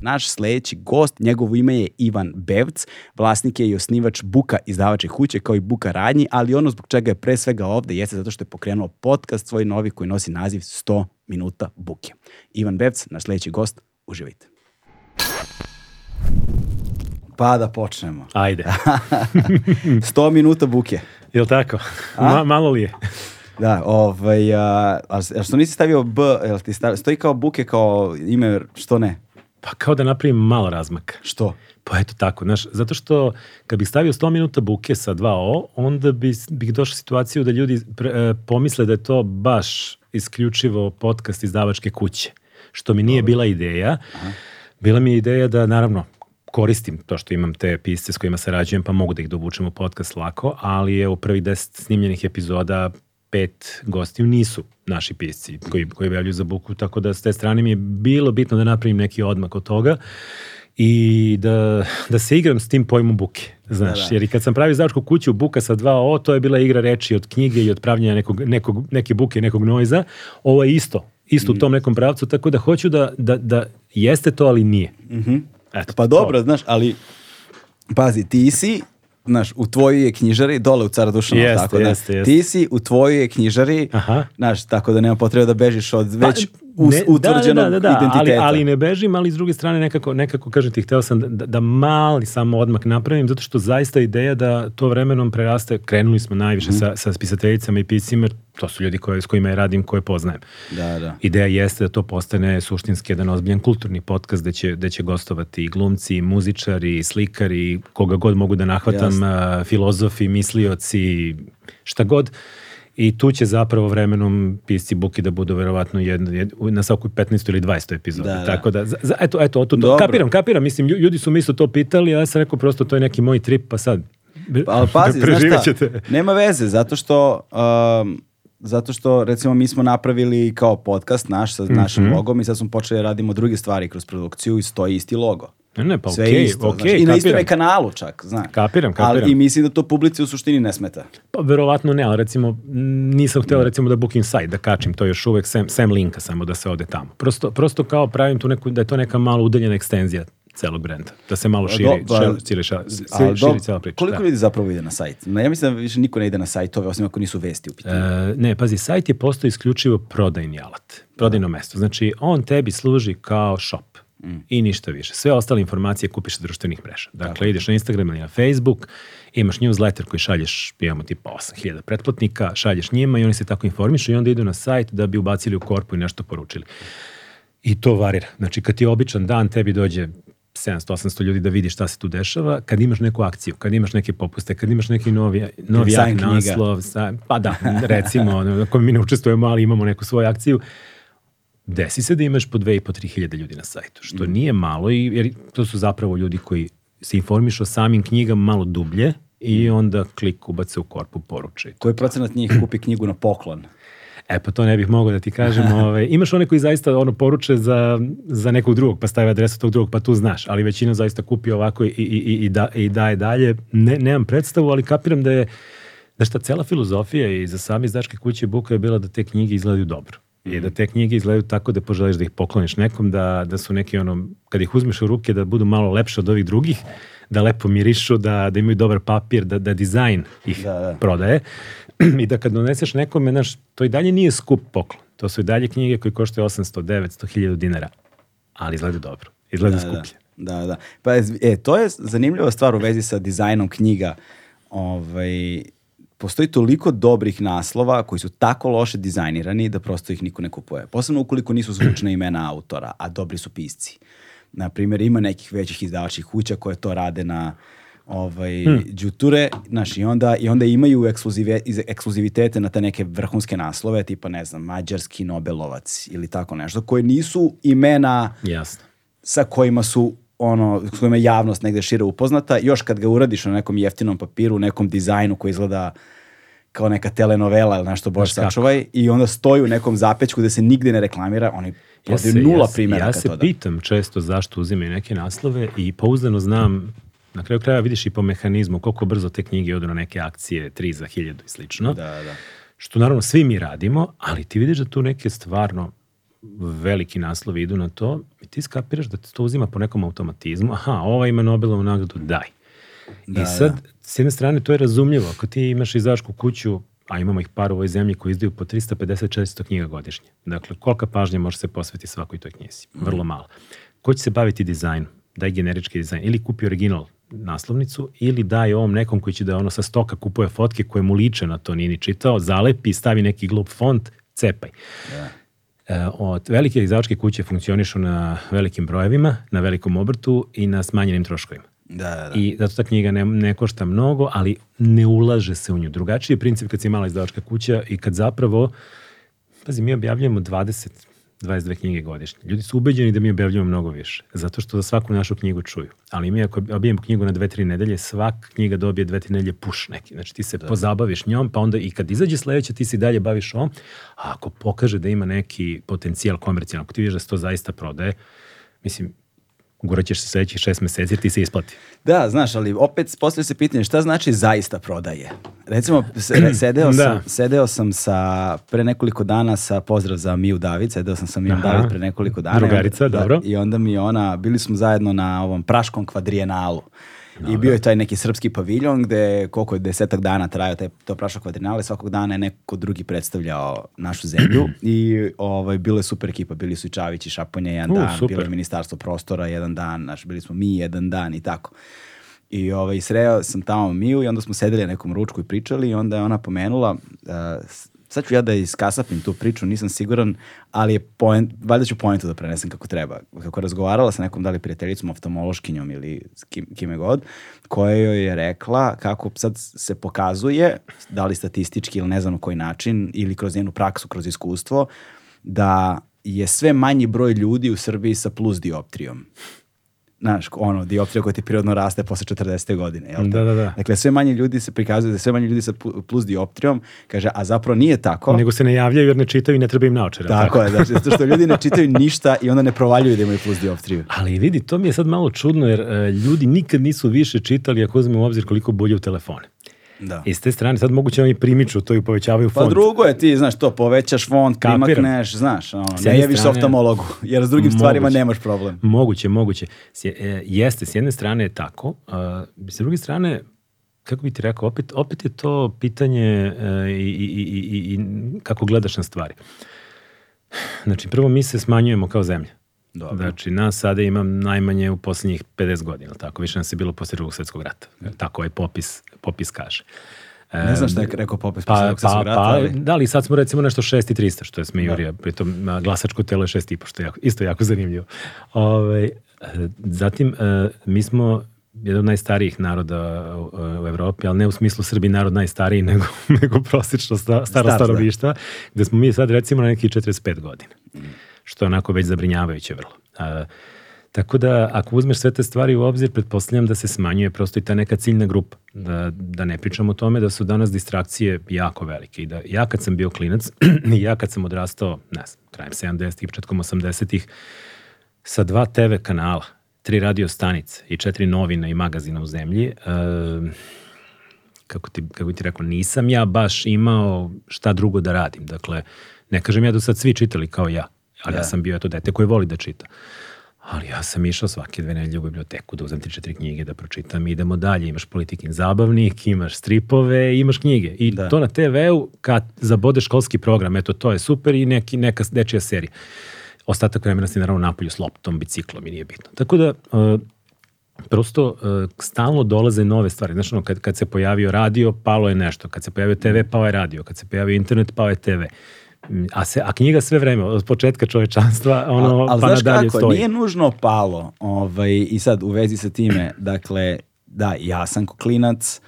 Naš sledeći gost, njegovo ime je Ivan Bevc, vlasnik je i osnivač Buka izdavače kuće kao i Buka radnji, ali ono zbog čega je pre svega ovde jeste zato što je pokrenuo podcast svoj novi koji nosi naziv 100 minuta buke. Ivan Bevc, naš sledeći gost, uživajte. Pa da počnemo. Ajde. 100 minuta buke. Jel tako? Ma, malo li je? Da, ovaj, a, a što nisi stavio B, jel ti stavio, stoji kao buke kao ime, što ne? Pa kao da napravim malo razmak. Što? Pa eto tako, znaš, zato što kad bih stavio 100 minuta buke sa 2O, onda bi, bih došao situaciju da ljudi pre, e, pomisle da je to baš isključivo podcast izdavačke kuće, što mi nije Dobro. bila ideja. Aha. Bila mi je ideja da, naravno, koristim to što imam te pisce s kojima sarađujem, pa mogu da ih dovučem u podcast lako, ali je u prvih deset snimljenih epizoda pet gostiju nisu naši pisci koji, koji objavljuju za buku, tako da s te strane mi je bilo bitno da napravim neki odmak od toga i da, da se igram s tim pojmom buke. Znaš, da, da. jer i kad sam pravio zavačku kuću buka sa dva O, to je bila igra reči od knjige i od pravljenja nekog, nekog, neke buke, nekog noiza. Ovo je isto, isto mm. u tom nekom pravcu, tako da hoću da, da, da jeste to, ali nije. Mm -hmm. Eto, pa dobro, to. znaš, ali pazi, ti si znaš, u tvojoj je knjižari, dole u Cara Dušana, jeste, tako da, jeste, ti si u tvojoj je knjižari, Aha. znaš, tako da nema potrebe da bežiš od pa, već us, ne, utvrđenog da, da, da, da, identiteta. Ali, ali ne bežim, ali s druge strane nekako, nekako kažem ti, hteo sam da, da, da mali samo odmak napravim, zato što zaista ideja da to vremenom preraste, krenuli smo najviše mm. sa, sa spisateljicama i piscima, to su ljudi koje, s kojima ja radim, koje poznajem. Da, da. Ideja jeste da to postane suštinski jedan ozbiljan kulturni podcast gde će, gde će gostovati i glumci, i muzičari, i slikari, koga god mogu da nahvatam, a, filozofi, mislioci, šta god. I tu će zapravo vremenom pisci buki da budu verovatno jedno, jed, na svakoj 15. ili 20. epizodi. Da, da. Tako da, za, eto, eto, to, to, kapiram, kapiram, mislim, ljudi su mi isto to pitali, a ja sam rekao prosto to je neki moj trip, pa sad Pa, ali pazi, znaš šta, nema veze, zato što um, zato što recimo mi smo napravili kao podcast naš sa našim mm -hmm. logom i sad smo počeli da radimo druge stvari kroz produkciju i stoji isti logo. Ne, ne, pa Sve okay, isto, okay, znači, I na istom kanalu čak, znaš. Kapiram, kapiram. Ali i mislim da to publici u suštini ne smeta. Pa verovatno ne, ali recimo nisam hteo recimo da booking site, da kačim to još uvek sem, sem linka samo da se ode tamo. Prosto, prosto kao pravim tu neku, da je to neka malo udaljena ekstenzija celog brenda. Da se malo širi, do, ba, širi, širi, širi, širi cijela priča. Koliko da. ljudi zapravo ide na sajt? Ja mislim da više niko ne ide na sajtove, osim ako nisu vesti u pitanju. E, ne, pazi, sajt je postao isključivo prodajni alat, prodajno da. mesto. Znači, on tebi služi kao shop. Mm. I ništa više. Sve ostale informacije kupiš sa društvenih mreža. Dakle, Tako. ideš na Instagram ili na Facebook, imaš newsletter koji šalješ, imamo tipa 8000 pretplatnika, šalješ njima i oni se tako informišu i onda idu na sajt da bi ubacili u korpu i nešto poručili. I to varira. Znači, kad ti je običan dan, tebi dođe 700-800 ljudi da vidi šta se tu dešava, kad imaš neku akciju, kad imaš neke popuste, kad imaš neki novi, novi jak naslov, sa, pa da, recimo, na kojem mi ne učestvujemo, ali imamo neku svoju akciju, desi se da imaš po 2 i po 3 hiljade ljudi na sajtu, što mm. nije malo, i, jer to su zapravo ljudi koji se informišu o samim knjigama malo dublje i onda klik ubace u korpu poruče. Koji procenat njih kupi knjigu na poklon? E pa to ne bih mogao da ti kažem. Ove, ovaj, imaš one koji zaista ono poruče za, za nekog drugog, pa stavi adresu tog drugog, pa tu znaš, ali većina zaista kupi ovako i, i, i, i, da, i daje dalje. Ne, nemam predstavu, ali kapiram da je da šta cela filozofija i za sami izdačke kuće Buka je bila da te knjige izgledaju dobro. Mm. I da te knjige izgledaju tako da poželiš da ih pokloniš nekom, da, da su neki ono, kad ih uzmeš u ruke da budu malo lepše od ovih drugih, da lepo mirišu, da, da imaju dobar papir, da, da dizajn ih da, da. prodaje. I da kad doneseš nekome, znaš, to i dalje nije skup poklon. To su i dalje knjige koje koštaju 800, 900, 1000 dinara. Ali izgleda dobro. Izgleda da, skuplje. Da, da. da. Pa, e, to je zanimljiva stvar u vezi sa dizajnom knjiga. ovaj, postoji toliko dobrih naslova koji su tako loše dizajnirani da prosto ih niko ne kupuje. Posebno ukoliko nisu zvučne imena autora, a dobri su pisci. Na primjer, ima nekih većih izdavačih kuća koje to rade na ovaj, hmm. džuture, znaš, i onda, i onda imaju ekskluzive, ekskluzivitete na te neke vrhunske naslove, tipa, ne znam, mađarski Nobelovac ili tako nešto, koje nisu imena Jasno. sa kojima su ono, s kojima je javnost negde šire upoznata, još kad ga uradiš na nekom jeftinom papiru, nekom dizajnu koji izgleda kao neka telenovela ili nešto bož sačuvaj i onda stoji u nekom zapećku gde se nigde ne reklamira, oni ja se, nula ja primjera Ja se toga. pitam često zašto uzimaju neke naslove i pouzdano znam Na kraju kraja vidiš i po mehanizmu koliko brzo te knjige odu na neke akcije, 3 za 1000 i slično. Da, da. Što naravno svi mi radimo, ali ti vidiš da tu neke stvarno veliki naslovi idu na to i ti skapiraš da te to uzima po nekom automatizmu. Aha, ova ima Nobelovu nagradu, daj. Da, I sad, da. s jedne strane, to je razumljivo. Ako ti imaš izdavačku kuću, a imamo ih par u ovoj zemlji koji izdaju po 350-400 knjiga godišnje. Dakle, kolika pažnja može se posveti svakoj toj knjizi? Vrlo malo. Ko će se baviti dizajnom? Daj generički dizajn. Ili kupi original naslovnicu ili daj ovom nekom koji će da ono sa stoka kupuje fotke koje mu liče na to, nije ni čitao, zalepi, stavi neki glup font, cepaj. Da. E, od velike izdavačke kuće funkcionišu na velikim brojevima, na velikom obrtu i na smanjenim troškovima. Da, da, da. I zato ta knjiga ne, ne košta mnogo, ali ne ulaže se u nju. Drugačiji je princip kad si mala izdavačka kuća i kad zapravo, pazi, mi objavljujemo 20, 22 knjige godišnje. Ljudi su ubeđeni da mi objavljujemo mnogo više, zato što za svaku našu knjigu čuju. Ali mi ako objavimo knjigu na dve, tri nedelje, svaka knjiga dobije dve, tri nedelje puš neki. Znači ti se da. pozabaviš njom, pa onda i kad izađe sledeća, ti se dalje baviš ovom, a ako pokaže da ima neki potencijal komercijalno, ako ti vidiš da se to zaista prodaje, mislim, guraćeš se sledećih šest meseci, ti se isplati. Da, znaš, ali opet postavlja se pitanje šta znači zaista prodaje. Recimo, se- sedeo, sam, Da. sedeo sam sa, pre nekoliko dana sa, pozdrav za Miju David, sedeo sam sa Mijom Aha. David pre nekoliko dana. Drugarica, onda, dobro. Da, I onda mi ona, bili smo zajedno na ovom Praškom kvadrijenalu. I bio je taj neki srpski paviljon gde koliko je desetak dana trajao taj, to Praško kvadrinale, svakog dana je neko drugi predstavljao našu zemlju i ovaj, bilo je super ekipa, bili su i Čavić i Šaponja jedan U, dan, super. bilo je ministarstvo prostora jedan dan, naš, bili smo mi jedan dan i tako. I ovaj, sreo sam tamo Miju i onda smo sedeli na nekom ručku i pričali i onda je ona pomenula, uh, sad ću ja da iskasapim tu priču, nisam siguran, ali je point, valjda ću pointu da prenesem kako treba. Kako razgovarala sa nekom da li prijateljicom, oftalmološkinjom ili kim, kime god, koja joj je rekla kako sad se pokazuje, da li statistički ili ne znam na koji način, ili kroz njenu praksu, kroz iskustvo, da je sve manji broj ljudi u Srbiji sa plus dioptrijom znaš, ono, dioptrija koja ti prirodno raste posle 40. godine. Jel te? Da, da, da. Dakle, sve manje ljudi se prikazuje da sve manje ljudi sa plus dioptrijom, kaže, a zapravo nije tako. Nego se ne javljaju jer ne čitaju i ne treba im naočare. Tako je, znači, zato što ljudi ne čitaju ništa i onda ne provaljuju da imaju plus dioptriju. Ali vidi, to mi je sad malo čudno jer e, ljudi nikad nisu više čitali ako uzmemo u obzir koliko bolje u telefone. Da. I s te strane sad moguće oni primiču to i povećavaju Pa font. drugo je ti, znaš, to povećaš Kapiram. primakneš, znaš, ono, ne jedne javiš strane- oftalmologu, jer s drugim stvarima Moguće. nemaš problem. Moguće, moguće. S, je- e, jeste, s jedne strane je tako, a s druge strane, kako bi ti rekao, opet, opet je to pitanje e, i, i, i, i, i kako gledaš na stvari. Znači, prvo mi se smanjujemo kao zemlja. Dobro. Znači, nas sada ima najmanje u poslednjih 50 godina, tako? Više nas je bilo posle drugog svetskog rata. Tako ovaj popis, popis kaže. Ne znam šta je rekao popis Pa, posle pa, Drugog svetskog rata, pa, ali- da li sad smo recimo nešto 6 i 300, što je smejurija, pritom a, glasačko telo je 6 i po, što je jako, isto jako zanimljivo. Ove, e, zatim, e, mi smo jedan od najstarijih naroda u, u Evropi, ali ne u smislu Srbi narod najstariji, nego, nego prosječno sta, staro Star, da. gde smo mi sad recimo na neki 45 godina, što je onako već zabrinjavajuće vrlo. A, Tako da, ako uzmeš sve te stvari u obzir, pretpostavljam da se smanjuje prosto i ta neka ciljna grupa. Da, da ne pričamo o tome da su danas distrakcije jako velike. I da ja kad sam bio klinac, ja kad sam odrastao, ne znam, krajem 70-ih, početkom 80-ih, sa dva TV kanala, tri radio stanice i četiri novina i magazina u zemlji, e, kako, ti, kako ti rekao, nisam ja baš imao šta drugo da radim. Dakle, ne kažem ja da sad svi čitali kao ja, ali Da. ja sam bio eto dete koje voli da čita. Ali ja sam išao svake dve nedelje u biblioteku da uzem tri četiri knjige da pročitam i idemo dalje. Imaš politikin zabavnik, imaš stripove, imaš knjige. I Da. to na TV-u kad zabode školski program, eto to je super i neki, neka dečija serija. Ostatak vremena si naravno napolju s loptom, biciklom i nije bitno. Tako da, uh, prosto uh, stalno dolaze nove stvari. Znaš, ono, kad, kad se pojavio radio, palo je nešto. Kad se pojavio TV, pao je radio. Kad se pojavio internet, pao je TV. Mm, A, se, a knjiga sve vreme, od početka čovečanstva, ono, Al- al pa znaš nadalje kako, stoji. nije nužno palo. Ovaj, I sad, u vezi sa time, dakle, da, ja sam ko klinac,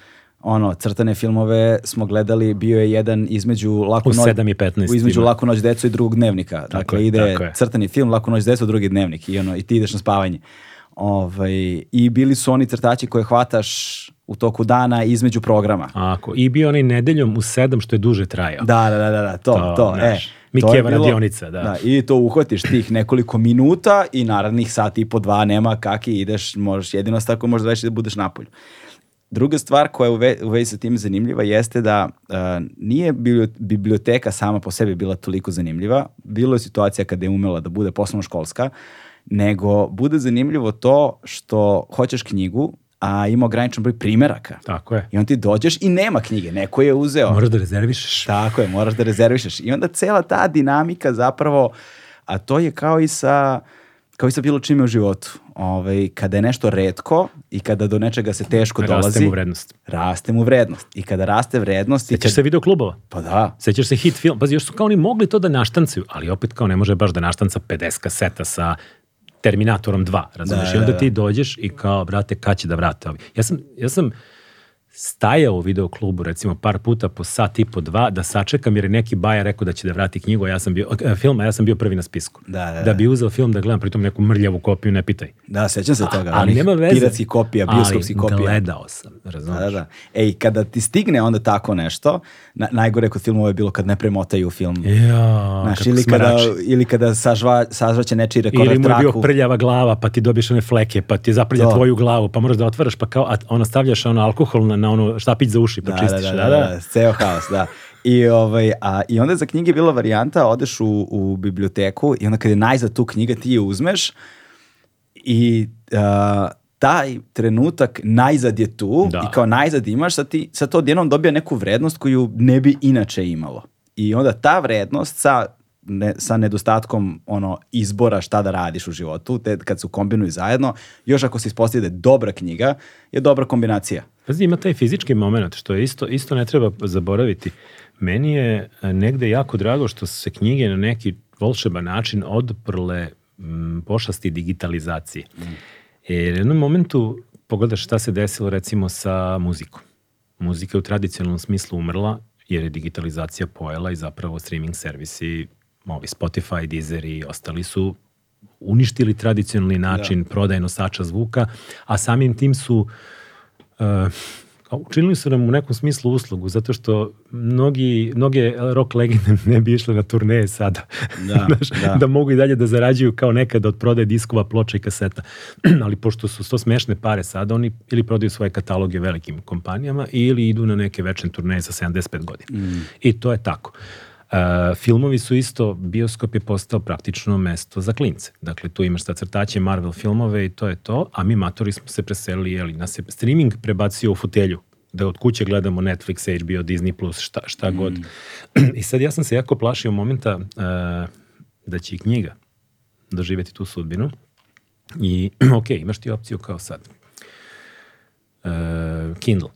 ono, crtane filmove smo gledali, bio je jedan između Laku U noć, 7 i 15 između. Laku noć deco i drugog dnevnika. dakle, je, ide crtani film, Laku noć deco, drugi dnevnik i, ono, i ti ideš na spavanje. Ovaj, I bili su oni crtači koje hvataš u toku dana između programa. Ako, I bio onaj nedeljom u 7 što je duže trajao. Da, da, da, da, da, to, To, to, znaš, e. Mikijeva je bilo- radionica, da. I to uhvatiš tih nekoliko minuta i narednih sat i po dva nema kaki ideš, možeš jedino s tako možeš reći da budeš napolju. Druga stvar koja je u, ve, u vezi sa tim zanimljiva jeste da uh, nije biblio- biblioteka sama po sebi bila toliko zanimljiva. Bilo je situacija kada je umela da bude poslovno školska, nego bude zanimljivo to što hoćeš knjigu, a ima ograničen broj primeraka. Tako je. I on ti dođeš i nema knjige, neko je uzeo. Moraš da rezervišeš. Tako je, moraš da rezervišeš. I onda cela ta dinamika zapravo, a to je kao i sa, kao i sa bilo čime u životu. Ovaj, kada je nešto redko i kada do nečega se teško Raste dolazi, mu vrednost. raste mu vrednost. I kada raste vrednost... Sećaš kad- se video klubova? Pa da. Sećaš se hit film? Pazi, još su kao oni mogli to da naštancaju, ali opet kao ne može baš da naštanca 50 kaseta sa Terminatorom 2, razumiješ? Da, I onda da, ti dođeš i kao, brate, kad će da vrate ovi? Ja sam, ja sam stajao u videoklubu recimo par puta po sat i po dva da sačekam jer je neki baja rekao da će da vrati knjigu, a ja sam bio, e, film, a ja sam bio prvi na spisku. Da, da, da da. bi uzeo film da gledam pritom neku mrljavu kopiju, ne pitaj. Da, sećam se toga. ali nema veze. Piratskih kopija, bioskopskih ali kopija. gledao sam, razumiješ? Da, da, da. Ej, kada ti stigne onda tako nešto, na, najgore kod filmova je bilo kad ne premotaju film. Ja, Znaš, ili kada, ili kada sažva, sažvaće nečiji rekord Ili mu je bio traku. prljava glava, pa ti dobiješ one fleke, pa ti zaprlja tvoju glavu, pa moraš da otvaraš, pa kao, a ono stavljaš ono alkohol na, na ono štapić za uši, pa Da, čistiš. da, da, da, da, ceo haos, da. I, ovaj, a, I onda za knjige bila varijanta, odeš u, u biblioteku i onda kad je najzad tu knjiga ti je uzmeš i a, taj trenutak najzad je tu Da. i kao najzad imaš, sad, ti, sad to odjednom dobija neku vrednost koju ne bi inače imalo. I onda ta vrednost sa, ne, sa nedostatkom ono izbora šta da radiš u životu, te kad se kombinuju zajedno, još ako se ispostavi da je dobra knjiga, je dobra kombinacija. Pazi, ima taj fizički moment, što je isto, isto ne treba zaboraviti. Meni je e, negde jako drago što su se knjige na neki volšeban način odprle m, pošasti digitalizacije. Jer u jednom momentu pogledaš šta se desilo recimo sa muzikom. Muzika je u tradicionalnom smislu umrla jer je digitalizacija pojela i zapravo streaming servisi, ovi Spotify, Deezer i ostali su uništili tradicionalni način prodaje nosača zvuka, a samim tim su uh, učinili su nam u nekom smislu uslugu, zato što mnogi, mnoge rock legende ne bi išle na turneje sada. Da, Znaš, da. da mogu i dalje da zarađuju kao nekada od prodaje diskova, ploča i kaseta. Ali pošto su to smešne pare sada, oni ili prodaju svoje kataloge velikim kompanijama ili idu na neke večne turneje sa 75 godina. I to je tako. Uh, filmovi su isto, bioskop je postao praktično mesto za klince. Dakle, tu imaš sad crtaće Marvel filmove i to je to, a mi matori smo se preselili, jeli, nas je streaming prebacio u fotelju da od kuće gledamo Netflix, HBO, Disney+, šta, šta god. I sad ja sam se jako plašio momenta uh, da će i knjiga doživjeti tu sudbinu. I, ok, imaš ti opciju kao sad. Uh, Kindle,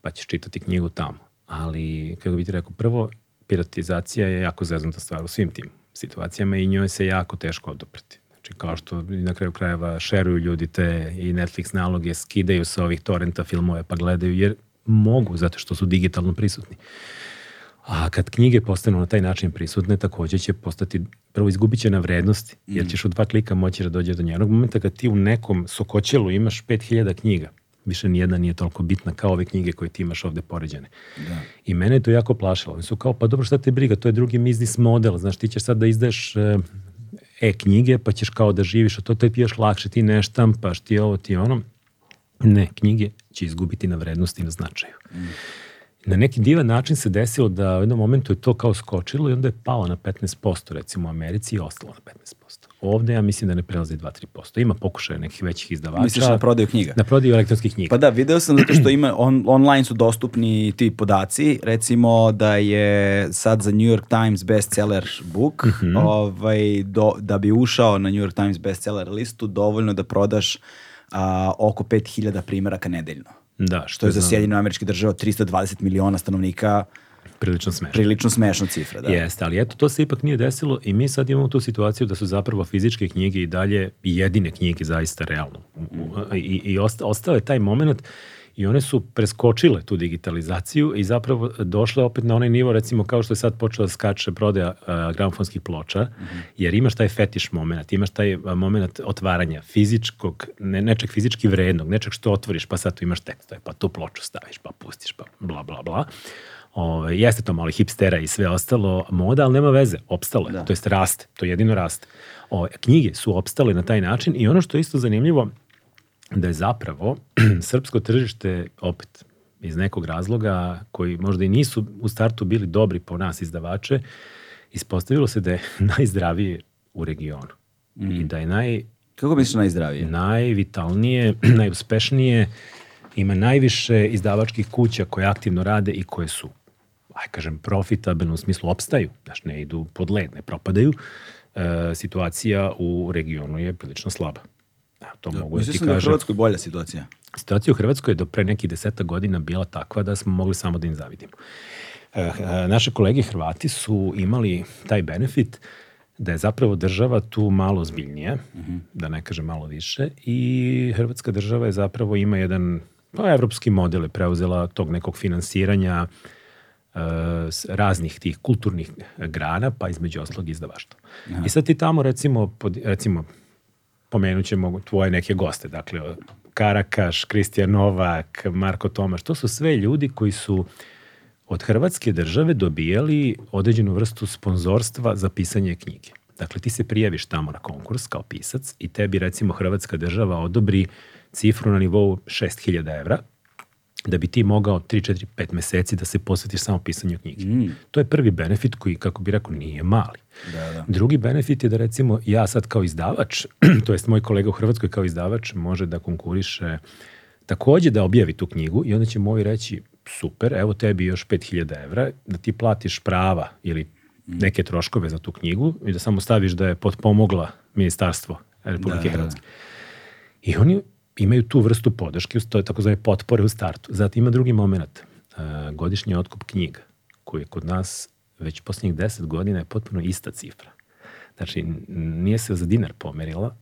pa ćeš čitati knjigu tamo. Ali, kako bi ti rekao, prvo, piratizacija je jako zeznuta stvar u svim tim situacijama i njoj se jako teško odoprati. Znači, kao što na kraju krajeva šeruju ljudi te i Netflix naloge, skidaju sa ovih torrenta filmove pa gledaju, jer mogu, zato što su digitalno prisutni. A kad knjige postanu na taj način prisutne, takođe će postati, prvo izgubit će na vrednosti, jer ćeš u dva klika moći da dođeš do njenog momenta kad ti u nekom sokoćelu imaš 5000 knjiga. Više nijedna nije toliko bitna kao ove knjige koje ti imaš ovde poređene. I mene je to jako plašilo. Oni su kao, pa dobro šta te briga, to je drugi biznis model. Znaš, ti ćeš sad da izdaješ e, e-knjige, pa ćeš kao da živiš, a to te ti još lakše, ti ne štampaš, ti ovo, ti ono. Ne, knjige će izgubiti na vrednosti i na značaju. Na neki divan način se desilo da u jednom momentu je to kao skočilo i onda je palo na 15% recimo u Americi i ostalo na 15%. Ovde ja mislim da ne prelazi 2-3%. Ima pokušaja nekih većih izdavača. Misliš na prodaju knjiga? Na prodaju elektronskih knjiga. Pa da, video sam zato što ima, on, online su dostupni ti podaci, recimo da je sad za New York Times bestseller book, ovaj, do, da bi ušao na New York Times bestseller listu, dovoljno da prodaš a, oko 5000 primjeraka nedeljno. Da, Što je za Sjedinjene američke države od 320 miliona stanovnika prilično smešno. prilično smešna cifra. Da. Jeste, ali eto, to se ipak nije desilo i mi sad imamo tu situaciju da su zapravo fizičke knjige i dalje jedine knjige zaista realno. I, i osta, ostao je taj moment i one su preskočile tu digitalizaciju i zapravo došle opet na onaj nivo, recimo kao što je sad počela da skače prodaja uh, gramofonskih ploča, jer imaš taj fetiš moment, imaš taj uh, moment otvaranja fizičkog, ne, nečeg fizički vrednog, nečeg što otvoriš, pa sad tu imaš tekstove, pa tu ploču staviš, pa pustiš, pa bla, bla, bla. Ove, jeste to malo hipstera i sve ostalo moda, ali nema veze, opstalo je, Da. to jest raste, to jedino raste. Ove, knjige su opstale na taj način i ono što je isto zanimljivo, da je zapravo srpsko tržište opet iz nekog razloga koji možda i nisu u startu bili dobri po nas izdavače, ispostavilo se da je najzdravije u regionu. I da je naj, Kako misliš najzdravije? najvitalnije, najuspešnije, ima najviše izdavačkih kuća koje aktivno rade i koje su, aj kažem, profitabilno u smislu opstaju, znaš, ne idu pod led, ne propadaju, e, situacija u regionu je prilično slaba. Evo, to mogu da ti sam da je u kažem. Hrvatskoj bolja situacija. Situacija u Hrvatskoj je do pre nekih deseta godina bila takva da smo mogli samo da im zavidimo. E, e, naše kolege Hrvati su imali taj benefit da je zapravo država tu malo zbiljnija, da ne kažem malo više, i Hrvatska država je zapravo ima jedan pa, evropski model je preuzela tog nekog finansiranja s raznih tih kulturnih grana, pa između oslog izdavaštva. I sad ti tamo recimo, pod, recimo pomenut ćemo tvoje neke goste, dakle Karakaš, Kristijan Novak, Marko Tomaš, to su sve ljudi koji su od Hrvatske države dobijali određenu vrstu sponzorstva za pisanje knjige. Dakle, ti se prijaviš tamo na konkurs kao pisac i tebi recimo Hrvatska država odobri cifru na nivou 6000 evra da bi ti mogao 3, 4, 5 meseci da se posvetiš samo pisanju knjige. To je prvi benefit koji, kako bi rekao, nije mali. Da, da. Drugi benefit je da recimo ja sad kao izdavač, to jest moj kolega u Hrvatskoj kao izdavač može da konkuriše takođe da objavi tu knjigu i onda će moji reći super, evo tebi još 5000 evra, da ti platiš prava ili neke troškove za tu knjigu i da samo staviš da je potpomogla ministarstvo Republike Da, da. Hrvatske. I oni imaju tu vrstu podrške, to je takozvane potpore u startu. Zatim ima drugi moment, e, godišnji otkup knjiga, koji je kod nas već posljednjih 10 godina je potpuno ista cifra. Znači, nije se za dinar pomerila,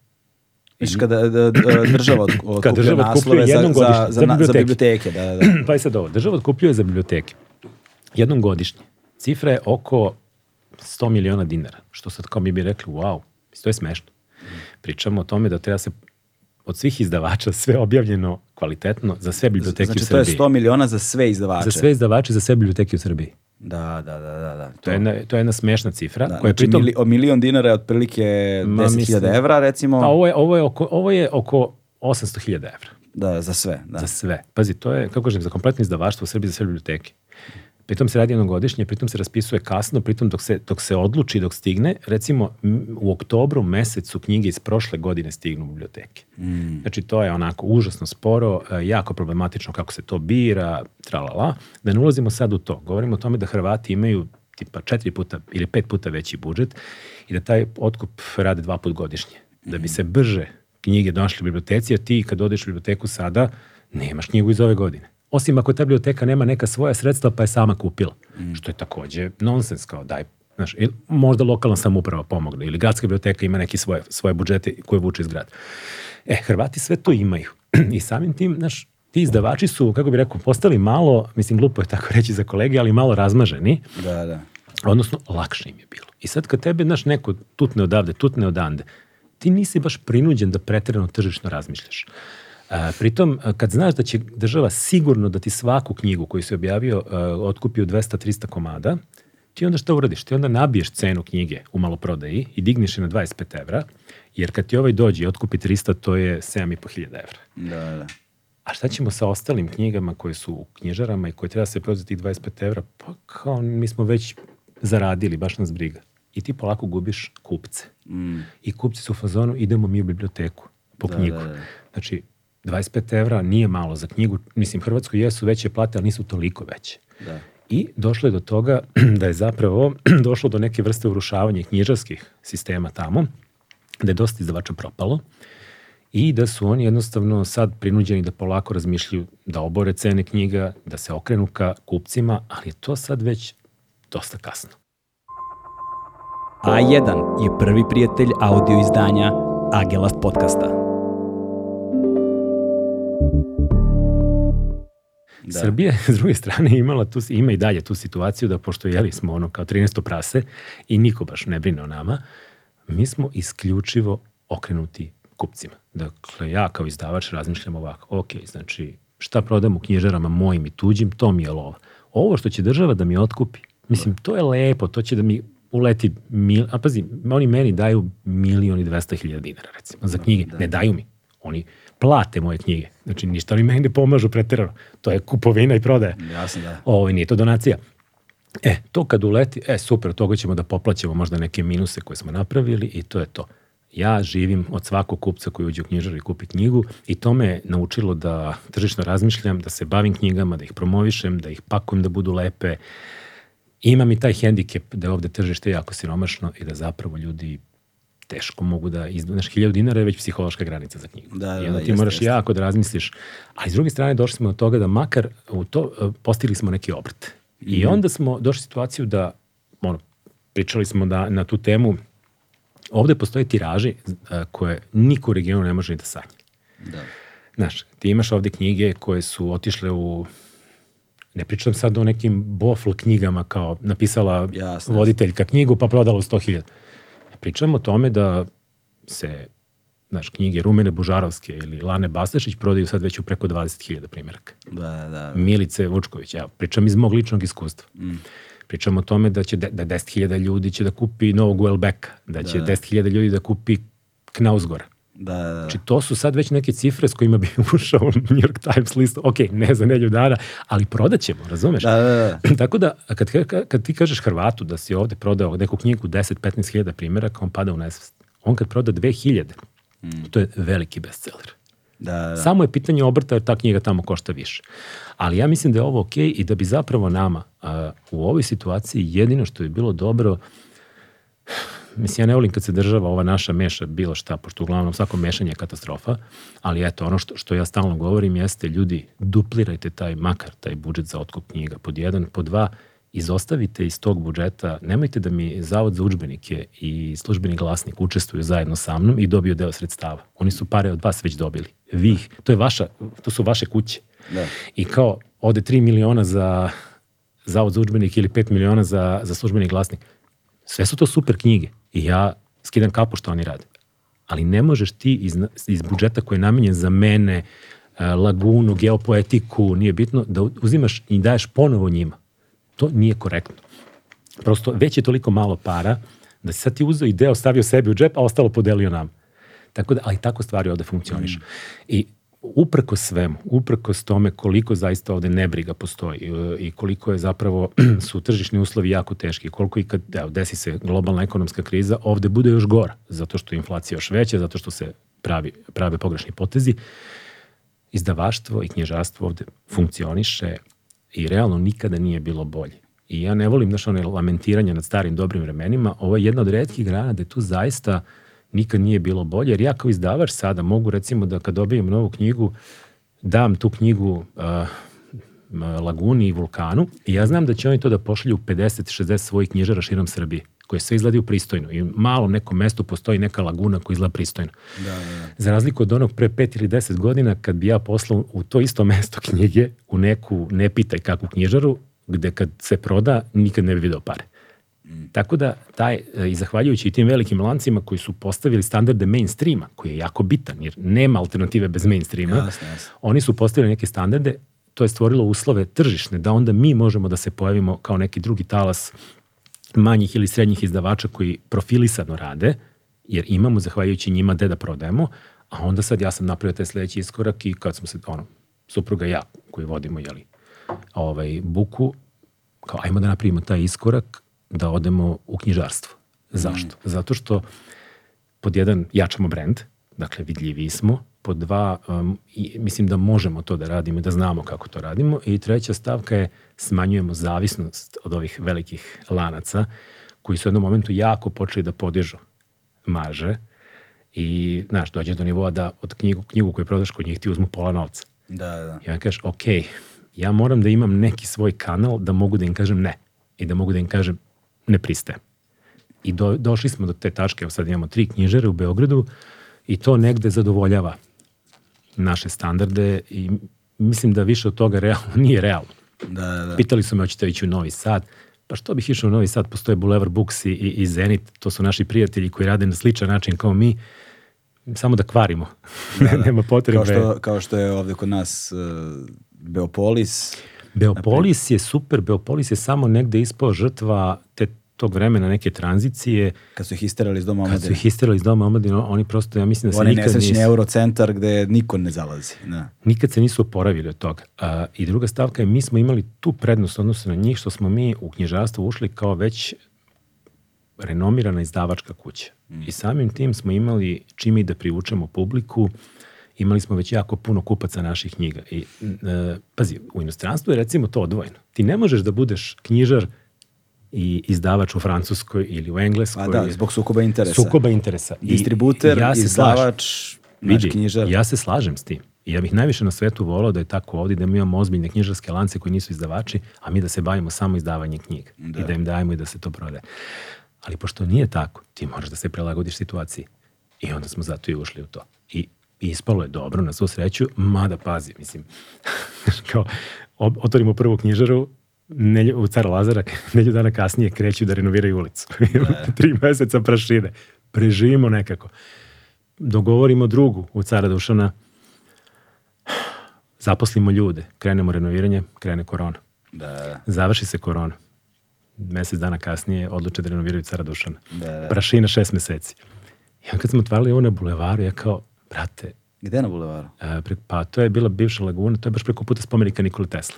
Viš kada da, da, država otkupljuje država otkupljuje naslove za, za, za, za na- za biblioteke. biblioteke. Da, da, pa je sad ovo, država otkupljuje za biblioteke jednom godišnje. Cifra je oko 100 miliona dinara, što sad kao mi bi rekli, wow, to je smešno. Pričamo o tome da treba se od svih izdavača sve objavljeno kvalitetno za sve biblioteke Znači, u to je Srbiji. 100 miliona za sve izdavače. Za sve izdavače, za sve biblioteke u Srbiji. Da, da, da, da. da. To je jedna, to je jedna smešna cifra. Da, koja znači, pritom, mili, o milion dinara je otprilike Ma, 10.000 mislim- evra, recimo. pa ovo je, ovo je oko, ovo je oko 800.000 evra. Da, za sve. Da. Za sve. Pazi, to je, kako kažem, za kompletno izdavaštvo u Srbiji za sve biblioteke. Pritom se radi jednom godišnje, pritom se raspisuje kasno, pritom dok se, dok se odluči, dok stigne, recimo u oktobru mesecu knjige iz prošle godine stignu u biblioteke. Mm. Znači to je onako užasno sporo, e, jako problematično kako se to bira, tralala. Da ne ulazimo sad u to. Govorimo o tome da Hrvati imaju tipa četiri puta ili pet puta veći budžet i da taj otkup rade dva put godišnje. Da bi se brže knjige došle u biblioteci, a ti kad odeš u biblioteku sada, nemaš knjigu iz ove godine. Osim ako ta biblioteka nema neka svoja sredstva pa je sama kupila. Što je takođe nonsens kao daj Znaš, ili možda lokalna samouprava pomogne ili gradska biblioteka ima neki svoje, svoje budžete koje vuče iz grada. E, Hrvati sve to imaju. I samim tim, znaš, ti izdavači su, kako bi rekao, postali malo, mislim, glupo je tako reći za kolege, ali malo razmaženi, Da, da. odnosno lakše im je bilo. I sad kad tebe, znaš, neko tutne odavde, tutne odande, ti nisi baš prinuđen da pretjerano tržišno razmišljaš. A, pritom, kad znaš da će država sigurno da ti svaku knjigu koju si objavio a, otkupi u 200-300 komada, ti onda šta uradiš? Ti onda nabiješ cenu knjige u maloprodaji i digneš je na 25 evra, jer kad ti ovaj dođe i otkupi 300, to je 7500 evra. Da, da. A šta ćemo sa ostalim knjigama koje su u knjižarama i koje treba se prodati tih 25 evra? Pa kao mi smo već zaradili, baš nas briga. I ti polako gubiš kupce. Mm. I kupci su u fazonu, idemo mi u biblioteku po Da, knjigu. da, da. Znači, 25 evra nije malo za knjigu. Mislim, Hrvatskoj jesu veće plate, ali nisu toliko veće. Da. I došlo je do toga da je zapravo došlo do neke vrste urušavanja knjižarskih sistema tamo, da je dosta izdavača propalo i da su oni jednostavno sad prinuđeni da polako razmišljaju da obore cene knjiga, da se okrenu ka kupcima, ali je to sad već dosta kasno. A1 je prvi prijatelj audio izdanja Agelast podcasta. Da. Srbija je, s druge strane, imala tu, ima i dalje tu situaciju da pošto jeli smo ono kao 13. prase i niko baš ne brine o nama, mi smo isključivo okrenuti kupcima. Dakle, ja kao izdavač razmišljam ovako, ok, znači, šta prodam u knjižarama mojim i tuđim, to mi je lova. Ovo što će država da mi otkupi, mislim, to je lepo, to će da mi uleti, mil, a pazi, oni meni daju milion i dvesta hiljada dinara, recimo, za knjige. Da. Ne daju mi. Oni plate moje knjige. Znači, ništa oni meni ne pomažu pretirano. To je kupovina i prodaja. Jasno, da. Ovo, nije to donacija. E, to kad uleti, e, super, toga ćemo da poplaćamo možda neke minuse koje smo napravili i to je to. Ja živim od svakog kupca koji uđe u knjižaru i kupi knjigu i to me naučilo da tržišno razmišljam, da se bavim knjigama, da ih promovišem, da ih pakujem da budu lepe. Imam i taj hendikep da je ovde tržište jako siromašno i da zapravo ljudi teško mogu da izdvonaš hiljadu dinara je već psihološka granica za knjigu. Da, da, I onda da, ti jeste, moraš jeste. jako da razmisliš. A s druge strane došli smo do toga da makar u to e, postigli smo neki obrt. I Mhm. onda smo došli u situaciju da ono, pričali smo da na tu temu ovde postoje tiraži a, koje niko u regionu ne može ni da sanja. Da. Znaš, ti imaš ovde knjige koje su otišle u ne pričam sad o nekim bofl knjigama kao napisala Jasno, voditeljka knjigu pa prodala u 100.000. Pričam o tome da se znaš, knjige Rumene Bužarovske ili Lane Bastašić prodaju sad već u preko 20.000 primjeraka. Da, da. Milice Vučković, evo, pričam iz mog ličnog iskustva. Mm. Pričam o tome da će de, da 10.000 ljudi će da kupi novog Welbecka, da će Da, da, da. 10.000 ljudi da kupi Knausgora. Da, da, da. Znači, to su sad već neke cifre s kojima bi ušao u New York Times listu. Ok, ne za nelju dana, ali prodat ćemo, razumeš? Da, da, da. Tako da, kad, kad, ti kažeš Hrvatu da si ovde prodao neku knjigu 10-15 hiljada primjeraka, on pada u nesvest. On kad proda 2000, mm. to je veliki bestseller. Da, da. Samo je pitanje obrta jer ta knjiga tamo košta više. Ali ja mislim da je ovo okej i da bi zapravo nama a, u ovoj situaciji jedino što je bilo dobro mislim, ja ne volim kad se država ova naša meša bilo šta, pošto uglavnom svako mešanje je katastrofa, ali eto, ono što, što ja stalno govorim jeste, ljudi, duplirajte taj, makar taj budžet za otkup knjiga, pod jedan, pod dva, izostavite iz tog budžeta, nemojte da mi Zavod za učbenike i službeni glasnik učestvuju zajedno sa mnom i dobiju deo sredstava. Oni su pare od vas već dobili. Vi ih, to, je vaša, to su vaše kuće. Da. I kao, ode 3 miliona za Zavod za učbenike ili 5 miliona za, za službeni glasnik. Sve su to super knjige i ja skidam kapu što oni rade. Ali ne možeš ti iz, iz budžeta koji je namenjen za mene, e, lagunu, geopoetiku, nije bitno, da uzimaš i daješ ponovo njima. To nije korektno. Prosto, već je toliko malo para da si sad ti uzeo i deo stavio sebi u džep, a ostalo podelio nam. Tako da, ali tako stvari ovde funkcioniš. Mm. I uprko svemu, uprko s tome koliko zaista ovde nebriga postoji e, i koliko je zapravo su tržišni uslovi jako teški, koliko i kad evo, desi se globalna ekonomska kriza, ovde bude još gora, zato što je inflacija još veća, zato što se pravi, prave pogrešni potezi, izdavaštvo i knjižarstvo ovde funkcioniše i realno nikada nije bilo bolje. I ja ne volim, znaš, one lamentiranja nad starim dobrim vremenima, ovo je jedna od redkih grana je tu zaista nikad nije bilo bolje, jer ja kao izdavač sada mogu recimo da kad dobijem novu knjigu, dam tu knjigu uh, Laguni i Vulkanu i ja znam da će oni to da pošalju u 50-60 svojih knjižara širom Srbije koje sve izgledaju pristojno i u malom nekom mestu postoji neka laguna koja izgleda pristojno. Da, da, da. Za razliku od onog pre 5 ili 10 godina kad bi ja poslao u to isto mesto knjige u neku ne pitaj kakvu knjižaru gde kad se proda nikad ne bi video pare. Tako da, taj, e, i zahvaljujući tim velikim lancima koji su postavili standarde mainstreama, koji je jako bitan, jer nema alternative bez mainstreama, Jasno, jasno. oni su postavili neke standarde, to je stvorilo uslove tržišne, da onda mi možemo da se pojavimo kao neki drugi talas manjih ili srednjih izdavača koji profilisano rade, jer imamo, zahvaljujući njima, gde da prodajemo, a onda sad ja sam napravio taj sledeći iskorak i kad smo se, ono, supruga i ja, koji vodimo, jeli, ovaj, buku, kao ajmo da napravimo taj iskorak, da odemo u knjižarstvo. Zašto? Zato što pod jedan jačamo brend, dakle vidljiviji smo, pod dva um, i, mislim da možemo to da radimo da znamo kako to radimo i treća stavka je smanjujemo zavisnost od ovih velikih lanaca koji su u jednom momentu jako počeli da podižu marže I, znaš, dođeš do nivoa da od knjigu, knjigu koju prodaš kod njih ti uzmu pola novca. Da, da. I onda kažeš, ok, ja moram da imam neki svoj kanal da mogu da im kažem ne. I da mogu da im kažem ne pristajem. I do, došli smo do te tačke, evo sad imamo tri knjižare u Beogradu i to negde zadovoljava naše standarde i mislim da više od toga realno nije realno. Da, da, da. Pitali su me, hoćete ići u Novi Sad? Pa što bih išao u Novi Sad? Postoje Boulevard Books i, i Zenit, to su naši prijatelji koji rade na sličan način kao mi, samo da kvarimo. Da, da. Nema potrebe. Kao što, kao što je ovde kod nas uh, Beopolis. Beopolis je super, Beopolis je samo negde ispao žrtva te tog vremena neke tranzicije. Kad su ih isterali iz doma Kad su ih isterali iz doma omladine, oni prosto, ja mislim da se Onaj nikad nesrećni nisu, eurocentar gde niko ne zalazi. Da. nikad se nisu oporavili od toga. A, I druga stavka je, mi smo imali tu prednost odnosno na njih, što smo mi u knjižarstvo ušli kao već renomirana izdavačka kuća. I samim tim smo imali čime i da privučemo publiku, imali smo već jako puno kupaca naših knjiga. I, e, pazi, u inostranstvu je recimo to odvojeno. Ti ne možeš da budeš knjižar i izdavač u Francuskoj ili u Engleskoj. Pa da, zbog sukoba interesa. Sukoba interesa. I Distributer, ja se izdavač, Vidi, knjižar. ja se slažem s tim. I ja bih najviše na svetu volao da je tako ovdje, da mi imamo ozbiljne knjižarske lance koji nisu izdavači, a mi da se bavimo samo izdavanjem knjiga. I da im dajemo i da se to prodaje. Ali pošto nije tako, ti moraš da se prilagodiš situaciji. I onda smo zato i ušli u to. I i ispalo je dobro, na svu sreću, mada pazi, mislim, kao, otvorimo prvu knjižaru, nelju, u Cara Lazara, nelju dana kasnije kreću da renoviraju ulicu. Tri meseca prašine. Preživimo nekako. Dogovorimo drugu u Cara Dušana, zaposlimo ljude, krenemo renoviranje, krene korona. Da, da. Završi se korona. Mesec dana kasnije odluče da renoviraju Cara Dušana. Da, da. Prašina šest meseci. I onda kad smo otvarali ovo na bulevaru, ja kao, brate, Gde na bulevaru? e, pre- pa to je bila bivša laguna, to je baš preko puta spomenika Nikole Tesla.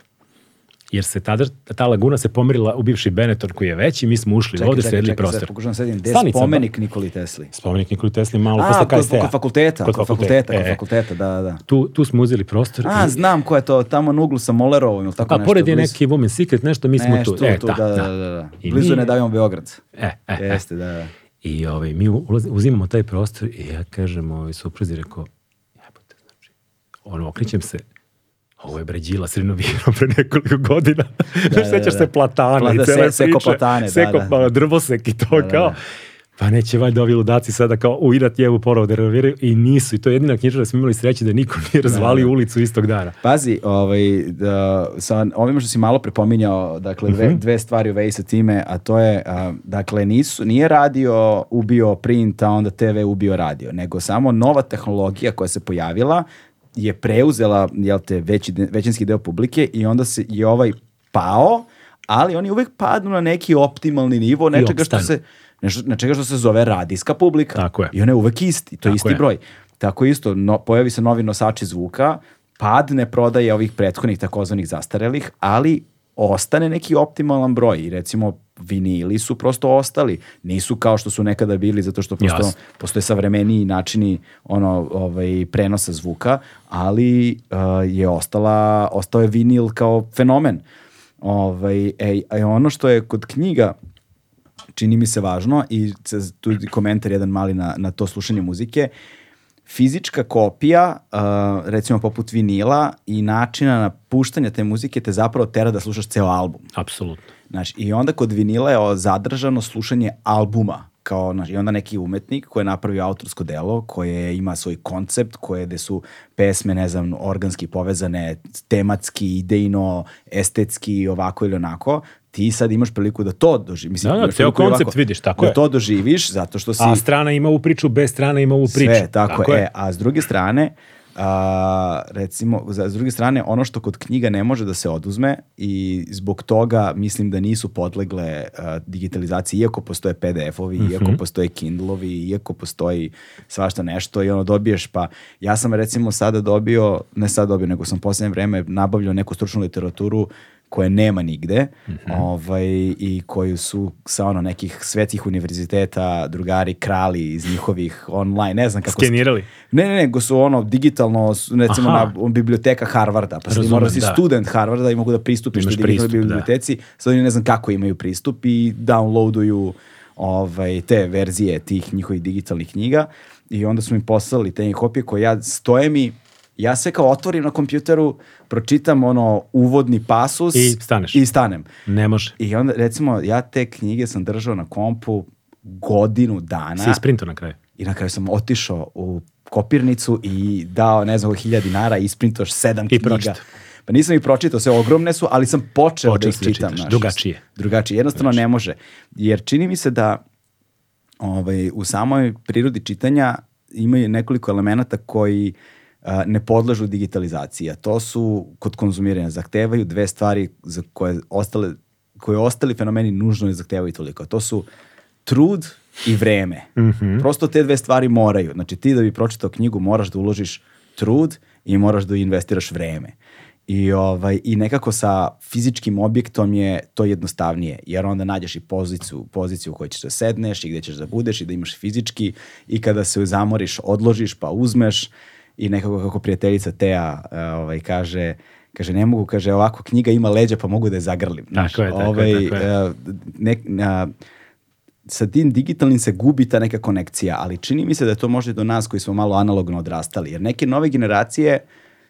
Jer se tada, ta laguna se pomerila u bivši Benetton koji je veći, mi smo ušli ovde, sredili sad prostor. pokušam sedim. Gde je spomenik Nikoli Tesli? Spomenik Nikoli Tesli malo A, posle kod, KST-a. kod fakulteta, kod, fakulteta, kod E, fakulteta, da, da, da. Tu, tu smo uzeli prostor. A, i- znam ko je to, tamo na uglu sa Molerovom ili tako a nešto. pored je neki Women Secret, nešto, mi smo Nešto tu. E, tu, da, da, da, da. da, da. Blizu mi- ne davimo Beograd. E, e, e. Jeste, da, da. I ovaj, mi ulaz, uzimamo taj prostor i ja kažem ovoj supruzi, rekao, jebote, znači, ono, okrećem se, ovo je bređila srenovirao pre nekoliko godina. Da, sećaš da. se platana Pla- i da, cele se- seko priče. platane, da, Seko da. pa, drvosek i to da. kao. Pa neće valjda ovi ludaci sada kao u Irat jevu porovo da renoviraju i nisu. I to je jedina knjižara da smo imali sreće da niko nije razvalio ulicu istog dana. Pazi, ovaj, da, sa ovim što si malo prepominjao, dakle, dve, Mhm. dve stvari u vezi sa time, a to je, a, dakle, nisu, nije radio ubio print, a onda TV ubio radio, nego samo nova tehnologija koja se pojavila je preuzela, jel te, veći, većinski deo publike i onda se je ovaj pao, ali oni uvek padnu na neki optimalni nivo nečega što se nešto, nečega što se zove radijska publika. Tako je. I on je uvek isti, to je Tako isti je. broj. Tako isto, no, pojavi se novi nosači zvuka, padne prodaje ovih prethodnih takozvanih zastarelih, ali ostane neki optimalan broj i recimo vinili su prosto ostali. Nisu kao što su nekada bili zato što prosto Jasno. postoje savremeniji načini ono ovaj prenosa zvuka, ali uh, je ostala ostao je vinil kao fenomen. Ovaj ej, a ono što je kod knjiga čini mi se važno i tu je komentar jedan mali na, na to slušanje muzike, fizička kopija, uh, recimo poput vinila i načina napuštanja te muzike te zapravo tera da slušaš ceo album. Apsolutno. Znaš, I onda kod vinila je zadržano slušanje albuma. Kao, znaš, I onda neki umetnik koji je napravio autorsko delo, koje ima svoj koncept, koje gde su pesme, ne znam, organski povezane, tematski, idejno, estetski, ovako ili onako, ti sad imaš priliku da to doživiš. Mislim, Da, da, ceo koncept vidiš, tako da je. to doživiš zato što si... A strana ima ovu priču, bez strana ima ovu priču. Sve, tako, je. E, a s druge strane, a, recimo, s druge strane, ono što kod knjiga ne može da se oduzme i zbog toga mislim da nisu podlegle a, digitalizaciji, iako postoje PDF-ovi, Mhm. iako postoje Kindle-ovi, iako postoji svašta nešto i ono dobiješ, pa ja sam recimo sada dobio, ne sad dobio, nego sam posljednje vreme nabavljao neku stručnu literaturu koje nema nigde Mhm. ovaj, i koju su sa ono nekih svetih univerziteta drugari krali iz njihovih online, ne znam kako... Skenirali? Ne, ne, nego su ono digitalno, recimo Aha. na biblioteka Harvarda, pa sad Razumem, mora da si da. student Harvarda i mogu da pristupiš Imaš digitalnoj pristup, da. biblioteci, sad oni ne znam kako imaju pristup i downloaduju ovaj, te verzije tih njihovih digitalnih knjiga i onda su mi poslali te kopije koje ja, stoje mi, ja se kao otvorim na kompjuteru, pročitam ono uvodni pasus I staneš. i stanem. Ne može. I onda recimo ja te knjige sam držao na kompu godinu dana. Si isprinto na kraju. I na kraju sam otišao u kopirnicu i dao, ne znam, hiljada dinara i isprintoš sedam I knjiga. pročitao. Pa nisam ih pročitao, sve ogromne su, ali sam počeo, Počeo da ih si da čitam. čitaš, znaš. drugačije. Drugačije, jednostavno ne može. Jer čini mi se da ovaj, u samoj prirodi čitanja imaju nekoliko elemenata koji a, ne podležu digitalizaciji, a to su kod konzumiranja zahtevaju dve stvari za koje ostale koje ostali fenomeni nužno ne zahtevaju toliko. To su trud i vreme. Prosto te dve stvari moraju. Znači ti da bi pročitao knjigu moraš da uložiš trud i moraš da investiraš vreme. I, ovaj, I nekako sa fizičkim objektom je to jednostavnije, jer onda nađeš i poziciju, poziciju u kojoj ćeš da sedneš i gde ćeš da budeš i da imaš fizički i kada se zamoriš, odložiš pa uzmeš i nekako kako prijateljica Teja eh, ovaj, kaže, kaže ne mogu, kaže ovako knjiga ima leđa pa mogu da je zagrlim. Znaš, Tako je, tako je, ovaj, tako je. eh, nek, a, sa tim digitalnim se gubi ta neka konekcija, ali čini mi se da je to možda do nas koji smo malo analogno odrastali, jer neke nove generacije,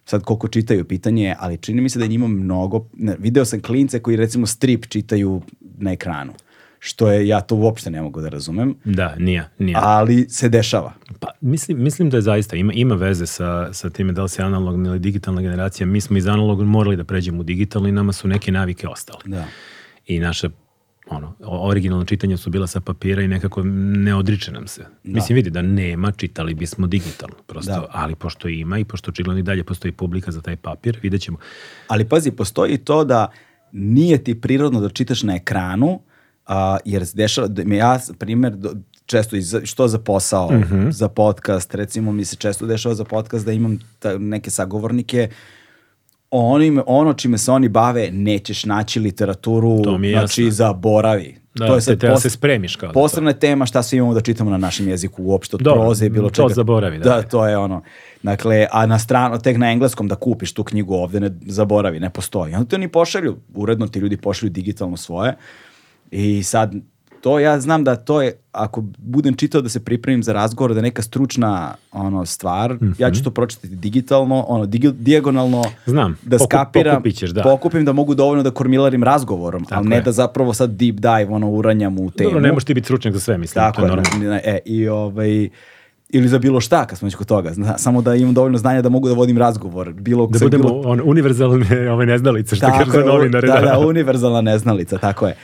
sad koliko čitaju pitanje, je, ali čini mi se da je njima mnogo, ne, video sam klince koji recimo strip čitaju na ekranu, što je, ja to uopšte ne mogu da razumem, Da, nije, nije. ali se dešava. Pa, mislim, mislim da je zaista, ima, ima veze sa, sa time da li se analogna ili digitalna generacija. Mi smo iz analogna morali da pređemo u digitalno i nama su neke navike ostale. Da. I naše ono, o- originalna čitanja su bila sa papira i nekako ne odriče nam se. Mislim, vidi da nema, čitali bismo digitalno, prosto, Da. ali pošto ima i pošto očigledno i dalje postoji publika za taj papir, vidjet ćemo. Ali pazi, postoji to da nije ti prirodno da čitaš na ekranu, a, jer se dešava, da ja, primjer, do- često i za, što za posao, Mhm. za podcast, recimo mi se često dešava za podcast da imam ta, neke sagovornike, onim, ono čime se oni bave, nećeš naći literaturu, To mi znači jasno. zaboravi. Da, to je te sad treba pos- se spremiš kao da to- Posebna tema šta sve imamo da čitamo na našem jeziku uopšte od Dobro, proze i bilo to čega. zaboravi, da. Da, to je ono. Dakle, a na stranu, tek na engleskom da kupiš tu knjigu ovde, ne zaboravi, ne postoji. Onda ti oni pošalju, uredno ti ljudi pošalju digitalno svoje i sad to ja znam da to je, ako budem čitao da se pripremim za razgovor, da je neka stručna ono, stvar, ja Mhm. ću to pročitati digitalno, ono, digi, dijagonalno, Znam, da pokup- skapiram, pokupit ćeš, da. pokupim da mogu dovoljno da kormilarim razgovorom, ali ne je. da zapravo sad deep dive, ono, uranjam u temu. Dobro, ne možeš ti biti stručnjak za sve, mislim, Tako to je normalno. ne, e, i ovaj, ili za bilo šta, kad smo već kod toga. Zna, samo da imam dovoljno znanja da mogu da vodim razgovor. Bilo, Da budemo bilo, on, univerzalne ove neznalice, što kaže za novinare. Da, da, univerzalna neznalica, tako je.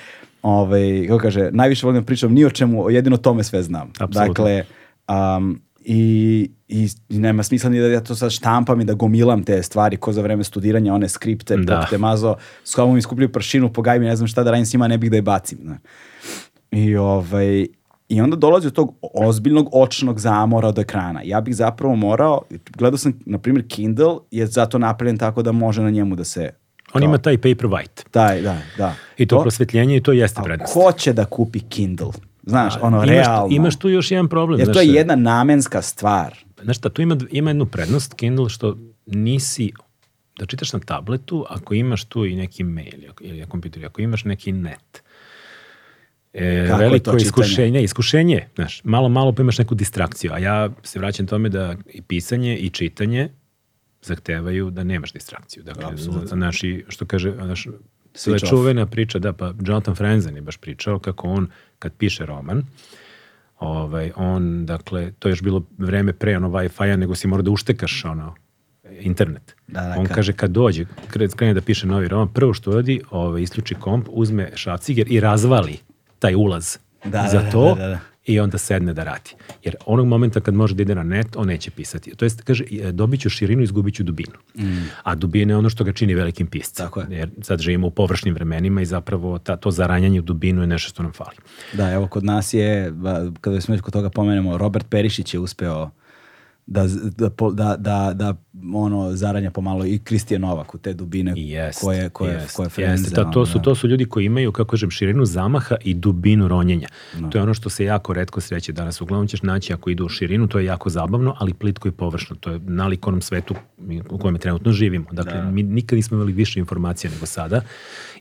Ovaj, kako kaže, najviše volim da pričam ni o čemu, jedino tome sve znam. Apsolutno. Dakle, um, i, i, i nema smisla ni da ja to sad štampam i da gomilam te stvari ko za vreme studiranja, one skripte, Da. pop te mazo, s kojom mi skupljaju pršinu po gajbi, ne znam šta da radim s njima, ne bih da je bacim. Ne. I, ovaj, I onda dolazi do tog ozbiljnog očnog zamora od ekrana. Ja bih zapravo morao, gledao sam, na primjer, Kindle je zato napravljen tako da može na njemu da se... On ima taj paper white. Taj, da, da. I to, prosvetljenje i to jeste prednost. ko će da kupi Kindle? Znaš, ono, imaš, realno. Imaš tu još jedan problem. Jer to je jedna namenska stvar. Znaš šta, tu ima, ima jednu prednost Kindle što nisi da čitaš na tabletu, ako imaš tu i neki mail ili na kompjuteru, ako imaš neki net, e, Kako je veliko to čitanje? iskušenje, iskušenje, znaš, malo, malo pa imaš neku distrakciju, a ja se vraćam tome da i pisanje i čitanje zahtevaju da nemaš distrakciju. Dakle, Apsolutno. naši, što kaže, naš, sve Switch off. čuvena priča, da, pa Jonathan Franzen je baš pričao kako on, kad piše roman, ovaj, on, dakle, to je još bilo vreme pre ono Wi-Fi-a, nego si mora da uštekaš ono, internet. Da, da, on kad- kaže kad dođe, kre- krene da piše novi roman, prvo što uradi, ovaj, isključi komp, uzme šaciger i razvali taj ulaz Da, za da, da, to da, da. I onda sedne da radi. Jer onog momenta kad može da ide na net, on neće pisati. To jest, kaže, e, dobit ću širinu, izgubit ću dubinu. A dubina je ono što ga čini velikim piscem. Mm. Tako je. Jer sad živimo u površnim vremenima i zapravo ta, to zaranjanje u dubinu je nešto što nam fali. Da, evo kod nas je, kada smo već kod toga pomenemo, Robert Perišić je uspeo da, da, da, da, da ono, zaranja pomalo i Kristijan Novak u te dubine Jest, koje, koje, jest, koje jeste. frenze, Ta- to, su, da. to su ljudi koji imaju, kako kažem, širinu zamaha i dubinu ronjenja. To je ono što se jako redko sreće danas. Uglavnom ćeš naći ako idu u širinu, to je jako zabavno, ali plitko i površno. To je nalik onom svetu u kojem trenutno živimo. Dakle, mi nikad nismo imali više informacija nego sada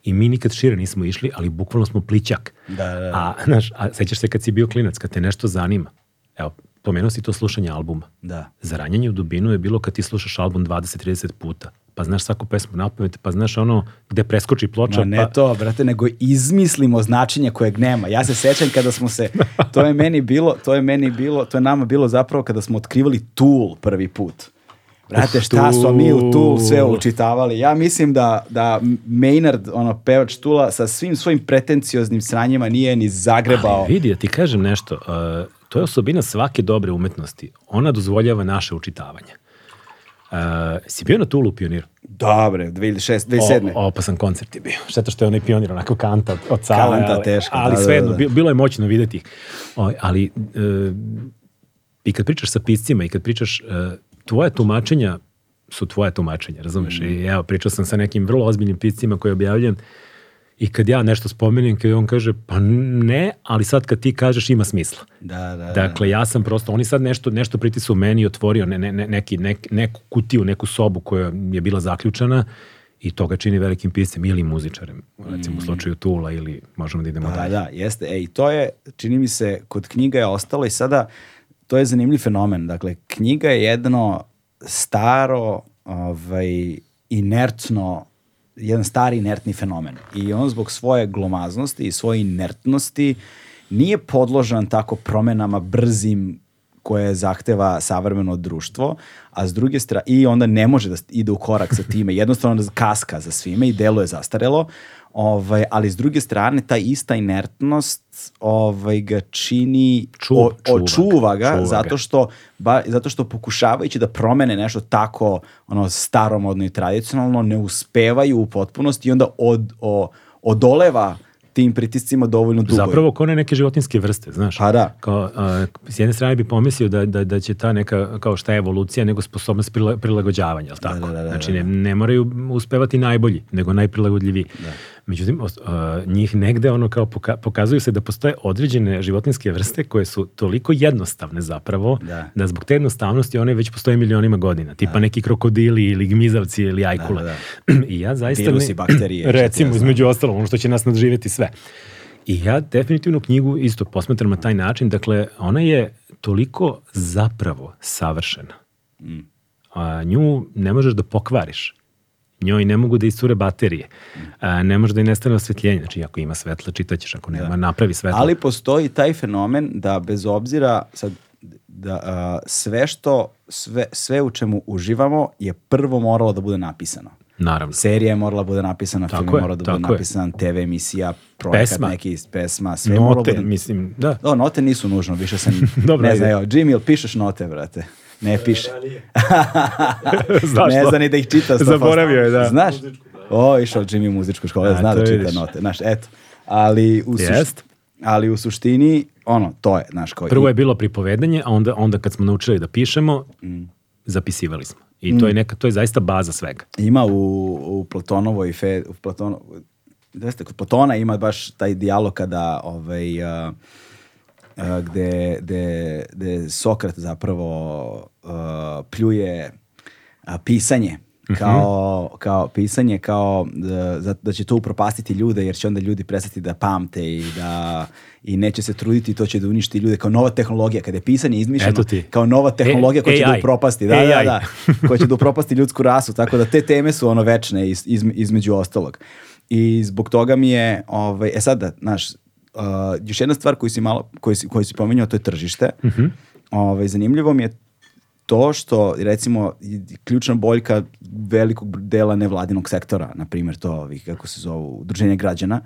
i mi nikad šire nismo išli, ali bukvalno smo plićak. Da, da, da. A, znaš, a sećaš se kad si bio klinac, kad te nešto zanima. Evo, pomenuo si to slušanje albuma. Da. Zaranjanje u dubinu je bilo kad ti slušaš album 20-30 puta. Pa znaš svaku pesmu na pamet, pa znaš ono gde preskoči ploča. Ma ne pa... to, brate, nego izmislimo značenje kojeg nema. Ja se sećam kada smo se, to je meni bilo, to je meni bilo, to je nama bilo zapravo kada smo otkrivali Tool prvi put. Brate, šta smo mi u Tool sve učitavali? Ja mislim da, da Maynard, ono, pevač Tula, sa svim svojim pretencioznim sranjima nije ni zagrebao. Ali vidi, da ti kažem nešto, uh, to je osobina svake dobre umetnosti. Ona dozvoljava naše učitavanje. Uh, si bio na Tulu pioniru? Dobre, 2006, 2007. O, opasan koncert je bio. Šteta što je onaj pionir onako kanta od- sale. Kanta ali, teška, Ali da, da, svejedno, da. bi- bilo je moćno videti ih. O, ali e, i kad pričaš sa piscima i kad pričaš, e, tvoje tumačenja su tvoje tumačenja, razumeš? Mm. I evo, pričao sam sa nekim vrlo ozbiljnim piscima koje objavljujem i kad ja nešto spomenem, kad on kaže, pa ne, ali sad kad ti kažeš ima smisla. Da, da, da. Dakle, ja sam prosto, oni sad nešto, nešto pritisu u meni i otvorio ne, ne, ne, neki, nek, neku kutiju, neku sobu koja je bila zaključana i to ga čini velikim piscem ili muzičarem, recimo u slučaju Tula ili možemo da idemo Da, dalje. da, jeste. E, i to je, čini mi se, kod knjiga je ostalo i sada, to je zanimljiv fenomen. Dakle, knjiga je jedno staro, ovaj, inertno, jedan stari inertni fenomen. I on zbog svoje glomaznosti i svoje inertnosti nije podložan tako promenama brzim koje zahteva savremeno društvo, a s druge strane, i onda ne može da ide u korak sa time, jednostavno kaska za svime i deluje zastarelo, ovaj, ali s druge strane ta ista inertnost ovaj, ga čini, Čuva- o- čuva ga, očuva ga, čuva ga. zato što, ba, zato što pokušavajući da promene nešto tako ono, staromodno i tradicionalno, ne uspevaju u potpunosti i onda od, o, odoleva tim pritiscima dovoljno dugo. Zapravo kao one neke životinske vrste, znaš. Pa da. Kao, a, s jedne strane bi pomislio da, da, da će ta neka, kao šta je evolucija, nego sposobnost prila, prilagođavanja, jel tako? da, da, da, znači, da. ne, ne moraju uspevati najbolji, nego najprilagodljiviji. Međutim, os- a, njih negde ono kao poka- pokazuju se da postoje određene životinske vrste koje su toliko jednostavne zapravo, Da. zbog te jednostavnosti one već postoje milionima godina. Tipa neki krokodili ili gmizavci ili ajkule. da, I ja zaista... Virusi, ne- bakterije, ja Recimo, znam. između ostalog, ono što će nas nadživjeti sve. I ja definitivno knjigu isto posmatram na taj način, dakle, ona je toliko zapravo savršena. Mm. A, nju ne možeš da pokvariš. Njoj ne mogu da iscure baterije. A, ne može da i nestane osvetljenje. Znači, ako ima svetla, čitaćeš. Ako nema, napravi svetla. Ali postoji taj fenomen da bez obzira sad, da a, sve što sve, sve u čemu uživamo je prvo moralo da bude napisano. Naravno. Serija je morala da bude napisana, Tako film je morao da bude napisan, TV emisija, projekat Pesma. neki iz pesma, sve je moralo Note, da bude... mislim, da. O, note nisu nužno, više sam, Dobro, ne znam, evo, Jimmy, jel pišeš note, brate? Ne piše. Znaš ne zna ni da ih čita. 100%. Zaboravio je, da. Znaš? O, išao Jimmy u muzičku školu, A, zna da čita vidiš. note. Znaš, eto. Ali u, suš- Jest. ali u suštini, ono, to je, znaš, kao... Prvo je bilo pripovedanje, a onda, onda kad smo naučili da pišemo, zapisivali smo. I to je neka, to je zaista baza svega. Ima u, u Platonovoj fe, u Platono, da ste, kod Platona ima baš taj dijalog kada ovaj, a, gde, gde, gde Sokrat zapravo a, pljuje a, pisanje kao, kao pisanje kao da, da će to upropastiti ljude jer će onda ljudi prestati da pamte i da i neće se truditi to će da uništi ljude kao nova tehnologija kada je pisanje izmišljeno kao nova tehnologija koja će da AI. upropasti da, da, AI. da, koja će da upropasti ljudsku rasu, tako da te teme su ono večne iz, izme- između ostalog. I zbog toga mi je, ovaj, e sad da, znaš, uh, još jedna stvar koju si malo, koju si, koju si pomenuo, to je tržište. ovaj, zanimljivo mi je to što, recimo, ključna boljka velikog dela nevladinog sektora, na primjer to ovih, kako se zovu, udruženja građana,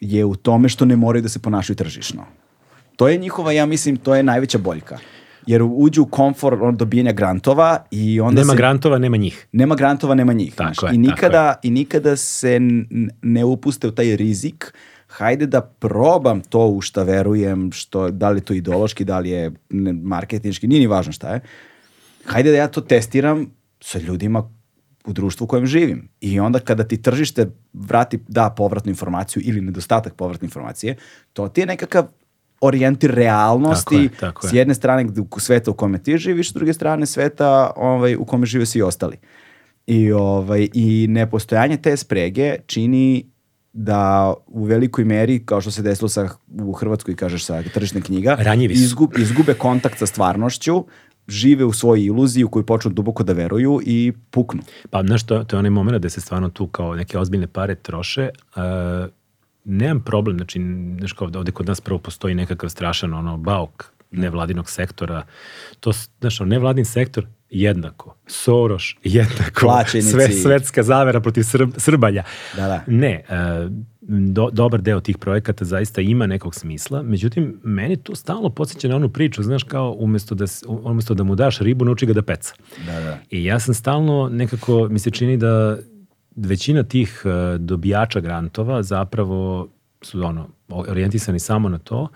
je u tome što ne moraju da se ponašaju tržišno. To je njihova, ja mislim, to je najveća boljka. Jer uđu u komfor on, dobijanja grantova i onda Nema se... grantova, nema njih. Nema grantova, nema njih. Tako je, I, tako nikada, I nikada se ne upuste u taj rizik hajde da probam to u šta verujem, što, da li je to ideološki, da li je marketinški, nije ni važno šta je, hajde da ja to testiram sa ljudima u društvu u kojem živim. I onda kada ti tržište vrati, da povratnu informaciju ili nedostatak povratne informacije, to ti je nekakav orijentir realnosti Tako je, tako je. s jedne strane sveta u kome ti živiš, s druge strane sveta ovaj, u kome žive svi ostali. I, ovaj, I nepostojanje te sprege čini da u velikoj meri, kao što se desilo sa, u Hrvatskoj, kažeš, sa tržišne knjiga, Ranjivi su. izgub, izgube kontakt sa stvarnošću, žive u svojoj iluziji u koju počnu duboko da veruju i puknu. Pa, znaš, to, to je onaj moment da se stvarno tu kao neke ozbiljne pare troše. Uh, nemam problem, znači, znaš, kao ovde kod nas prvo postoji nekakav strašan ono, bauk nevladinog sektora. To, znaš, nevladin sektor jednako, Soros jednako, Plaćenici. sve svetska zavera protiv Srb, Srbalja. Da, da. Ne, e, do, dobar deo tih projekata zaista ima nekog smisla, međutim, meni to stalno podsjeća na onu priču, znaš, kao umesto da, umesto da mu daš ribu, nauči ga da peca. Da, da. I ja sam stalno nekako, mi se čini da većina tih e, dobijača grantova zapravo su ono, orijentisani samo na to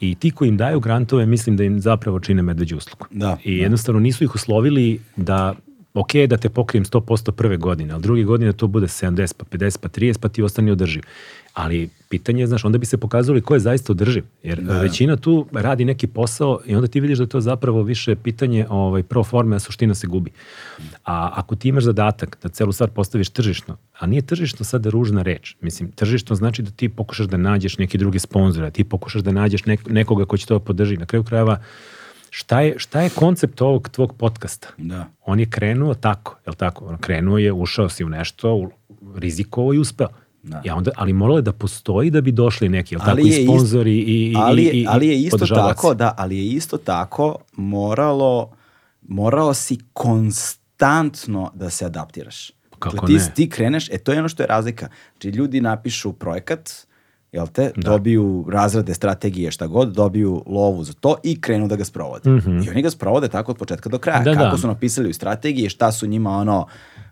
i ti koji im daju grantove mislim da im zapravo čine medveđu uslugu. Da, I da. jednostavno nisu ih uslovili da ok da te pokrijem 100% prve godine, ali druge godine to bude 70, pa 50, pa 30, pa ti ostani održiv. Ali pitanje je, znaš, onda bi se pokazali ko je zaista održiv. Jer Da. većina tu radi neki posao i onda ti vidiš da je to zapravo više pitanje ovaj, pro forme, a suština se gubi. A ako ti imaš zadatak da celu stvar postaviš tržišno, a nije tržišno sada ružna reč. Mislim, tržišno znači da ti pokušaš da nađeš neki drugi sponzor, da ti pokušaš da nađeš nek, nekoga ko će to podrži. Na kraju krajeva, šta je, šta je koncept ovog tvog podcasta? Da. On je krenuo tako, je li tako? On krenuo je, ušao si u nešto, rizikovao i uspeo. Da. Ja onda, ali moralo je da postoji da bi došli neki, Ali tako, je i isto- sponzori i, i, ali, je- i, ali je isto podržavaoci. tako, da, ali je isto tako moralo, morao si konstantno da se adaptiraš. Kako Dakle, ti, ne? ti kreneš, e to je ono što je razlika. Znači ljudi napišu projekat, jel te, dobiju razrade, strategije, šta god, dobiju lovu za to i krenu da ga sprovode. I oni ga sprovode tako od početka do kraja. Mhm. Da, Kako da. su napisali u strategiji, šta su njima ono,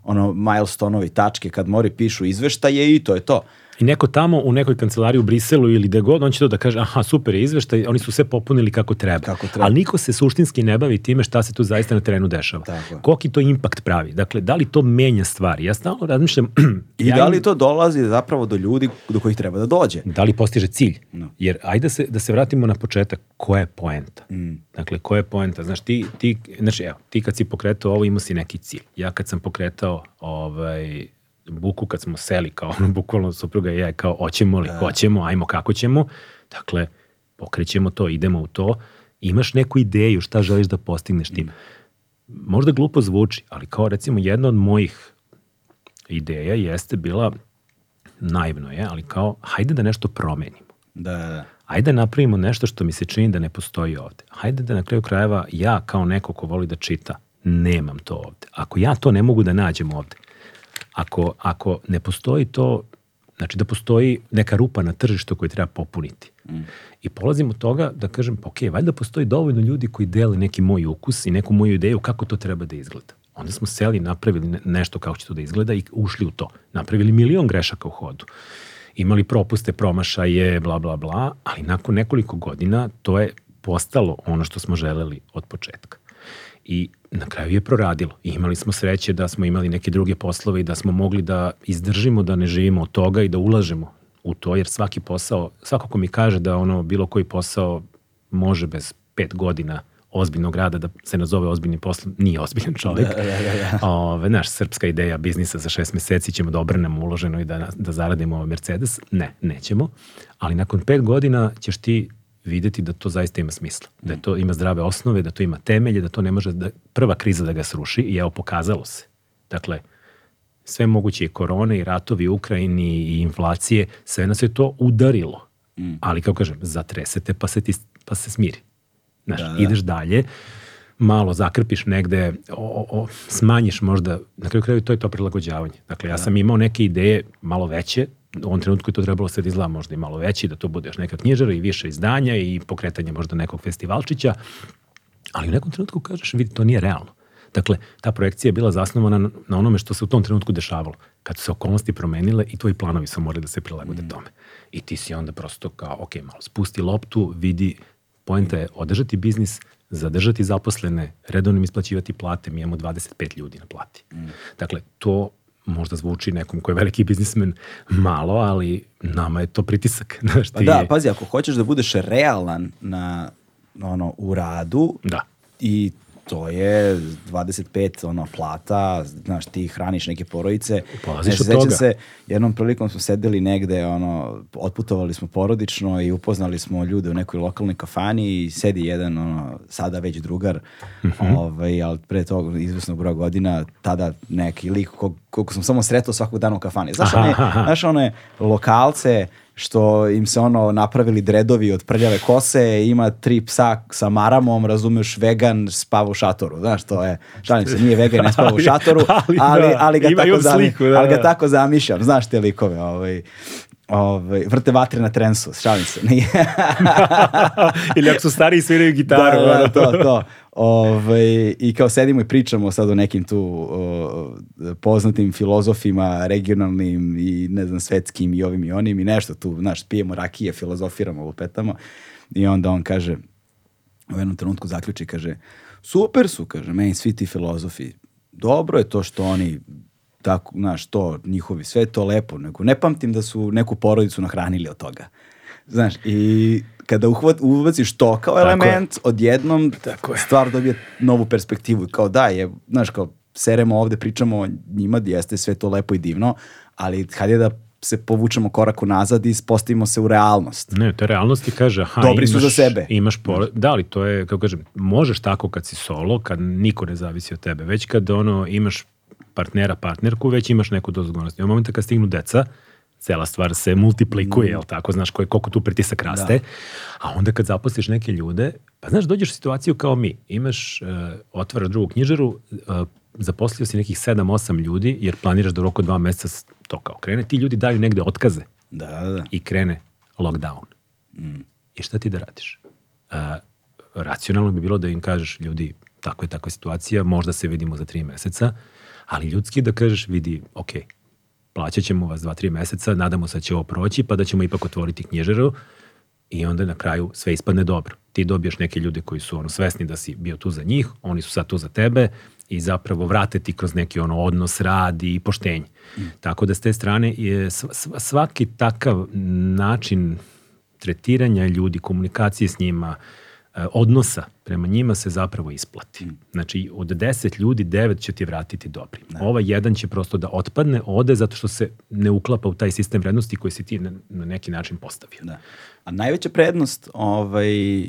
ono milestone-ovi tačke kad mori pišu izveštaje i to je to. I neko tamo u nekoj kancelariji u Briselu ili gde god, on će to da kaže, aha, super je izveštaj, oni su sve popunili kako treba. Kako treba. Ali niko se suštinski ne bavi time šta se tu zaista na terenu dešava. Tako. Koliki to impakt pravi? Dakle, da li to menja stvari? Ja stalno razmišljam... I ja da im- li to dolazi zapravo do ljudi do kojih treba da dođe? da li postiže cilj. No. Jer ajde se, da se vratimo na početak, koja je poenta? Mm. Dakle, koja je poenta? Znaš, ti, ti, znači, evo, ti kad si pokretao ovo, imao si neki cilj. Ja kad sam pokretao ovaj, buku, kad smo seli kao ono, bukvalno supruga i ja, kao, hoćemo li, hoćemo, ajmo, kako ćemo. Dakle, pokrećemo to, idemo u to. Imaš neku ideju šta želiš da postigneš tim. Možda glupo zvuči, ali kao recimo jedna od mojih ideja jeste bila, naivno je, ali kao, hajde da nešto promenimo. Da, da, da. Ajde da napravimo nešto što mi se čini da ne postoji ovde. Hajde da na kraju krajeva ja kao neko ko voli da čita, nemam to ovde. Ako ja to ne mogu da nađem ovde, ako, ako ne postoji to, znači da postoji neka rupa na tržištu koju treba popuniti. I polazim od toga da kažem, pa ok, valjda postoji dovoljno ljudi koji dele neki moj ukus i neku moju ideju kako to treba da izgleda. Onda smo seli, napravili ne- nešto kako će to da izgleda i ušli u to. Napravili milion grešaka u hodu. Imali propuste, promašaje, bla, bla, bla, ali nakon nekoliko godina to je postalo ono što smo želeli od početka. I na kraju je proradilo. I imali smo sreće da smo imali neke druge poslove i da smo mogli da izdržimo da ne živimo od toga i da ulažemo u to, jer svaki posao, svako ko mi kaže da ono bilo koji posao može bez pet godina ozbiljnog rada da se nazove ozbiljnim poslom, nije ozbiljan čovjek. Da, da, da, da. Ove, naš, srpska ideja biznisa za šest meseci ćemo da obrnemo uloženo i da, da zaradimo Mercedes. Ne, nećemo. Ali nakon pet godina ćeš ti videti da to zaista ima smisla. Da je to ima zdrave osnove, da to ima temelje, da to ne može da, prva kriza da ga sruši i evo pokazalo se. Dakle, sve moguće i korone i ratovi u Ukrajini i inflacije, sve nas je to udarilo. Ali, kao kažem, zatresete pa se, ti, pa se smiri. Znaš, Da, da. ideš dalje, malo zakrpiš negde, o, o, smanjiš možda, na kraju kraju to je to prilagođavanje. Dakle, ja sam imao neke ideje malo veće, u ovom trenutku je to trebalo sve da izgleda možda i malo veći, da to bude još neka knjižara i više izdanja i pokretanje možda nekog festivalčića, ali u nekom trenutku kažeš, vidi, to nije realno. Dakle, ta projekcija je bila zasnovana na, onome što se u tom trenutku dešavalo. Kad su se okolnosti promenile i tvoji planovi su morali da se prilagode tome. I ti si onda prosto kao, ok, malo spusti loptu, vidi, poenta je održati biznis, zadržati zaposlene, redovno im isplaćivati plate, mi imamo 25 ljudi na plati. Mm. Dakle, to možda zvuči nekom ko je veliki biznismen malo, ali nama je to pritisak. Znaš, Pa da, pazi, ako hoćeš da budeš realan na, ono, u radu Da. i to je 25 ono plata, znaš, ti hraniš neke porodice. Polaziš Ne, od toga. se, jednom prilikom smo sedeli negde, ono, otputovali smo porodično i upoznali smo ljude u nekoj lokalnoj kafani i sedi jedan, ono, sada već drugar, Mhm. ovaj, ali pre toga izvesnog broja godina, tada neki lik kog, kog sam samo sretao svakog dana u kafani. Znaš, one, znaš one lokalce što im se ono napravili dredovi od prljave kose, ima tri psa sa maramom, razumeš, vegan, spava u šatoru. Znaš, to je, šalim se, nije vegan, ne spava u šatoru, ali ali, da, ali, ga, tako sliku, da, ali ga da. tako zamišljam. Znaš te likove, ovaj, ovaj, vrte vatre na trensu, šalim se. Nije. Ili ako su stariji sviraju gitaru. Da, da, to, to. Ove, I kao sedimo i pričamo sad o nekim tu o, poznatim filozofima, regionalnim i ne znam, svetskim i ovim i onim i nešto tu, znaš, pijemo rakije, filozofiramo, lupetamo i onda on kaže, u jednom trenutku zaključi, kaže, super su, kaže, meni svi ti filozofi, dobro je to što oni tako, znaš, to, njihovi, sve je to lepo, nego ne pamtim da su neku porodicu nahranili od toga. Znaš, i kada uhvat, ubaciš to kao je. element, odjednom Tako je. stvar dobije novu perspektivu. Kao da, je, znaš, kao seremo ovde, pričamo o njima, jeste sve to lepo i divno, ali kad je da se povučemo korak nazad i postavimo se u realnost. Ne, to je realnost i kaže, aha, Dobri su imaš, za sebe. Imaš pore, da, ali to je, kako kažem, možeš tako kad si solo, kad niko ne zavisi od tebe, već kad ono, imaš partnera, partnerku, već imaš neku dozu odgovornosti. U momenta kad stignu deca, cela stvar se multiplikuje, jel tako, znaš koji, koliko tu pritisak raste, a onda kad zaposliš neke ljude, pa znaš, dođeš u situaciju kao mi, imaš, uh, otvaraš drugu knjižaru, uh, zaposlio si nekih 7-8 ljudi, jer planiraš da u roku dva meseca to kao krene, ti ljudi daju negde otkaze, Da, da, da. i krene lockdown. I šta ti da radiš? A, racionalno bi bilo da im kažeš, ljudi, tako je takva situacija, možda se vidimo za tri meseca, ali ljudski da kažeš, vidi, ok, plaćat ćemo vas dva, tri meseca, nadamo se da će ovo proći, pa da ćemo ipak otvoriti knjižaru i onda na kraju sve ispadne dobro. Ti dobiješ neke ljude koji su ono svesni da si bio tu za njih, oni su sad tu za tebe i zapravo vrate ti kroz neki ono odnos, rad i poštenje. Tako da s te strane je sv- sv- svaki takav način tretiranja ljudi, komunikacije s njima, e, odnosa prema njima se zapravo isplati. Znači, od 10 ljudi, 9 će ti vratiti dobri. Ovaj jedan će prosto da otpadne, ode zato što se ne uklapa u taj sistem vrednosti koji si ti na, na neki način postavio. Da. A najveća prednost ovaj, uh,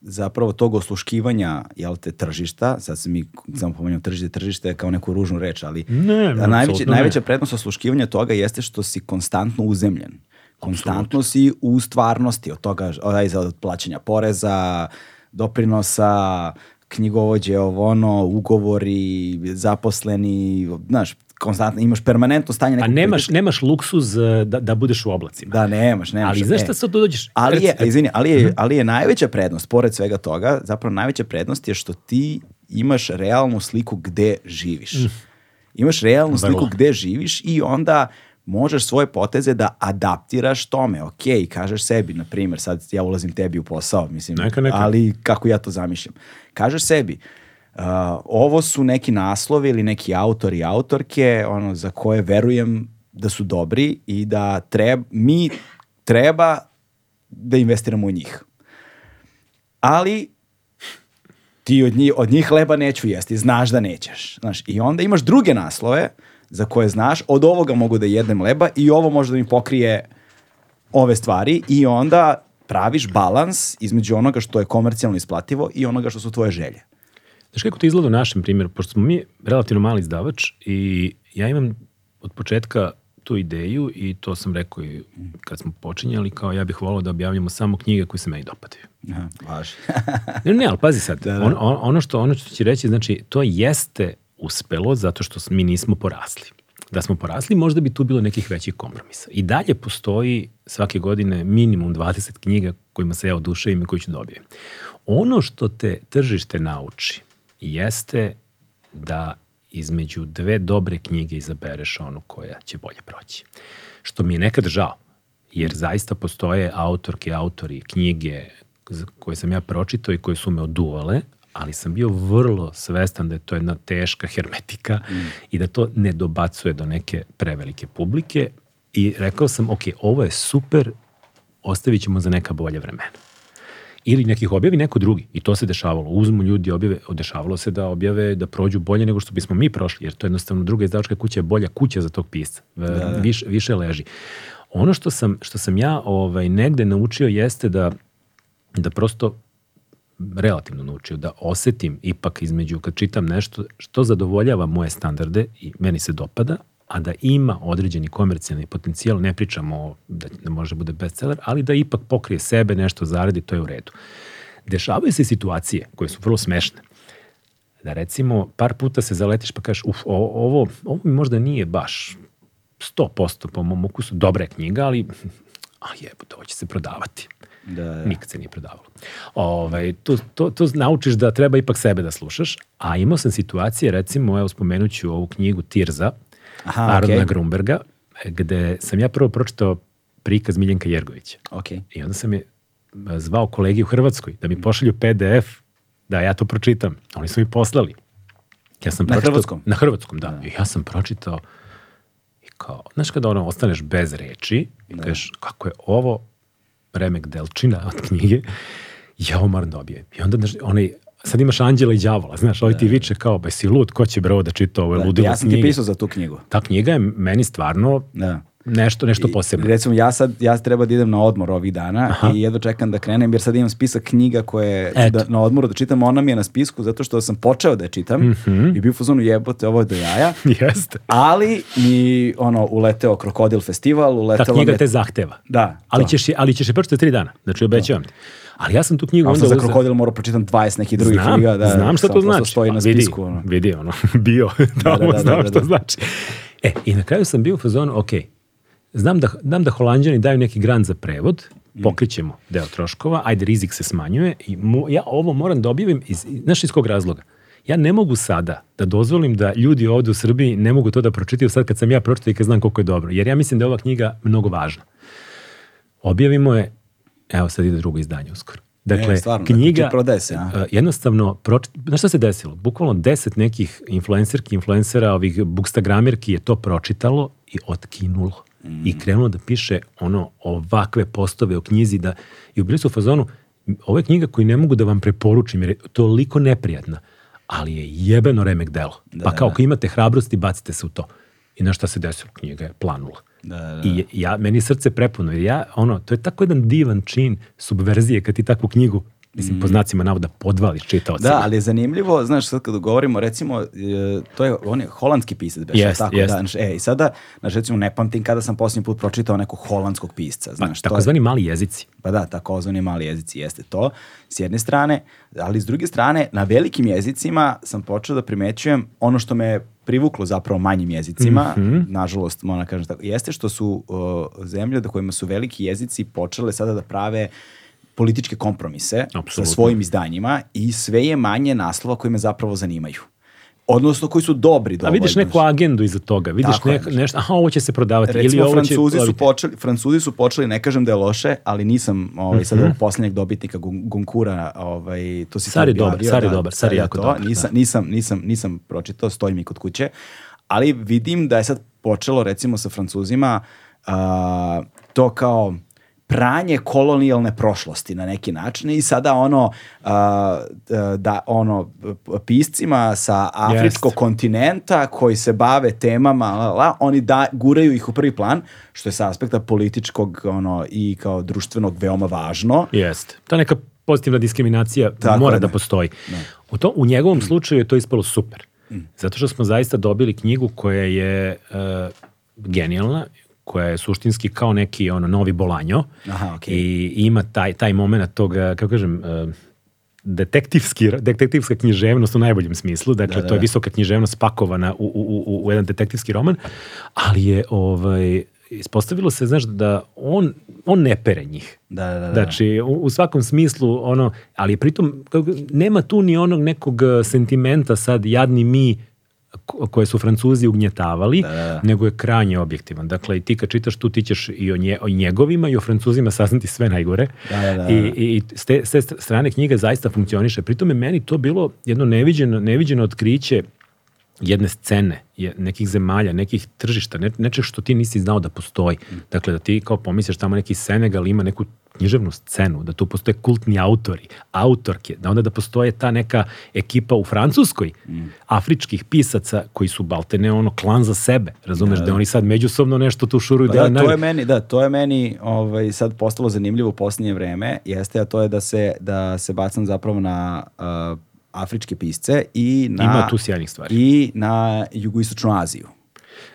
zapravo tog osluškivanja jel te, tržišta, sad se mi samo pomenuo tržište, tržište je kao neku ružnu reč, ali Ne, a najveća, ne. najveća prednost osluškivanja toga jeste što si konstantno uzemljen. Konstantno si u stvarnosti od toga, od, od plaćanja poreza, doprinosa, knjigovođe, ovo ono, ugovori, zaposleni, znaš, konstantno, imaš permanentno stanje A nekog nemaš, nemaš luksuz e, da, da budeš u oblacima. Da, nemaš, nemaš. Ali znaš E, šta sad tu dođeš? Ali je, izvini, ali je, ali je najveća prednost, pored svega toga, zapravo najveća prednost je što ti imaš realnu sliku gde živiš. Imaš realnu sliku Vrlo. gde živiš i onda možeš svoje poteze da adaptiraš tome. Ok, kažeš sebi, na primjer, sad ja ulazim tebi u posao, mislim, Neka, neka. ali kako ja to zamišljam. Kažeš sebi, uh, ovo su neki naslovi ili neki autori i autorke ono, za koje verujem da su dobri i da treb, mi treba da investiramo u njih. Ali ti od njih, od njih hleba neću jesti, znaš da nećeš. Znaš, I onda imaš druge naslove za koje znaš, od ovoga mogu da jedem leba i ovo može da mi pokrije ove stvari i onda praviš balans između onoga što je komercijalno isplativo i onoga što su tvoje želje. Znaš kako to izgleda u našem primjeru, pošto smo mi relativno mali izdavač i ja imam od početka tu ideju i to sam rekao i kad smo počinjali, kao ja bih volao da objavljamo samo knjige koje se meni dopadaju. Aha, važi. Ne, ne, ali pazi sad, Da, da. On, on- ono, što, ono što ću reći, znači, to jeste uspelo zato što mi nismo porasli. Da smo porasli, možda bi tu bilo nekih većih kompromisa. I dalje postoji svake godine minimum 20 knjiga kojima se ja oduševim i koji ću dobijem. Ono što te tržište nauči jeste da između dve dobre knjige izabereš onu koja će bolje proći. Što mi je nekad žao, jer zaista postoje autorke, autori, knjige koje sam ja pročitao i koje su me oduvale, ali sam bio vrlo svestan da je to jedna teška hermetika i da to ne dobacuje do neke prevelike publike i rekao sam, ok, ovo je super, ostavit ćemo za neka bolja vremena. Ili nekih objavi neko drugi. I to se dešavalo. Uzmu ljudi objave, dešavalo se da objave da prođu bolje nego što bismo mi prošli, jer to je jednostavno druga izdavačka kuća je bolja kuća za tog pisca. Da, Više, više leži. Ono što sam, što sam ja ovaj, negde naučio jeste da, da prosto relativno naučio da osetim ipak između kad čitam nešto što zadovoljava moje standarde i meni se dopada, a da ima određeni komercijalni potencijal, ne pričamo da ne može bude bestseller, ali da ipak pokrije sebe, nešto zaradi, to je u redu. Dešavaju se situacije koje su vrlo smešne. Da recimo par puta se zaletiš pa kažeš, uf, o- ovo, ovo mi možda nije baš 100% po mom ukusu dobra knjiga, ali a jebote, ovo će se prodavati. Da, da. Nikad se nije prodavalo. Ovaj, to, to, to naučiš da treba ipak sebe da slušaš, a imao sam situacije, recimo, evo spomenut ću ovu knjigu Tirza, Aha, Arona okej. Grunberga, gde sam ja prvo pročitao prikaz Miljenka Jergovića. Ok. I onda sam je zvao kolegi u Hrvatskoj da mi pošalju PDF da ja to pročitam. Oni su mi poslali. Ja sam Na hrvatskom? Na hrvatskom, da. I ja sam pročitao i kao, znaš kada ono, ostaneš bez reči i kažeš, kako je ovo remek delčina od knjige, ja ovo moram dobijem. I onda, znaš, onaj, sad imaš anđela i đavola, znaš, ovaj ti viče kao, ba si lud, ko će bre ovo da čita, ovo Da, ludilo ja sam ti knjige. pisao za tu knjigu. Ta knjiga je meni stvarno Da. Nešto, nešto posebno. Recimo, ja sad ja treba da idem na odmor ovih dana i jedno čekam da krenem, jer sad imam spisak knjiga koje Eto. da, na odmoru da čitam, ona mi je na spisku zato što sam počeo da je čitam Mhm. i bio u fazonu jebote, ovo je do jaja. Jeste. Ali mi, ono, uleteo Krokodil festival, Ta uletelo knjiga te zahteva. Da, Ali to. ćeš, ali ćeš je pročitati tri dana. Znači, obećavam ti. Ali ja sam tu knjigu A onda sam za Krokodil morao pročitam 20 nekih drugih znam, knjiga. Da, znam šta to znači. stoji na vidi, spisku. Ono. Vidi, ono, bio, tamo, da, da, znam da, šta da. znači. E, i na kraju sam bio u fazonu, ok, znam da, znam da holanđani daju neki grant za prevod, Mm. pokrićemo deo troškova, ajde rizik se smanjuje i mo- ja ovo moram da objavim, iz, znaš iz kog razloga? Ja ne mogu sada da dozvolim da ljudi ovde u Srbiji ne mogu to da pročitaju sad kad sam ja pročitao i kad znam koliko je dobro. Jer ja mislim da je ova knjiga mnogo važna. Objavimo je, evo sad ide drugo izdanje uskoro. Dakle, E, stvarno, dakle, knjiga, či- prodaje se, a? e, jednostavno, proči... znaš šta se desilo? Bukvalno deset nekih influencerki, influencera, ovih bookstagramerki je to pročitalo i otkinulo. Mm. I krenulo da piše ono ovakve postove o knjizi da, i u bili su u fazonu, ovo je knjiga koju ne mogu da vam preporučim jer je toliko neprijatna, ali je jebeno remek delo. pa kao, ako imate hrabrosti, bacite se u to. I na šta se desilo? Knjiga je planula. Da, da, I ja, meni je srce prepuno, jer ja, ono, to je tako jedan divan čin subverzije kad ti takvu knjigu, mislim, po znacima navoda, podvališ čitaocima. Da, ali je zanimljivo, znaš, sad kad govorimo, recimo, e, to je, on je holandski pisac, beše, Jest, tako jest. da, znaš, e, i sada, znaš, recimo, ne pamtim kada sam posljednji put pročitao nekog holandskog pisca, Pa, znaš, je, takozvani mali jezici. pa da, takozvani mali jezici jeste to, s jedne strane, ali s druge strane, na velikim jezicima sam počeo da primećujem ono što me privuklo zapravo manjim jezicima, Mhm. nažalost, moram da kažem tako, jeste što su uh, zemlje da kojima su veliki jezici počele sada da prave političke kompromise Apsolutno. sa svojim izdanjima i sve je manje naslova koji me zapravo zanimaju. Odnosno koji su dobri A dovoljno. vidiš neku agendu iza toga, vidiš Tako nek, nešto, aha, ovo će se prodavati, ili Recimo, ovo će... Francuzi su, ploviti. počeli, Francuzi su počeli, ne kažem da je loše, ali nisam ovaj, sad Mhm. ovog posljednjeg dobitnika Gun- Gunkura, ovaj, to si Sar ti je dobar, Sar je da, dobar, Sar je da, jako to. dobar, Nisam, da. nisam, nisam, nisam pročitao, stoji mi kod kuće, ali vidim da je sad počelo recimo sa Francuzima a, to kao pranje kolonijalne prošlosti na neki način i sada ono a, da ono piscima sa afričkog Jest. kontinenta koji se bave temama la, la, oni da guraju ih u prvi plan što je sa aspekta političkog ono i kao društvenog veoma važno Jeste. Ta neka pozitivna diskriminacija Tako mora da da. postoji. U, to, u njegovom slučaju je to ispalo super. Zato što smo zaista dobili knjigu koja je e, genijalna, koja je suštinski kao neki ono novi bolanjo Aha, okej. i ima taj, taj moment tog, e, kako kažem, e, detektivski, detektivska književnost u najboljem smislu, dakle da, to je da. visoka književnost spakovana u, u, u, u jedan detektivski roman, ali je ovaj, ispostavilo se, znaš, da on, on ne pere njih. Da, da, da. Znači, u, u svakom smislu, ono, ali pritom, kako, nema tu ni onog nekog eh, sentimenta sad, jadni mi, koje su Francuzi ugnjetavali, Da, da, nego je krajnje objektivan. Dakle, i ti kad čitaš tu, ti ćeš i o, nje, o njegovima i o Francuzima saznati sve najgore. Da, da, da, I, i, s, te, s te strane knjiga zaista funkcioniše. Pritom je meni to bilo jedno neviđeno, neviđeno otkriće jedne scene, nekih zemalja, nekih tržišta, ne, nečeg što ti nisi znao da postoji. Dakle, da ti kao pomisliš tamo neki Senegal ima neku književnu scenu, da tu postoje kultni autori, autorke, da onda da postoje ta neka ekipa u Francuskoj, afričkih pisaca koji su baltene ono klan za sebe, razumeš, da, oni sad međusobno nešto tu šuruju. Pa da, da, to je meni, da, to je meni ovaj, sad postalo zanimljivo u posljednje vreme, jeste, a to je da se, da se bacam zapravo na uh, afričke pisce i na, Ima tu sjajnih stvari. i na jugoistočnu Aziju.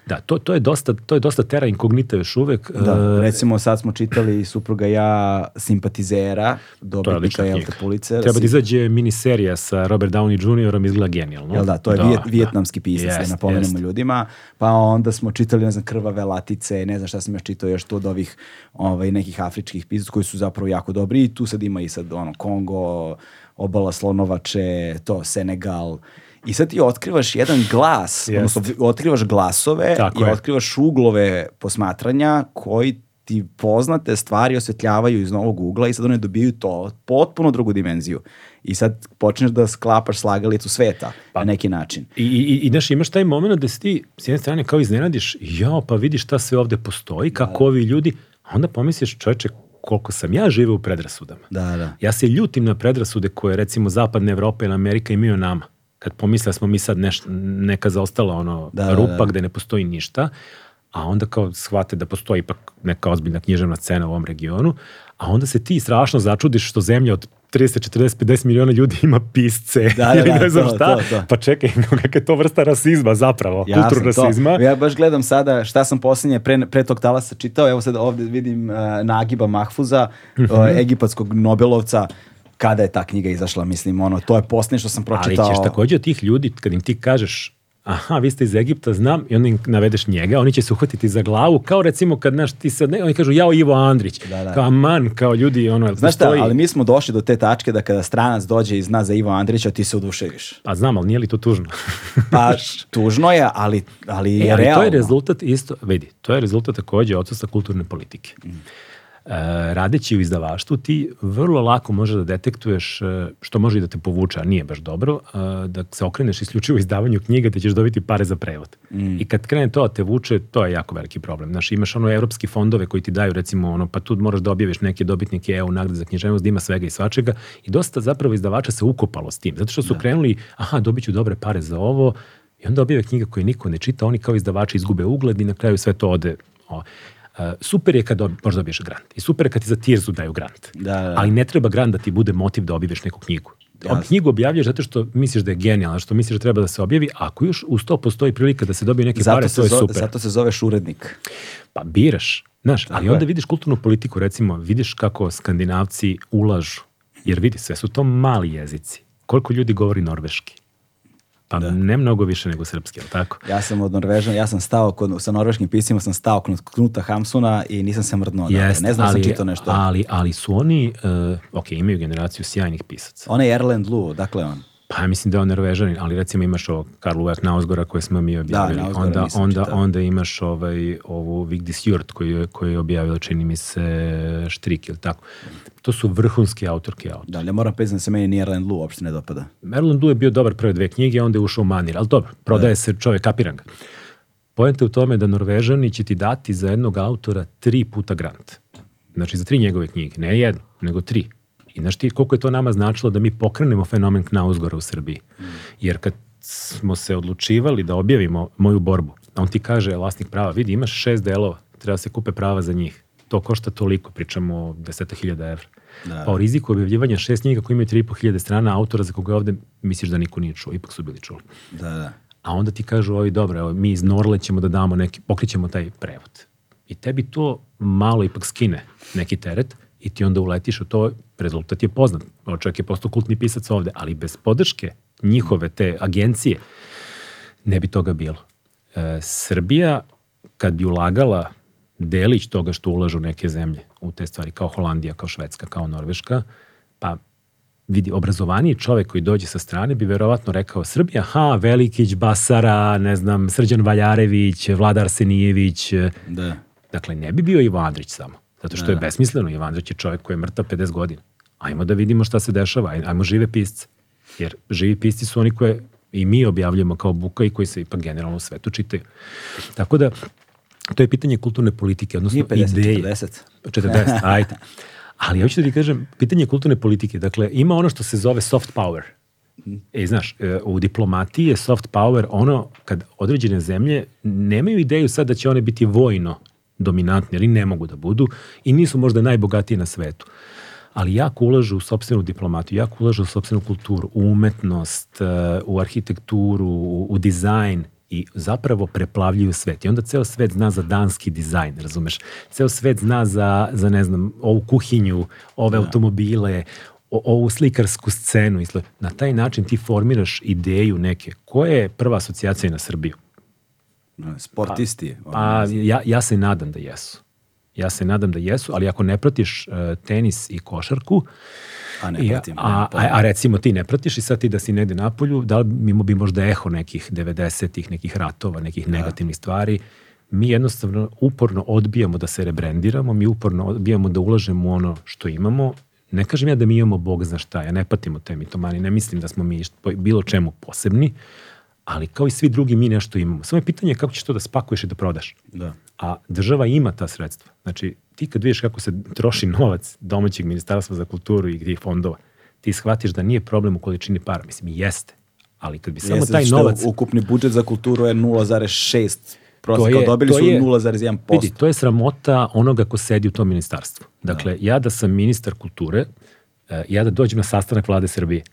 Da, to, to, je dosta, to je dosta tera inkognita još uvek. Da, E, recimo sad smo čitali supruga ja simpatizera, je dobitnika odlična Jelte. Pulice. Treba da izađe miniserija sa Robert Downey Jr. izgleda genijalno. Jel da, to je vijet, vijetnamski pisac, da napomenemo jest. ljudima. Pa onda smo čitali, ne znam, krvave latice, ne znam šta sam još čitao još tu od ovih ovaj, nekih afričkih pisaca koji su zapravo jako dobri. I tu sad ima i sad ono, Kongo, obala Slonovače, to, Senegal. I sad ti otkrivaš jedan glas, Jest. odnosno otkrivaš glasove Tako i je. otkrivaš uglove posmatranja koji ti poznate stvari osvetljavaju iz novog ugla i sad one dobiju to potpuno drugu dimenziju. I sad počneš da sklapaš slagalicu sveta Pa na neki način. I, i, i znaš, imaš taj moment da se ti s jedne strane kao iznenadiš, jao, pa vidiš šta sve ovde postoji, kako ovi ljudi, a onda pomisliš, čoveče, koliko sam ja živeo u predrasudama. Da, da. Ja se ljutim na predrasude koje recimo zapadna Evropa ili Amerika imaju nama. Kad pomisle da smo mi sad neš, neka zaostala ono Da, da, rupa da. gde ne postoji ništa, a onda kao shvate da postoji ipak neka ozbiljna književna scena u ovom regionu, a onda se ti strašno začudiš što zemlja od 30, 40, 50 miliona ljudi ima pisce Da, da, ili da, ne znam to, šta. to, to. Pa čekaj, neka je to vrsta rasizma zapravo, Jasno, kultur to. rasizma. Ja baš gledam sada šta sam posljednje pre, pre tog talasa čitao. Evo sad ovdje vidim uh, Nagiba Mahfuza, uh, egipatskog Nobelovca. Kada je ta knjiga izašla, mislim, ono, to je posljednje što sam Ali pročitao. ćeš takođe od tih ljudi, kad im ti kažeš aha, vi ste iz Egipta, znam, i onda im navedeš njega, oni će se uhvatiti za glavu, kao recimo kad, znaš, ti se, ne, oni kažu, jao Ivo Andrić, Da, da. kao aman, kao ljudi, ono, jel Znaš šta, ali mi smo došli do te tačke da kada stranac dođe i zna za Ivo Andrića, ti se oduševiš. Pa znam, ali nije li to tužno? Pa tužno je, ali, ali je E, ali realno. to je rezultat isto, vidi, to je rezultat takođe odsustva kulturne politike. E, radeći u izdavaštvu ti vrlo lako možeš da detektuješ e, što može i da te povuče, a nije baš dobro, e, da se okreneš isključivo izdavanju knjiga da ćeš dobiti pare za prevod. I kad krene to da te vuče, to je jako veliki problem. Znaš, imaš ono evropski fondove koji ti daju recimo ono, pa tu moraš da objaviš neke dobitnike EU nagrade za književnost, da ima svega i svačega i dosta zapravo izdavača se ukopalo s tim, zato što su krenuli, aha, dobit ću dobre pare za ovo, i onda objave knjiga koje niko ne čita, oni kao izdavači izgube ugled i na kraju sve to ode. O, e, super je kad možda dobiješ grant. I super je kad ti za Tirzu daju grant. Da, da, da. Ali ne treba grant da ti bude motiv da objaviš neku knjigu. Ob, Jasno. knjigu objavljaš zato što misliš da je genijalna, što misliš da treba da se objavi, a ako još uz to postoji prilika da se dobije neke zato, pare, to je zo- super. zato se zoveš urednik. Pa biraš. Znaš, ali onda vidiš kulturnu politiku, recimo, vidiš kako skandinavci ulažu. Jer vidi, sve su to mali jezici. Koliko ljudi govori norveški? Pa ne mnogo više nego srpski, ali tako? Ja sam od Norvežana, ja sam stao kod, sa norveškim pisima, sam stao kod Knuta Hamsuna i nisam se mrdnuo. odavde. Jeste, ne znam da sam ali, čitao nešto. Ali, ali su oni, uh, ok, imaju generaciju sjajnih pisaca. On je Erland Lu, dakle on. Pa mislim da je on nervežanin, ali recimo imaš ovo Karl Uwek Nausgora koje smo mi objavili. Nausgora onda, onda, čitao. onda imaš ovaj, ovu Vigdis Jurt koju, koju je objavila, čini mi se, Štrik ili tako. To su vrhunski autorke i autor. Da, ja moram priznati da se meni ni Erland Lu uopšte ne dopada. Merlin Du je bio dobar prve dve knjige, onda je ušao u manir, ali dobro, prodaje se čovjek, kapiram ga. Pojenta je u tome da Norvežani će ti dati za jednog autora tri puta grant. Znači za tri njegove knjige, ne jednu, nego tri. I znaš ti koliko je to nama značilo da mi pokrenemo fenomen Knausgora u Srbiji. Jer kad smo se odlučivali da objavimo moju borbu, a on ti kaže, vlasnik prava, vidi imaš šest delova, treba da se kupe prava za njih. To košta toliko, pričamo o deseta hiljada evra. Da. Pa o riziku objavljivanja šest knjiga koji imaju 3.500 strana autora za koga ovde misliš da niko nije čuo, ipak su bili čuli. Da, da. A onda ti kažu ovi, dobro, evo, mi iz Norle ćemo da damo neki, pokrićemo taj prevod. I tebi to malo ipak skine neki teret i ti onda uletiš u to, rezultat je poznat. Ovo čovjek je postao kultni pisac ovde, ali bez podrške njihove te agencije ne bi toga bilo. E, Srbija, kad bi ulagala delić toga što ulažu neke zemlje u te stvari, kao Holandija, kao Švedska, kao Norveška, pa vidi, obrazovaniji čovek koji dođe sa strane bi verovatno rekao Srbija, ha, Velikić, Basara, ne znam, Srđan Valjarević, Vladar Arsenijević. Da. Dakle, ne bi bio Ivo Andrić samo. Zato što Da, je da. besmisleno. Andrić je čovjek koji je mrtav 50 godina. Ajmo da vidimo šta se dešava. aj- Ajmo žive pisce. Jer živi pisci su oni koje i mi objavljujemo kao buka i koji se ipak generalno u svetu čitaju. Tako da, to je pitanje kulturne politike, odnosno Nije 50, ideje. 40. 40, ajde. Ali hoću da ti kažem, pitanje kulturne politike, dakle, ima ono što se zove soft power. E, znaš, e, u diplomatiji je soft power ono kad određene zemlje nemaju ideju sad da će one biti vojno dominantne, ili ne mogu da budu i nisu možda najbogatije na svetu. Ali jako ulažu u sopstvenu diplomatiju, jako ulažu u sopstvenu kulturu, u umetnost, e, u arhitekturu, u, u dizajn i zapravo preplavljuju svet. I onda ceo svet zna za danski dizajn, razumeš? Ceo svet zna za, za ne znam, ovu kuhinju, ove automobile, o, ovu slikarsku scenu. Na taj način ti formiraš ideju neke. Koja je prva asocijacija na Srbiju? Sportisti. Pa ja, ja se nadam da jesu. Ja se nadam da jesu, ali ako ne pratiš e, tenis i košarku, A ne i- pratim, a, nemam a, a recimo ti ne pratiš i sad ti da si negde napolju, da li mimo bi možda eho nekih 90-ih, nekih ratova, nekih negativnih stvari, mi jednostavno uporno odbijamo da se rebrendiramo, mi uporno odbijamo da ulažemo u ono što imamo. Ne kažem ja da mi imamo Bog zna šta, ja ne patimo te mitomani, ne mislim da smo mi bilo čemu posebni, ali kao i svi drugi mi nešto imamo. Samo je pitanje kako ćeš to da spakuješ i da prodaš. Da. A država ima ta sredstva. Znači, ti kad vidiš kako se troši novac domaćeg ministarstva za kulturu i tih fondova, ti shvatiš da nije problem u količini para. Mislim, jeste. Ali kad bi samo Jeste, taj novac... Ukupni budžet za kulturu je 0,6 prosjeka, je- dobili su je- 0,1%. Vidi, to je sramota onoga ko sedi u tom ministarstvu. Dakle, ja da sam ministar kulture, eh, ja da dođem na sastanak vlade Srbije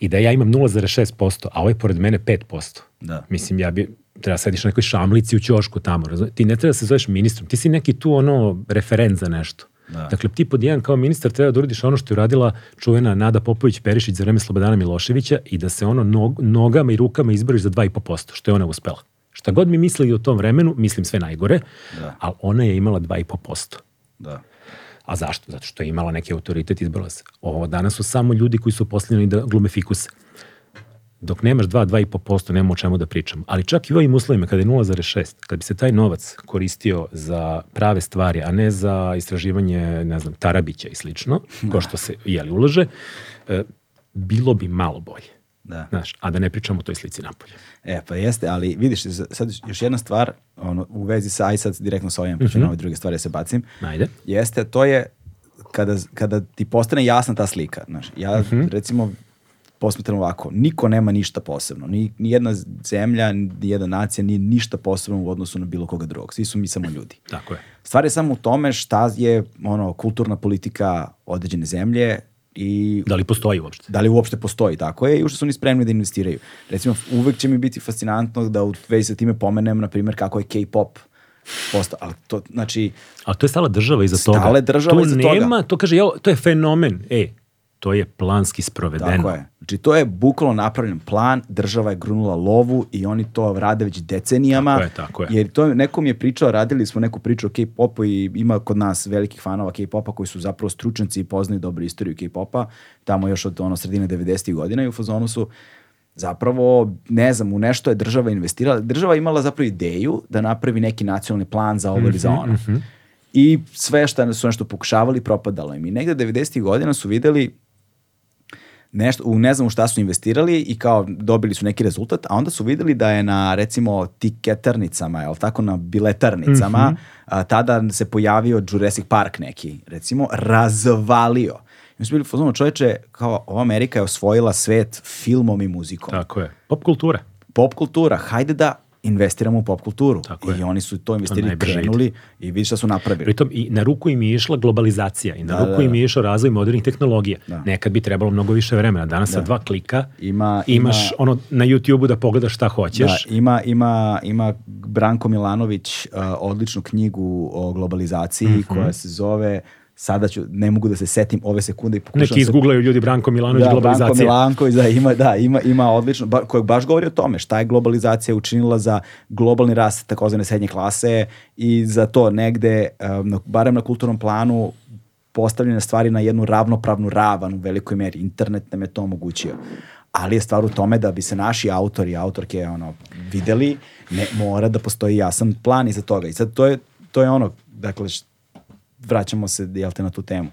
i da ja imam 0,6%, a ovaj pored mene 5%. Da. Mislim, ja bi treba sediš na nekoj šamlici u ćošku tamo. razumeš? Ti ne treba da se zoveš ministrom, ti si neki tu ono referent za nešto. Da. Dakle, ti pod jedan kao ministar treba da uradiš ono što je uradila čuvena Nada Popović-Perišić za vreme Slobodana Miloševića i da se ono nog, nogama i rukama izboriš za 2,5%, što je ona uspela. Šta god mi mislili o tom vremenu, mislim sve najgore, Da. ali ona je imala 2,5%. Da. A zašto? Zato što je imala neki autoritet izbrala se. Ovo danas su samo ljudi koji su posljedni da glume fikuse. Dok nemaš 2, 2,5%, nema o čemu da pričam. Ali čak i u ovim uslovima, kada je 0,6, kad bi se taj novac koristio za prave stvari, a ne za istraživanje, ne znam, Tarabića i slično, ko što se, jeli, ulaže, e, bilo bi malo bolje. Da. Znaš, a da ne pričamo o toj slici napolje. E, pa jeste, ali vidiš, sad još jedna stvar, ono, u vezi sa, aj sad direktno sa ovim, pa ću na ove druge stvari da se bacim, Ajde. jeste, to je kada, kada ti postane jasna ta slika. Znaš, ja, recimo, posmetram ovako, niko nema ništa posebno. Ni, ni jedna zemlja, ni jedna nacija nije ništa posebno u odnosu na bilo koga drugog. Svi su mi samo ljudi. Tako je. Stvar je samo u tome šta je ono, kulturna politika određene zemlje i Da li postoji uopšte? da li uopšte postoji, tako je, i u što su oni spremni da investiraju. Recimo, uvek će mi biti fascinantno da u vezi sa time pomenem, na primjer, kako je K-pop postao, ali to, znači, Ali to je stala država iza toga. Stala je država tu iza toga. nema, to kaže, jel, to je fenomen. E, to je planski sprovedeno. tako je. Znači, to je bukvalno napravljen plan, država je grunula lovu i oni to rade već decenijama. Tako je, tako je. Jer to je, nekom je pričao, radili smo neku priču o K-popu i ima kod nas velikih fanova K-popa koji su zapravo stručnjaci i poznaju dobro istoriju K-popa, tamo još od ono sredine 90. godina i u fazonu su zapravo, ne znam, u nešto je država investirala. Država je imala zapravo ideju da napravi neki nacionalni plan za ovo ili Mhm, za ono. I sve što su nešto pokušavali, propadalo im. I negde 90. godina su videli nešto, u ne znam u šta su investirali i kao dobili su neki rezultat, a onda su videli da je na recimo tiketarnicama, jel tako, na biletarnicama, a, tada se pojavio Jurassic Park neki, recimo, razvalio. I mi smo bili fazonu, čoveče, kao ova Amerika je osvojila svet filmom i muzikom. Tako je. Pop kultura. Pop kultura, hajde da investiramo u pop kulturu. Tako I je. oni su to investirali, ide. krenuli i vidi šta su napravili. Pritom i na ruku im je išla globalizacija i na Da, ruku da, im da. je išao razvoj modernih tehnologija. Da. Nekad bi trebalo mnogo više vremena. Danas sa dva klika Ima- imaš ima- ono na YouTubeu da pogledaš šta hoćeš. Da, ima, ima, ima Branko Milanović uh, odličnu knjigu o globalizaciji Mhm. koja se zove sada ću, ne mogu da se setim ove sekunde i pokušam Neki izgooglaju ljudi Branko Milanović da, Branko globalizacija. Milanković, da, ima, da, ima, ima odlično, ba, kojeg baš govori o tome šta je globalizacija učinila za globalni rast takozvane srednje klase i za to negde, um, barem na kulturnom planu, postavljene stvari na jednu ravnopravnu ravan u velikoj meri. Internet nam je to omogućio. Ali je stvar u tome da bi se naši autori i autorke ono, videli, ne, mora da postoji jasan plan iza toga. I sad to je, to je ono, dakle, vraćamo se, jel te, na tu temu.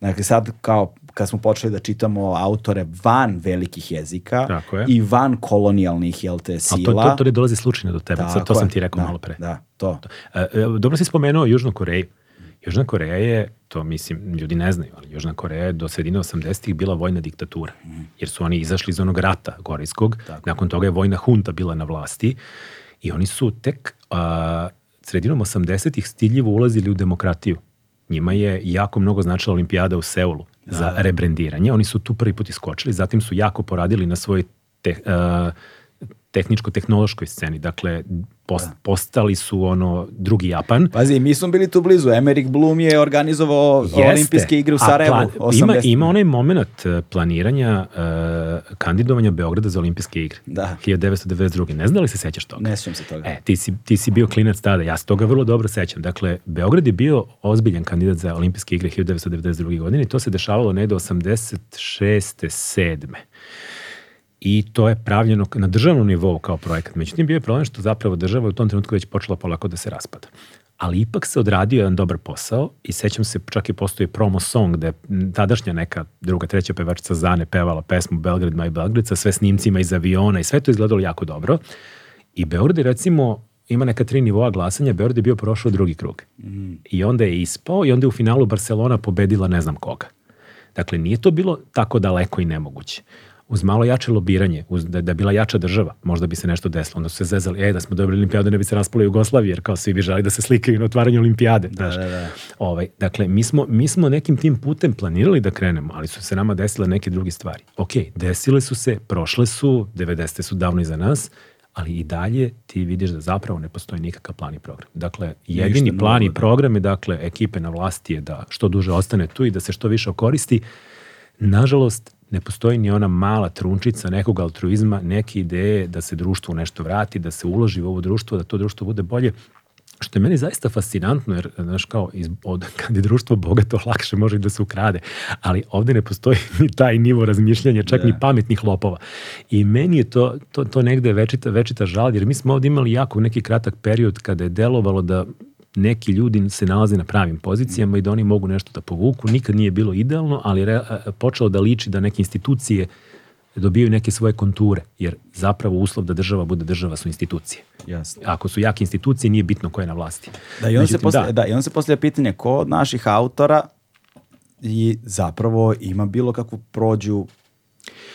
Dakle, sad kao kad smo počeli da čitamo autore van velikih jezika Tako je. i van kolonijalnih, jel te, sila. to, to, to ne dolazi slučajno do tebe, sad to Tako sam je. ti rekao da, malo pre. Da, to. E, e, dobro si spomenuo Južnu Koreju. Južna Koreja je, to mislim, ljudi ne znaju, ali Južna Koreja je do sredine 80-ih bila vojna diktatura. Jer su oni izašli iz onog rata korejskog, nakon toga je vojna hunta bila na vlasti i oni su tek a, sredinom 80-ih stiljivo ulazili u demokratiju. Njima je jako mnogo značila olimpijada u Seulu za rebrendiranje. Oni su tu prvi put iskočili, zatim su jako poradili na svojoj te, a, tehničko-tehnološkoj sceni. Dakle, post, postali su ono drugi Japan. Pazi, mi smo bili tu blizu. Emerick Bloom je organizovao Jeste. olimpijske igre u A Sarajevu. plan- ima, 80. ima onaj moment e, planiranja e, kandidovanja Beograda za olimpijske igre. Da. 1992. Ne znam da li se sećaš toga? Ne sjećam se toga. E, ti si, ti si bio klinac tada, ja se toga vrlo dobro sećam. Dakle, Beograd je bio ozbiljan kandidat za olimpijske igre 1992. godine i to se dešavalo negde 86. 7. I to je pravljeno na državnom nivou kao projekat. Međutim, bio je problem što zapravo država u tom trenutku već počela polako da se raspada. Ali ipak se odradio jedan dobar posao i sećam se, čak i postoji promo song gde tadašnja neka druga, treća pevačica Zane pevala pesmu Belgrade, my Belgrade sa sve snimcima iz aviona i sve to izgledalo jako dobro. I Beograd recimo ima neka tri nivoa glasanja, Beograd je bio prošao drugi krug. I onda je ispao i onda je u finalu Barcelona pobedila ne znam koga. Dakle, nije to bilo tako daleko i nemoguće. Uz malo jače lobiranje, uz, da, da je bila jača država, možda bi se nešto desilo. Onda su se zezali, e, da smo dobili olimpijadu, ne bi se raspala Jugoslavija, jer kao svi bi želi da se slikaju na otvaranju olimpijade. Da, da, da. Ovaj, dakle, mi smo, mi smo nekim tim putem planirali da krenemo, ali su se nama desile neke druge stvari. Ok, desile su se, prošle su, 90. su davno iza nas, ali i dalje ti vidiš da zapravo ne postoji nikakav plan i program. Dakle, jedini Ništa plan i da. program je, dakle, ekipe na vlasti je da što duže ostane tu i da se što više koristi. Nažalost, ne postoji ni ona mala trunčica nekog altruizma, neke ideje da se društvu nešto vrati, da se uloži u ovo društvo, da to društvo bude bolje. Što je meni zaista fascinantno, jer, znaš, kao, iz, od, kad je društvo bogato, lakše može da se ukrade. Ali ovde ne postoji ni taj nivo razmišljanja, čak ni pametnih lopova. I meni je to, to, to negde večita, večita žal, jer mi smo ovde imali jako neki kratak period kada je delovalo da neki ljudi se nalaze na pravim pozicijama i da oni mogu nešto da povuku. Nikad nije bilo idealno, ali re, a, počelo da liči da neke institucije dobijaju neke svoje konture, jer zapravo uslov da država bude država su institucije. Jasno. Ako su jake institucije, nije bitno ko je na vlasti. Da, i onda, se Međutim, postavlja, da. i onda se postavlja pitanje ko od naših autora i zapravo ima bilo kakvu prođu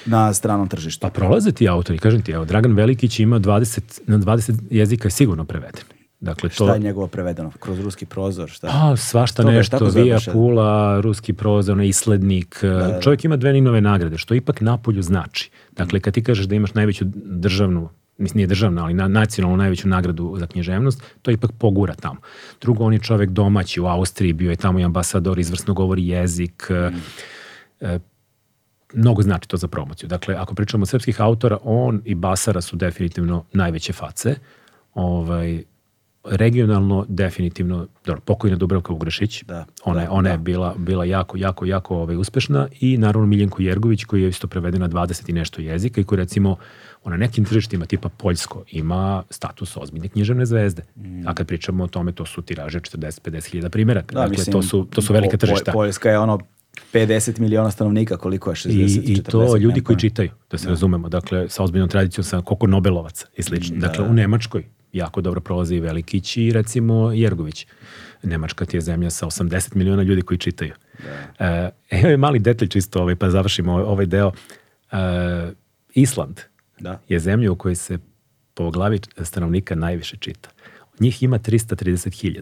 na stranom tržištu. Pa prolaze ti autori, kažem ti, evo, Dragan Velikić ima 20, na 20 jezika je sigurno preveden. Dakle, to... Šta je njegovo prevedeno? Kroz ruski prozor? Šta? Pa, svašta nešto, Vija. Pula, ruski prozor, onaj islednik. Da, Čovjek ima dve ninove nagrade, što ipak napolju znači. Dakle, kad ti kažeš da imaš najveću državnu, mislim nije državna, ali na, nacionalnu najveću nagradu za književnost, to ipak pogura tamo. Drugo, on je čovjek domaći u Austriji, bio je tamo i ambasador, izvrsno govori jezik, e, mnogo znači to za promociju. Dakle, ako pričamo o srpskih autora, on i Basara su definitivno najveće face. Ovaj, regionalno definitivno dobro, pokojna Dubravka Ugrešić. Da, ona, je, da, ona da. je bila, bila jako, jako, jako ovaj, uspešna i naravno Miljenko Jergović koji je isto preveden na 20 i nešto jezika i koji recimo ona nekim tržištima tipa Poljsko ima status ozbiljne književne zvezde. A kad pričamo o tome, to su tiraže 40-50 hiljada primjeraka. Da, dakle, mislim, to, su, to su velika Po- tržišta. Poljska je ono 50 miliona stanovnika, koliko je 60, I, 40? I to ljudi koji pojma. čitaju, da se razumemo. Dakle, sa ozbiljnom tradicijom, sa koliko Nobelovaca i slično. Da. Dakle, u Nemačkoj jako dobro prolazi i Velikić i recimo Jergović. Nemačka ti je zemlja sa 80 miliona ljudi koji čitaju. Da. E, evo je mali detalj čisto, ovaj, pa završimo ovaj, ovaj deo. E, Island Da. je zemlja u kojoj se po glavi stanovnika najviše čita. Njih ima 330.000.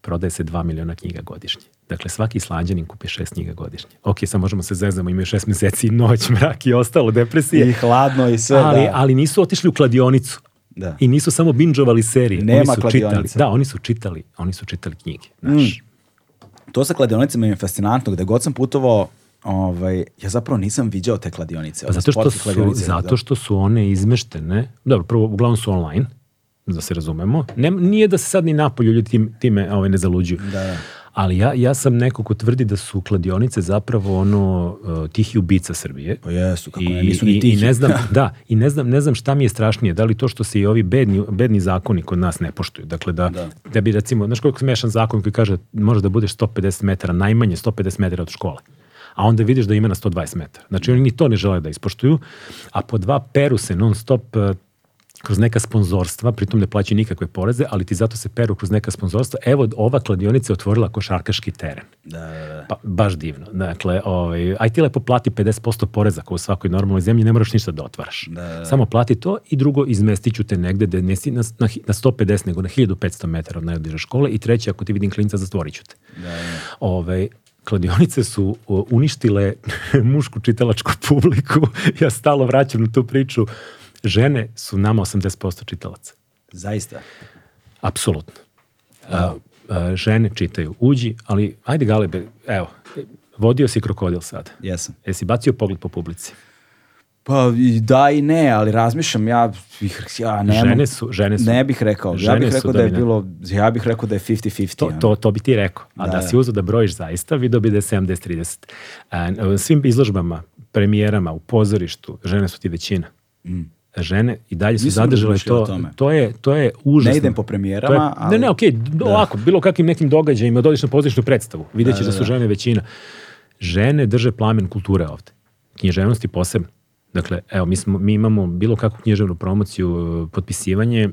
Prodaje se 2 miliona knjiga godišnje. Dakle, svaki islanđanin kupi šest knjiga godišnje. Ok, sad možemo se zezamo, imaju šest meseci i noć, mrak i ostalo, depresije. I hladno i sve, ali, da. ali nisu otišli u kladionicu. Da. I nisu samo binđovali serije. Nema oni su čitali. Da, oni su čitali, oni su čitali knjige. Znaš. To sa kladionicama je fascinantno, gde god sam putovao, ovaj, ja zapravo nisam viđao te kladionice. Pa zato što, su, kladionice, zato da. što su one izmeštene, dobro, prvo, uglavnom su online, da se razumemo. Ne, nije da se sad ni napolju ljudi tim, time ovaj, ne zaluđuju. Da, da. Ali ja, ja sam neko ko tvrdi da su kladionice zapravo ono uh, tihi ubica Srbije. Pa jesu, kako I, ne, nisu i, ni i tihi. ne znam, da, i ne znam, ne znam šta mi je strašnije, da li to što se i ovi bedni, bedni zakoni kod nas ne poštuju. Dakle, da, da. Da. bi recimo, znaš koliko smešan zakon koji kaže može da budeš 150 metara, najmanje 150 metara od škole. A onda vidiš da ima na 120 metara. Znači oni ni to ne žele da ispoštuju, a po dva peru se non stop uh, kroz neka sponzorstva, pritom ne plaćaju nikakve poreze, ali ti zato se peru kroz neka sponzorstva. Evo, ova kladionica je otvorila košarkaški teren. Da, da, da. Pa, baš divno. Dakle, ovaj, aj ti lepo plati 50% poreza kao u svakoj normalnoj zemlji, ne moraš ništa da otvaraš. Da, da, da. Samo plati to i drugo, izmestit ću te negde da nesi na, na, na 150 nego na 1500 metara od najbliže škole i treće, ako ti vidim klinca, zatvorit ću te. Da, da. Ove, kladionice su uništile mušku čitalačku publiku. Ja stalo vraćam na tu priču. Žene su nama 80% čitalaca. Zaista. Apsolutno. A, a, žene čitaju. Uđi, ali ajde Galebe, evo, vodio si krokodil sad. Jesam. Jesi bacio pogled po publici? Pa i da i ne, ali razmišljam, ja bih, ja ne, žene su, žene su. ne bih rekao, ja bih rekao da je bilo, ja bih rekao da je 50-50. To, to, to bi ti rekao. A da, Da, da si uzeo da brojiš zaista, vidio bi da je 70-30. A, na svim izložbama, premijerama, u pozorištu, žene su ti većina. Žene i dalje su Nisam zadržale to. To je, to je užasno. Ne idem po To je, premijerama, ali... Ne, ne, okej, do- ovako, bilo kakvim nekim događajima, dodiš na pozorišnu predstavu, vidjet da, Da, da, su da. žene većina. Žene drže plamen kulture ovde. Književnosti posebno. Dakle, evo, mi, smo, mi imamo bilo kakvu književnu promociju, e, potpisivanje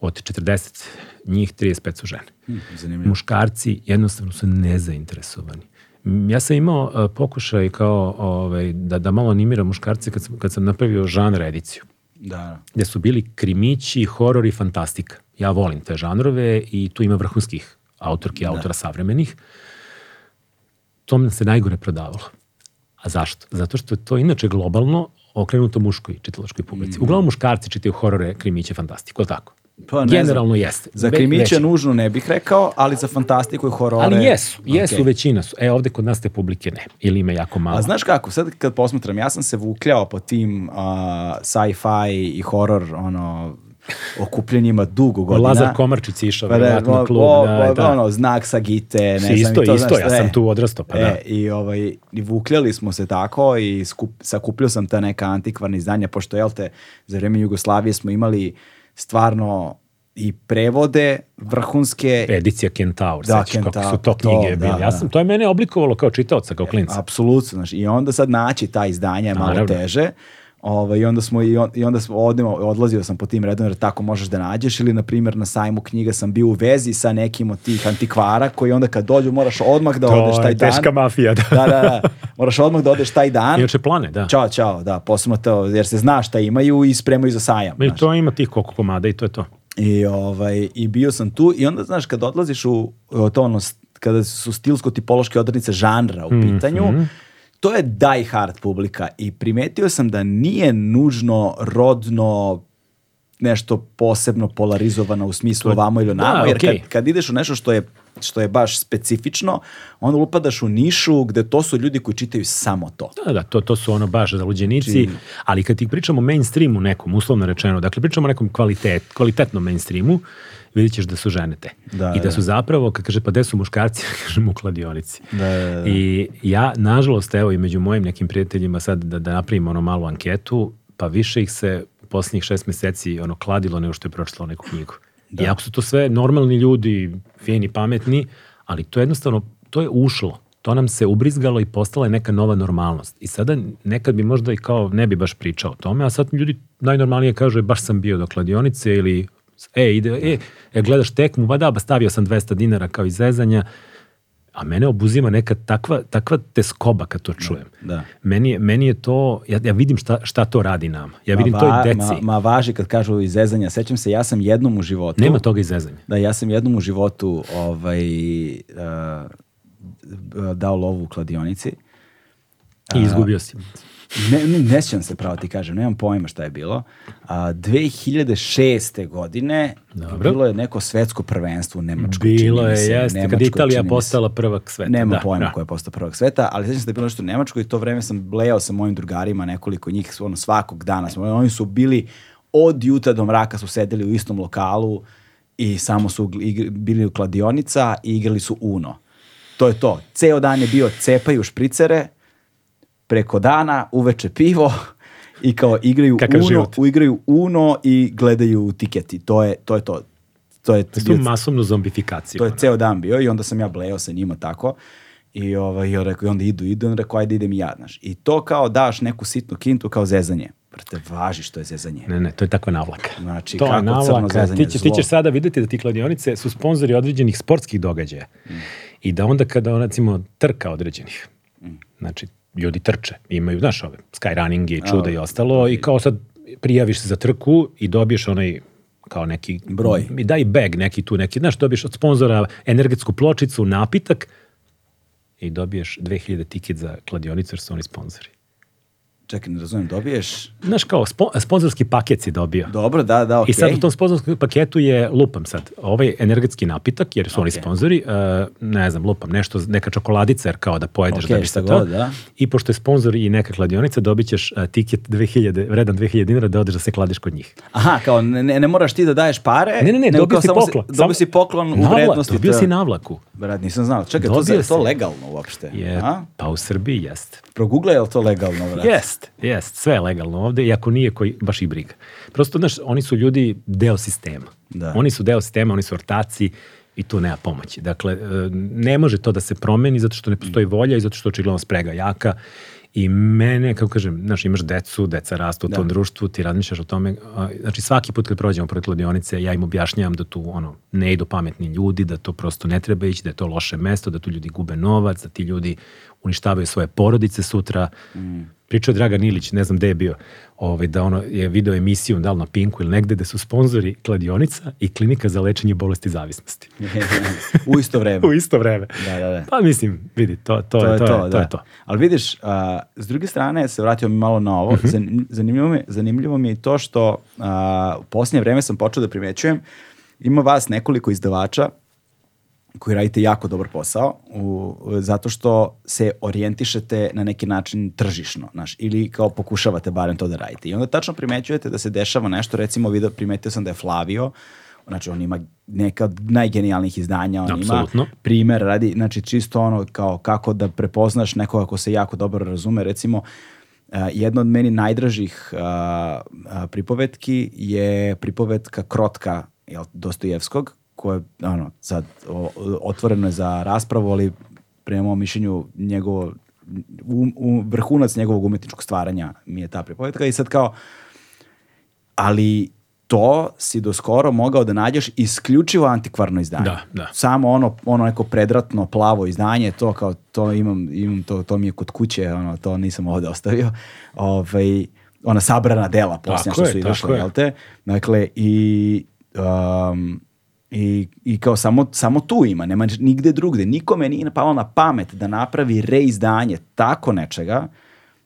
od 40 njih 35 su žene. Hm, zanimljivo. Muškarci jednostavno su nezainteresovani. Ja sam imao uh, pokušaj kao ovaj, da, da malo animiram muškarce kad sam, kad sam napravio žanr ediciju Da, da. gde su bili krimići, horor i fantastika. Ja volim te žanrove i tu ima vrhunskih autorki i autora savremenih. To nam se najgore prodavalo. A zašto? Zato što je to inače globalno okrenuto muškoj čitalačkoj publici. Uglavnom muškarci čitaju horore, krimiće, fantastiku, je li tako? Pa ne znam. Generalno jeste. Za krimiće većina. nužno ne bih rekao, ali za fantastiku i horore... Ali jesu, jesu, Okej. većina su. E, ovde kod nas te publike ne. Ili ima jako malo. A znaš kako, sad kad posmatram, ja sam se vukljao po tim uh, sci-fi i horor, ono, okupljenjima dugo godina. Lazar Komarčić išao, Pa da, verovatno, o- klub. o- da, o- da. Ono, znak sa gite, ne znam isto, i to, isto, znaš, ja sam e. tu odrastao, pa e, da. I, ovaj, i vukljali smo se tako i skup, sakupljao sam ta neka antikvarna izdanja, pošto, jel te, za vreme Jugoslavije smo imali stvarno i prevode vrhunske Edicija Kentaur, Da, sećaš kako Kentaur, su to to, knjige da. Ja da. sam, to je mene oblikovalo kao čitaoca, kao klinca. Apsolutno, znaš, i onda sad naći ta izdanja je malo Naravno. teže. Ovaj, i onda smo i, on, i onda smo odemo, odlazio sam po tim redom jer tako možeš da nađeš ili na primjer na sajmu knjiga sam bio u vezi sa nekim od tih antikvara koji onda kad dođu moraš odmah da odeš to taj je dan. teška mafija, da. Da, da, da. Moraš odmah da odeš taj dan. Inače plane, da. Ćao, ćao, da, posebno to, jer se zna šta imaju i spremaju za sajam. I to ima tih koliko komada i to je to. I, ovaj, I bio sam tu i onda, znaš, kad odlaziš u u to ono, kada su stilsko-tipološke odrednice žanra u pitanju, to je die hard publika i primetio sam da nije nužno rodno nešto posebno polarizovano u smislu ovamo ili da, onamo, jer okej. kad, kad ideš u nešto što je što je baš specifično, onda upadaš u nišu gde to su ljudi koji čitaju samo to. Da, da, to, to su ono baš zaluđenici, Znači- ali kad ti pričamo o mainstreamu nekom, uslovno rečeno, dakle pričamo o nekom kvalitet, kvalitetnom mainstreamu, vidjet ćeš da su žene te. Da, I da da. su zapravo, kad kaže pa gde su muškarci, kažem u kladionici. Da, da, da. I ja, nažalost, evo i među mojim nekim prijateljima sad da, da napravimo ono malu anketu, pa više ih se u posljednjih šest meseci ono kladilo nego što je pročitalo neku knjigu. Da. Iako su to sve normalni ljudi, fini, pametni, ali to je jednostavno, to je ušlo. To nam se ubrizgalo i postala je neka nova normalnost. I sada nekad bi možda i kao ne bi baš pričao o tome, a sad ljudi najnormalnije kažu, "E, baš sam bio do kladionice ili e, ide, e, e, gledaš tekmu, ba da, ba stavio sam 200 dinara kao izrezanja, a mene obuzima neka takva, takva teskoba kad to čujem. da. Meni, je, meni je to, ja, ja vidim šta, šta to radi nama. Ja vidim ma, to va- i deci. Ma, ma važi kad kažu izezanja. Sećam se, ja sam jednom u životu... Nema toga izrezanja. Da, ja sam jednom u životu ovaj, uh, dao lovu u kladionici. I izgubio si. Ne, ne, ne sjećam se pravo ti kažem, nemam pojma šta je bilo. A, 2006. godine Dobro. bilo je neko svetsko prvenstvo u Nemačkoj. Bilo je, se, jeste, kad Nemačkoj, je Italija postala prvak sveta. Nema da, pojma da. ko je postao prvak sveta, ali sećam se da je bilo nešto u Nemačkoj i to vreme sam blejao sa mojim drugarima, nekoliko njih, ono, svakog dana smo, oni su bili od jutra do mraka su sedeli u istom lokalu i samo su igr- bili u kladionica i igrali su Uno. to je to. Ceo dan je bio cepaju špricere, preko dana, uveče pivo i kao igraju Kakav Uno, život. igraju Uno i gledaju tiketi. To je to. Je to. To je, To je masovnu zombifikaciju. to je ceo dan bio i onda sam ja bleo sa njima tako. I, ovaj, i on rekao, i onda idu, idu, i on rekao, ajde idem i ja, znaš. I to kao daš neku sitnu kintu kao zezanje. Brate, važi što je zezanje. Ne, ne, to je takva navlaka. Znači, to je kako crno navlaka. zezanje, Ti, će, ti ćeš sada vidjeti da ti kladionice su sponzori određenih sportskih događaja. Mm. I da onda kada, recimo, trka određenih, Mm. znači, ljudi trče, imaju, znaš, ove, skyrunninge i čuda i ostalo, i kao sad prijaviš se za trku i dobiješ onaj kao neki Broj. i daj bag neki tu neki znaš dobiješ od sponzora energetsku pločicu napitak i dobiješ 2000 tiket za kladionicu jer su oni sponzori Čekaj, ne razumijem, dobiješ... znaš kao spo- sponzorski paket si dobio Dobro, da, da, okej. I sad u tom sponzorskom paketu je, lupam sad, ovaj energetski napitak, jer su oni Ok. sponzori, uh, ne znam, lupam, nešto, neka čokoladica, jer kao da pojedeš Ok, da bi se to. god, da. I pošto je sponzor i neka kladionica, dobit ćeš uh, tiket 2000, vredan 2000 dinara da odeš da se kladiš kod njih. Aha, kao ne, ne, moraš ti da daješ pare, Ne, ne, ne, dobio si poklon. dobio si poklon u Navla- vrednosti. Dobio to- si navlaku. Brat, nisam znao. Čekaj, to, Dobio to si. legalno uopšte? Je, pa u Srbiji jest. Proguglaj je li to legalno, brat? Jest, jest, sve je legalno ovde, iako nije koji, baš i briga. Prosto, znaš, oni su ljudi deo sistema. Da. Oni su deo sistema, oni su ortaci i tu nema pomoći. Dakle, e, ne može to da se promeni zato što ne postoji volja i zato što očigledno sprega jaka I mene, kako kažem, znaš, imaš decu, deca rastu u tom društvu, ti razmišljaš o tome, a, znači svaki put kad prođemo pored kladionice, ja im objašnjavam da tu ono, ne idu pametni ljudi, da to prosto ne treba ići, da je to loše mesto, da tu ljudi gube novac, da ti ljudi uništavaju svoje porodice sutra. Pričao je Dragan Ilić, ne znam gde je bio, ovaj, da ono je video emisiju, da li na Pinku ili negde, da su sponzori kladionica i klinika za lečenje bolesti zavisnosti. u isto vreme. U isto vreme. Da, da, da. Pa mislim, vidi, to, to, To je to, to, da. je to. Ali vidiš, a, s druge strane, se vratio mi malo na ovo, Zanim- zanimljivo, mi, zanimljivo mi je to što a, u posljednje vreme sam počeo da primećujem, ima vas nekoliko izdavača koji radite jako dobar posao, u, zato što se orijentišete na neki način tržišno, znaš, ili kao pokušavate barem to da radite. I onda tačno primećujete da se dešava nešto, recimo video, primetio sam da je Flavio, znači on ima neka od najgenijalnijih izdanja, on Apsolutno. ima primer radi, znači čisto ono kao kako da prepoznaš nekoga ko se jako dobro razume, recimo Uh, jedna od meni najdražih uh, uh, pripovetki je pripovetka Krotka jel, Dostojevskog, koja je ono, sad o- otvoreno je za raspravu, ali prema mom mišljenju njegovo u, u, vrhunac njegovog umetničkog stvaranja mi je ta pripovetka i sad kao ali to si do skoro mogao da nađeš isključivo antikvarno izdanje. Da, da. Samo ono, ono neko predratno plavo izdanje, to kao to imam, imam to, to mi je kod kuće, ono, to nisam ovde ostavio. Ovaj, ona sabrana dela posljednja što su izašle, je. jel te? Dakle, i, um, i, i kao samo, samo tu ima, nema nigde drugde. Nikome nije napalo na pamet da napravi reizdanje tako nečega,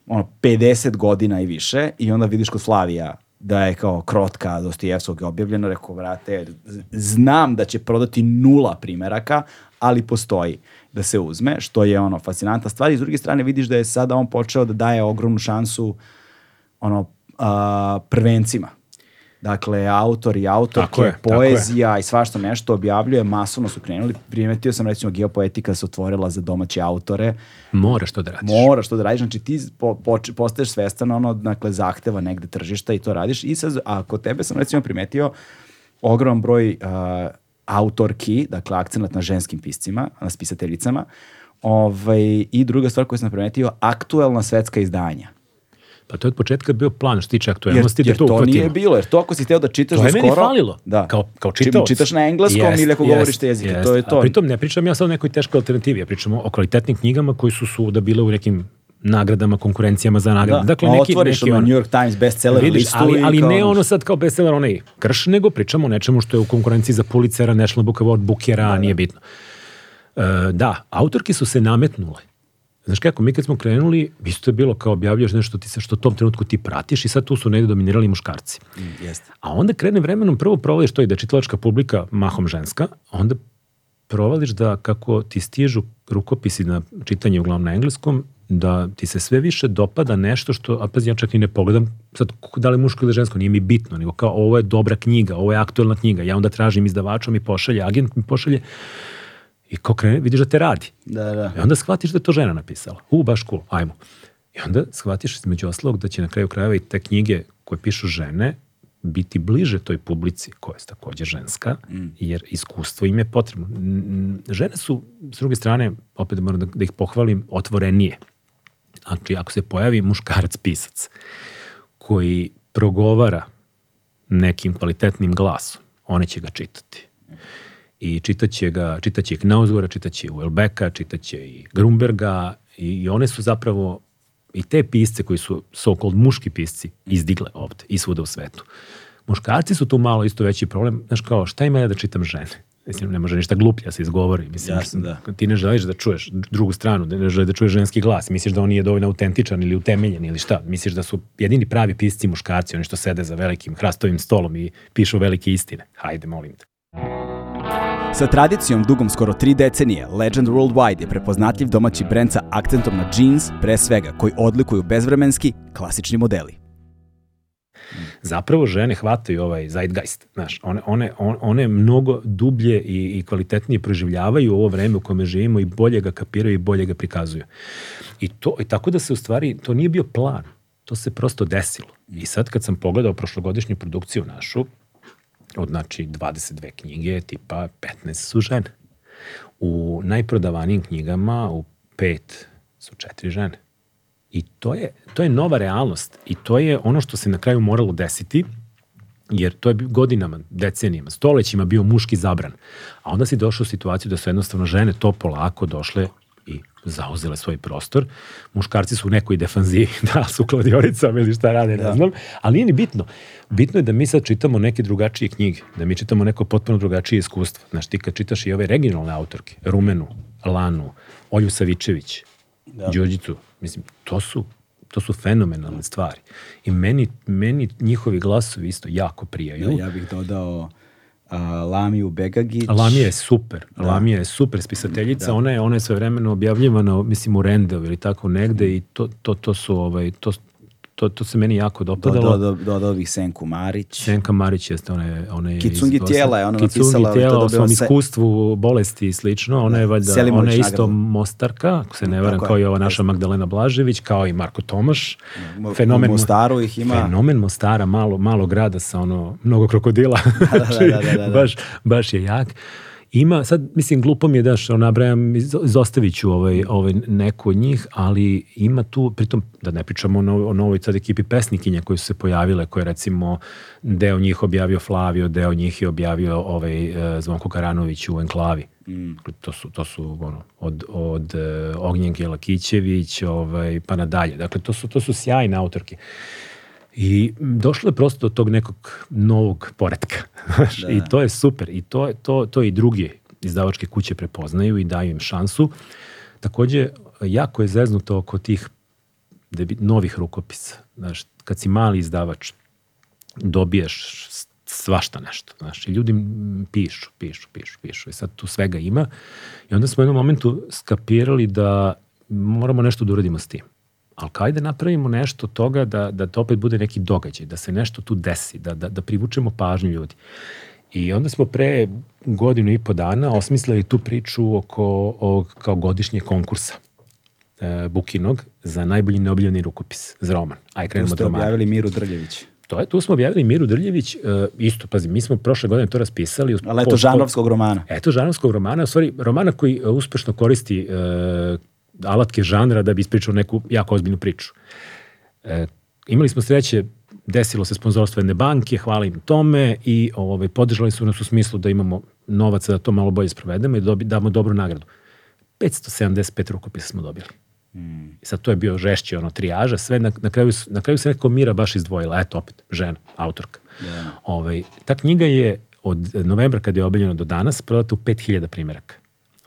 ono, 50 godina i više, i onda vidiš kod Flavija da je kao krotka Dostojevskog je objavljeno, rekao, vrate, znam da će prodati nula primeraka, ali postoji da se uzme, što je ono fascinantna stvar. I s druge strane vidiš da je sada on počeo da daje ogromnu šansu ono, a, prvencima. Dakle, autor i autorke, je, poezija i svašta nešto objavljuje, masovno su krenuli. Primetio sam recimo geopoetika se otvorila za domaće autore. Moraš to da radiš. Moraš to da radiš, znači ti po, postaješ svestan ono, dakle, zahteva negde tržišta i to radiš. I sad, a kod tebe sam recimo primetio ogroman broj uh, autorki, dakle, akcenat na ženskim piscima, na spisateljicama, ovaj, i druga stvar koju sam primetio, aktuelna svetska izdanja. Pa to je od početka bio plan što tiče Jer, aktuelnosti jer da to, to nije bilo, jer to ako si hteo da čitaš To je skoro... meni falilo, Da. kao, kao Čim čitaoc. čitaš na engleskom Jest, ili ako jest, govoriš te jezike, jest. to je to. A pritom ne pričam ja sad o nekoj teškoj alternativi, ja pričam o kvalitetnim knjigama koji su su da bile u nekim nagradama, konkurencijama za nagrade. Da, Dakle, neki, otvoriš neki ono New York Times bestseller Vidiš, listu ali, ali kao ne ono sad kao bestseller onaj krš, nego pričamo o nečemu što je u konkurenciji za Pulitzera, National Book Award, Bookera, nije bitno. E, da, autorki su se nametnule. Znaš kako, mi kad smo krenuli, isto je bilo kao objavljaš nešto ti se, što u tom trenutku ti pratiš i sad tu su negde dominirali muškarci. Mm, Jeste. A onda krene vremenom, prvo provališ to i da je čitalačka publika mahom ženska, a onda provališ da kako ti stižu rukopisi na čitanje uglavnom na engleskom, da ti se sve više dopada nešto što, a pazi, ja čak i ne pogledam sad da li muško ili žensko, nije mi bitno, nego kao ovo je dobra knjiga, ovo je aktuelna knjiga, ja onda tražim izdavača mi pošalje, agent mi pošalje I kao krene, vidiš da te radi. Da, da. I onda shvatiš da je to žena napisala. U, baš cool, ajmo. I onda shvatiš između ostalog da će na kraju krajeva i te knjige koje pišu žene biti bliže toj publici koja je takođe ženska, mm. jer iskustvo im je potrebno. Žene su, s druge strane, opet moram da, da ih pohvalim, otvorenije. Znači, ako se pojavi muškarac pisac koji progovara nekim kvalitetnim glasom, one će ga čitati. I čitaće ga, čitaće i Knausgora, čitaće i Uelbeka, čitaće i Grunberga i, i one su zapravo i te pisce koji su so-called muški pisci izdigle ovde i svuda u svetu. Muškarci su tu malo isto veći problem. Znaš kao, šta ima ja da čitam žene? Mislim, ne može ništa gluplja da se izgovori. Mislim, Jasno, da. Ti ne želiš da čuješ drugu stranu, ne želiš da čuješ ženski glas. Misliš da on nije dovoljno autentičan ili utemeljen ili šta. Misliš da su jedini pravi pisci muškarci, oni što sede za velikim hrastovim stolom i pišu velike istine. Hajde, molim te. Sa tradicijom dugom skoro tri decenije, Legend Worldwide je prepoznatljiv domaći brend sa akcentom na jeans, pre svega, koji odlikuju bezvremenski, klasični modeli. Zapravo žene hvataju ovaj zeitgeist, znaš, one, one, one mnogo dublje i, i kvalitetnije proživljavaju ovo vreme u kome živimo i bolje ga kapiraju i bolje ga prikazuju. I, to, I tako da se u stvari, to nije bio plan, to se prosto desilo. I sad kad sam pogledao prošlogodišnju produkciju našu, od znači 22 knjige, tipa 15 su žene. U najprodavanijim knjigama u pet su četiri žene. I to je, to je nova realnost i to je ono što se na kraju moralo desiti, jer to je godinama, decenijama, stolećima bio muški zabran. A onda si došao u situaciju da su jednostavno žene to polako došle zauzele svoj prostor. Muškarci su u nekoj defanziji, da su kladionicama ili šta rade, ne da. znam, ali nije ni bitno. Bitno je da mi sad čitamo neke drugačije knjige, da mi čitamo neko potpuno drugačije iskustvo. Znaš, ti kad čitaš i ove regionalne autorke, Rumenu, Lanu, Olju Savičević, da. Đorđicu, mislim, to su to su fenomenalne stvari. I meni, meni njihovi glasovi isto jako prijaju. Da, ja bih dodao Lamiju Begagić. Lamija je super. Da. Lamija je super spisateljica. Da. Ona je ona je sve vremeno objavljivana, mislim u Rendov ili tako negde i to, to, to su ovaj to, to, to se meni jako dopadalo. Do, do, do, do ovih Senku Marić. Senka Marić jeste, ona je, ona je Kicungi iz, tijela je ona Kicungi napisala. tijela o svom se... iskustvu, bolesti i slično. Ona je valjda, ona je isto. Mostarka, ako se ne varam, kao i ova naša Magdalena Blažević, kao i Marko Tomaš. Fenomen, u Mostaru ih ima. Fenomen Mostara, malo, malo grada sa ono, mnogo krokodila. Da, da, da, da, da, da. baš, baš je jak. Ima, sad mislim glupo mi je da što nabrajam, izostavit ću ovaj, ovaj neku od njih, ali ima tu, pritom da ne pričamo o, no, o novoj sad ekipi pesnikinja koje su se pojavile, koje recimo deo njih objavio Flavio, deo njih je objavio ovaj, eh, Zvonko Karanović u Enklavi. Mm. To su, to su ono, od, od uh, Ognjenke Lakićević ovaj, pa nadalje. Dakle, to su, to su sjajne autorke. I došlo je prosto do tog nekog novog poredka. da. I to je super. I to, to, to i drugi izdavačke kuće prepoznaju i daju im šansu. Takođe, jako je zeznuto oko tih debi, novih rukopisa. Znaš, kad si mali izdavač, dobiješ svašta nešto. Znaš, i ljudi pišu, pišu, pišu, pišu. I sad tu svega ima. I onda smo u jednom momentu skapirali da moramo nešto da uradimo s tim ali kaj da napravimo nešto toga da, da to opet bude neki događaj, da se nešto tu desi, da, da, da privučemo pažnju ljudi. I onda smo pre godinu i po dana osmislili tu priču oko ovog kao godišnjeg konkursa e, Bukinog za najbolji neobljeni rukopis za roman. Aj, krenemo od romana. Tu ste objavili Miru Drljević. To je, tu smo objavili Miru Drljević, e, isto, pazi, mi smo prošle godine to raspisali. Ali eto žanovskog romana. Eto žanovskog romana, u stvari romana koji e, uspešno koristi e, alatke žanra da bi ispričao neku jako ozbiljnu priču. E, imali smo sreće, desilo se sponzorstvo jedne banke, hvala im tome i ovaj, podržali su nas u smislu da imamo novaca da to malo bolje sprovedemo i da damo dobru nagradu. 575 rukopisa smo dobili. Mm. Sad to je bio žešće, ono, trijaža, sve na, na, kraju, na kraju se nekako Mira baš izdvojila, eto opet, žena, autorka. Yeah. Ovaj, ta knjiga je od novembra kad je objavljena do danas prodata u 5000 primjeraka.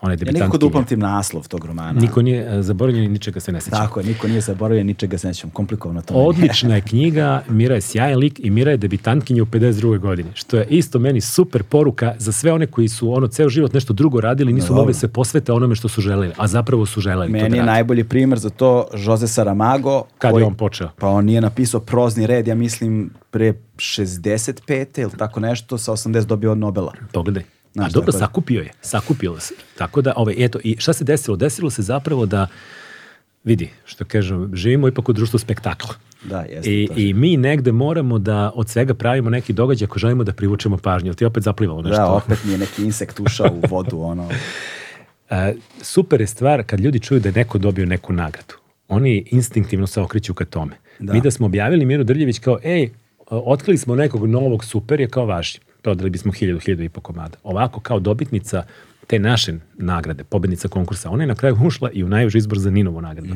Ona je debitantkinja. Ja nikako da upamtim naslov tog romana. Niko nije zaboravljen i ničega se ne seća. Tako je, niko nije zaboravljen, ničega se ne sećam. Komplikovano to. Odlična je knjiga, Mira je sjajan lik i Mira je debitantkinja u 52. godini, što je isto meni super poruka za sve one koji su ono ceo život nešto drugo radili, nisu mogli se posvete onome što su želeli, a zapravo su želeli meni to da je najbolji primer za to Jose Saramago. Kad koji, je on počeo? Pa on nije napisao prozni red, ja mislim pre 65. ili tako nešto, sa 80 dobio Nobela. Pogledaj. Znaš, A dobro, da- sakupio je, sakupilo se. Tako da, ovaj, eto, i šta se desilo? Desilo se zapravo da, vidi, što kažem, živimo ipak u društvu spektakla. Da, jeste. I. I mi negde moramo da od svega pravimo neki događaj ako želimo da privučemo pažnju. Ti opet zaplivalo nešto? Da, opet mi je neki insekt ušao u vodu, ono. E, super je stvar kad ljudi čuju da je neko dobio neku nagradu. Oni instinktivno se okreću ka tome. Da. Mi da smo objavili Miru Drljević kao, ej, otkrili smo nekog novog super je kao vaši. Prodali bismo hiljadu, hiljadu i po komada. Ovako kao dobitnica te naše nagrade, pobednica konkursa, ona je na kraju ušla i u najuži izbor za Ninovu nagradu.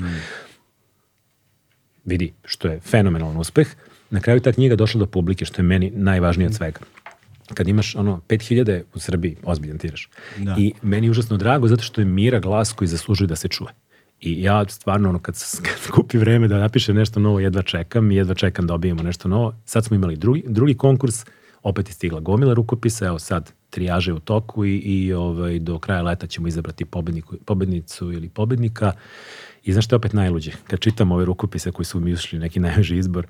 Vidi, što je fenomenalan uspeh. Na kraju ta knjiga došla do publike, što je meni najvažnije od svega. Kad imaš ono 5000 u Srbiji, ozbiljan tiraž. Da. I meni je užasno drago zato što je Mira glas koji zaslužuje da se čuje. I ja stvarno ono kad, kad kupi vreme da napiše nešto novo, jedva čekam jedva čekam da dobijemo nešto novo. Sad smo imali drugi, drugi konkurs, opet je stigla gomila rukopisa, evo sad trijaže u toku i, i ovaj, do kraja leta ćemo izabrati pobedniku, pobednicu ili pobednika. I znaš što je opet najluđe? Kad čitam ove rukopise koji su mi ušli neki najveži izbor,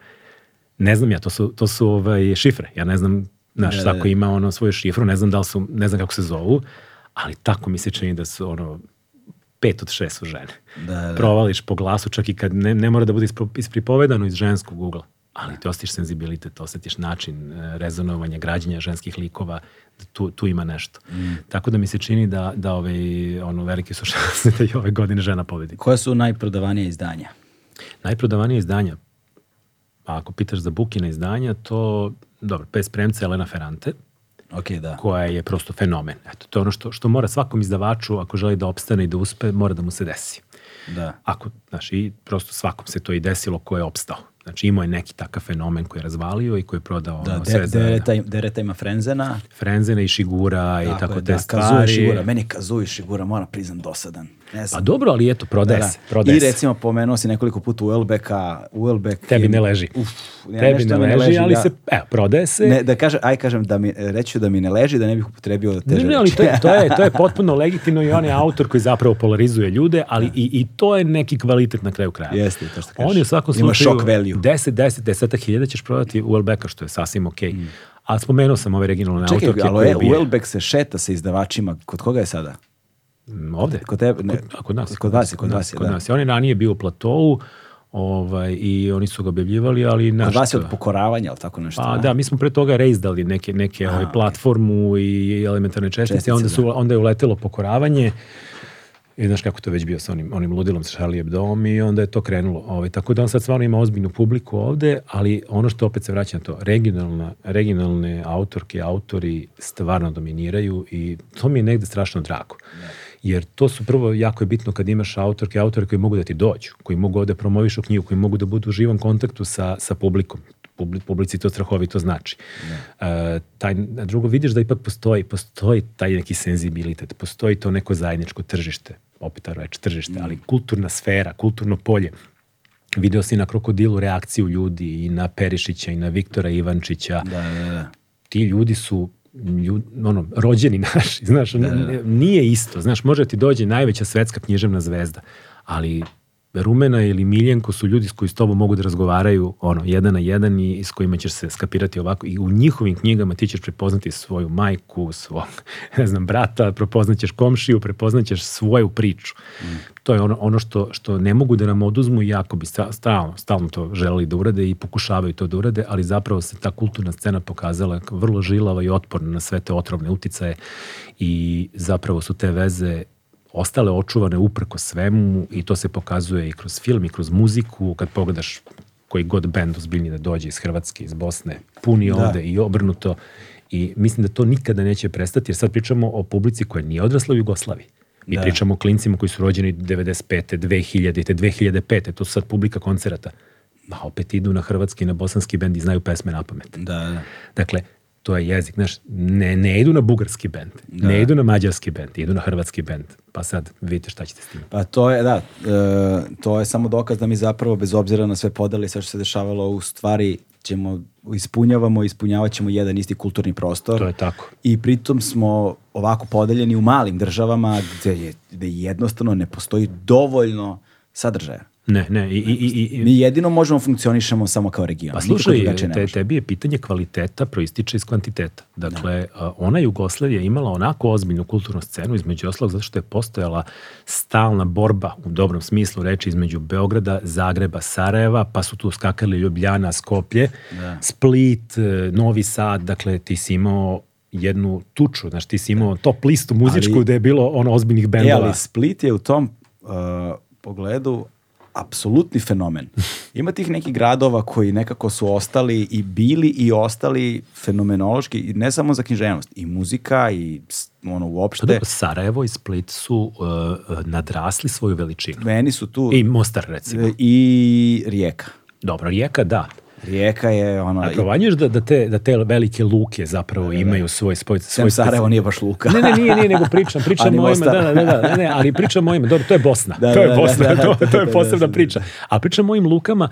ne znam ja, to su, to su ovaj, šifre. Ja ne znam, znaš, Da, da, svako da. ima ono svoju šifru, ne znam da li su, ne znam kako se zovu, ali tako mi se čini da su ono, pet od šest su žene. Da, da. Provališ po glasu čak i kad ne, ne mora da bude ispripovedano iz ženskog ugla. Ali ti osjetiš senzibilitet, osjetiš način e, rezonovanja, građenja ženskih likova, da tu, tu ima nešto. Mm. Tako da mi se čini da, da ovaj, ono, velike su šanse da i ove godine žena pobedi. Koja su najprodavanija izdanja? Najprodavanije izdanja, a ako pitaš za Bukina izdanja, to, dobro, pes premca Elena Ferrante, Ok, da. koja je prosto fenomen. Eto, to je ono što, što mora svakom izdavaču, ako želi da opstane i da uspe, mora da mu se desi. Da. Ako, znaš, i prosto svakom se to i desilo ko je opstao. Znači imao je neki takav fenomen koji je razvalio i koji je prodao Da, ono, de, sve za dereta, dereta ima Frenzena. Frenzene i Šigura i tako, je, te da, Kazuo i stvari. Šigura. Meni Kazuo i Šigura, moram priznam, dosadan. Ne znam. Pa dobro, ali eto, prodaje Da, da. se. Prodaje I recimo pomenuo si nekoliko puta Uelbeka, Uelbek... Tebi je- ne leži. Uf, ja, Tebi ne mi leži, ali ja- se, evo, prodaje se. Ne, da kažem, aj kažem da mi, reći ću da mi ne leži, da ne bih upotrebio teže Ne, ne, ali to je, to, je, to je potpuno legitimno i on je autor koji zapravo polarizuje ljude, ali i, i to je neki kvalitet na kraju kraja. Jeste, to što kažeš. On je u svakom Ima slučaju shock value. 10, 10, 10 hiljada ćeš prodati u Elbeka, što je sasvim okej. A spomenuo sam ove regionalne Mm. Čekaj, autorke ali koje je. Uelbek se šeta sa izdavačima. Kod koga je sada? Mm, Ovde? Kod tebe? Ne, Kod, a, kod nas. Kod vas je, kod vas je, Kod da. nas je. On je ranije bio u platovu ovaj, i oni su ga objavljivali, ali Kod nešto... vas je od pokoravanja, ali tako nešto? Pa da, mi smo pre toga reizdali neke, neke ovaj, platformu i elementarne čestice, Čestice, onda, su, da. onda je uletelo pokoravanje i znaš kako to već bio sa onim, onim ludilom sa Charlie Hebdoom i onda je to krenulo. Ovaj, tako da on sad stvarno ima ozbiljnu publiku ovde, ali ono što opet se vraća na to, regionalna, regionalne autorke, autori stvarno dominiraju i to mi je negde strašno drago. Jer to su prvo, jako je bitno kad imaš autorke, autore koji mogu da ti dođu, koji mogu ovde promovišu knjigu, koji mogu da budu u živom kontaktu sa, sa publikom. Publi, publici to strahovito znači. E, taj, a drugo, vidiš da ipak postoji, postoji taj neki senzibilitet, postoji to neko zajedničko tržište, opet ta reč tržište, ali kulturna sfera, kulturno polje. Video si na krokodilu reakciju ljudi i na Perišića i na Viktora Ivančića Da, da, da. ti ljudi su ljud, ono, rođeni naši, znaš, n- nije isto, znaš, može ti dođe najveća svetska književna zvezda, ali Rumena ili Miljenko su ljudi s koji s tobom mogu da razgovaraju ono, jedan na jedan i s kojima ćeš se skapirati ovako i u njihovim knjigama ti ćeš prepoznati svoju majku, svog, ne znam, brata, prepoznaćeš komšiju, prepoznaćeš svoju priču. To je ono, ono što, što ne mogu da nam oduzmu i jako bi sta- stalno, stalno to želeli da urade i pokušavaju to da urade, ali zapravo se ta kulturna scena pokazala vrlo žilava i otporna na sve te otrovne uticaje i zapravo su te veze ostale očuvane uprko svemu i to se pokazuje i kroz film i kroz muziku, kad pogledaš koji god bend ozbiljni da dođe iz Hrvatske, iz Bosne, puni Da. ovde i obrnuto i mislim da to nikada neće prestati jer sad pričamo o publici koja nije odrasla u Jugoslaviji. Mi Da. pričamo o klincima koji su rođeni 95. 2000. te 2005. To su sad publika koncerata. A opet idu na hrvatski i na bosanski bend i znaju pesme na pamet. Da, da. Dakle, to je jezik, znaš, ne, ne idu na bugarski bend, ne idu na mađarski bend, idu na hrvatski bend. Pa sad vidite šta ćete s tim. Pa to je, da, e, to je samo dokaz da mi zapravo, bez obzira na sve podeli, sve što se dešavalo, u stvari ćemo, ispunjavamo, ispunjavat ćemo jedan isti kulturni prostor. To je tako. I pritom smo ovako podeljeni u malim državama gde, je, gde jednostavno ne postoji dovoljno sadržaja. Ne, ne. I, i, i, i, Mi jedino možemo funkcionišemo samo kao region. Pa slušaj, te, tebi je pitanje kvaliteta proističe iz kvantiteta. Dakle, a, ona Jugoslavija je imala onako ozbiljnu kulturnu scenu, između ostalog zato što je postojala stalna borba u dobrom smislu reči između Beograda, Zagreba, Sarajeva, pa su tu skakali Ljubljana, Skoplje, Split, e, Novi Sad, dakle ti si imao jednu tuču, znači ti si imao top listu muzičku Ali- gde je bilo ono ozbiljnih E, bendova. ali Split je u tom uh, pogledu apsolutni fenomen. Ima tih nekih gradova koji nekako su ostali i bili i ostali fenomenološki, ne samo za književnost, i muzika i ono Pa uopšte. dobro, Sarajevo i Split su uh, uh, nadrasli svoju veličinu. Meni su tu I Mostar, recimo. i Rijeka. Dobro, Rijeka, da. Rijeka je ono... A provanjuješ da, da, te, da te velike luke zapravo imaju svoj. Sem svoj Sarajevo nije baš luka. Ne, ne, nije, nije, nego pričam, pričam o ovima, da, da, da, da, ne, ne, ali pričam o ovima, dobro, to je Bosna, Da, to je da, Bosna, da, da, to, da, to je da, posebna da. priča. A pričam o ovim lukama,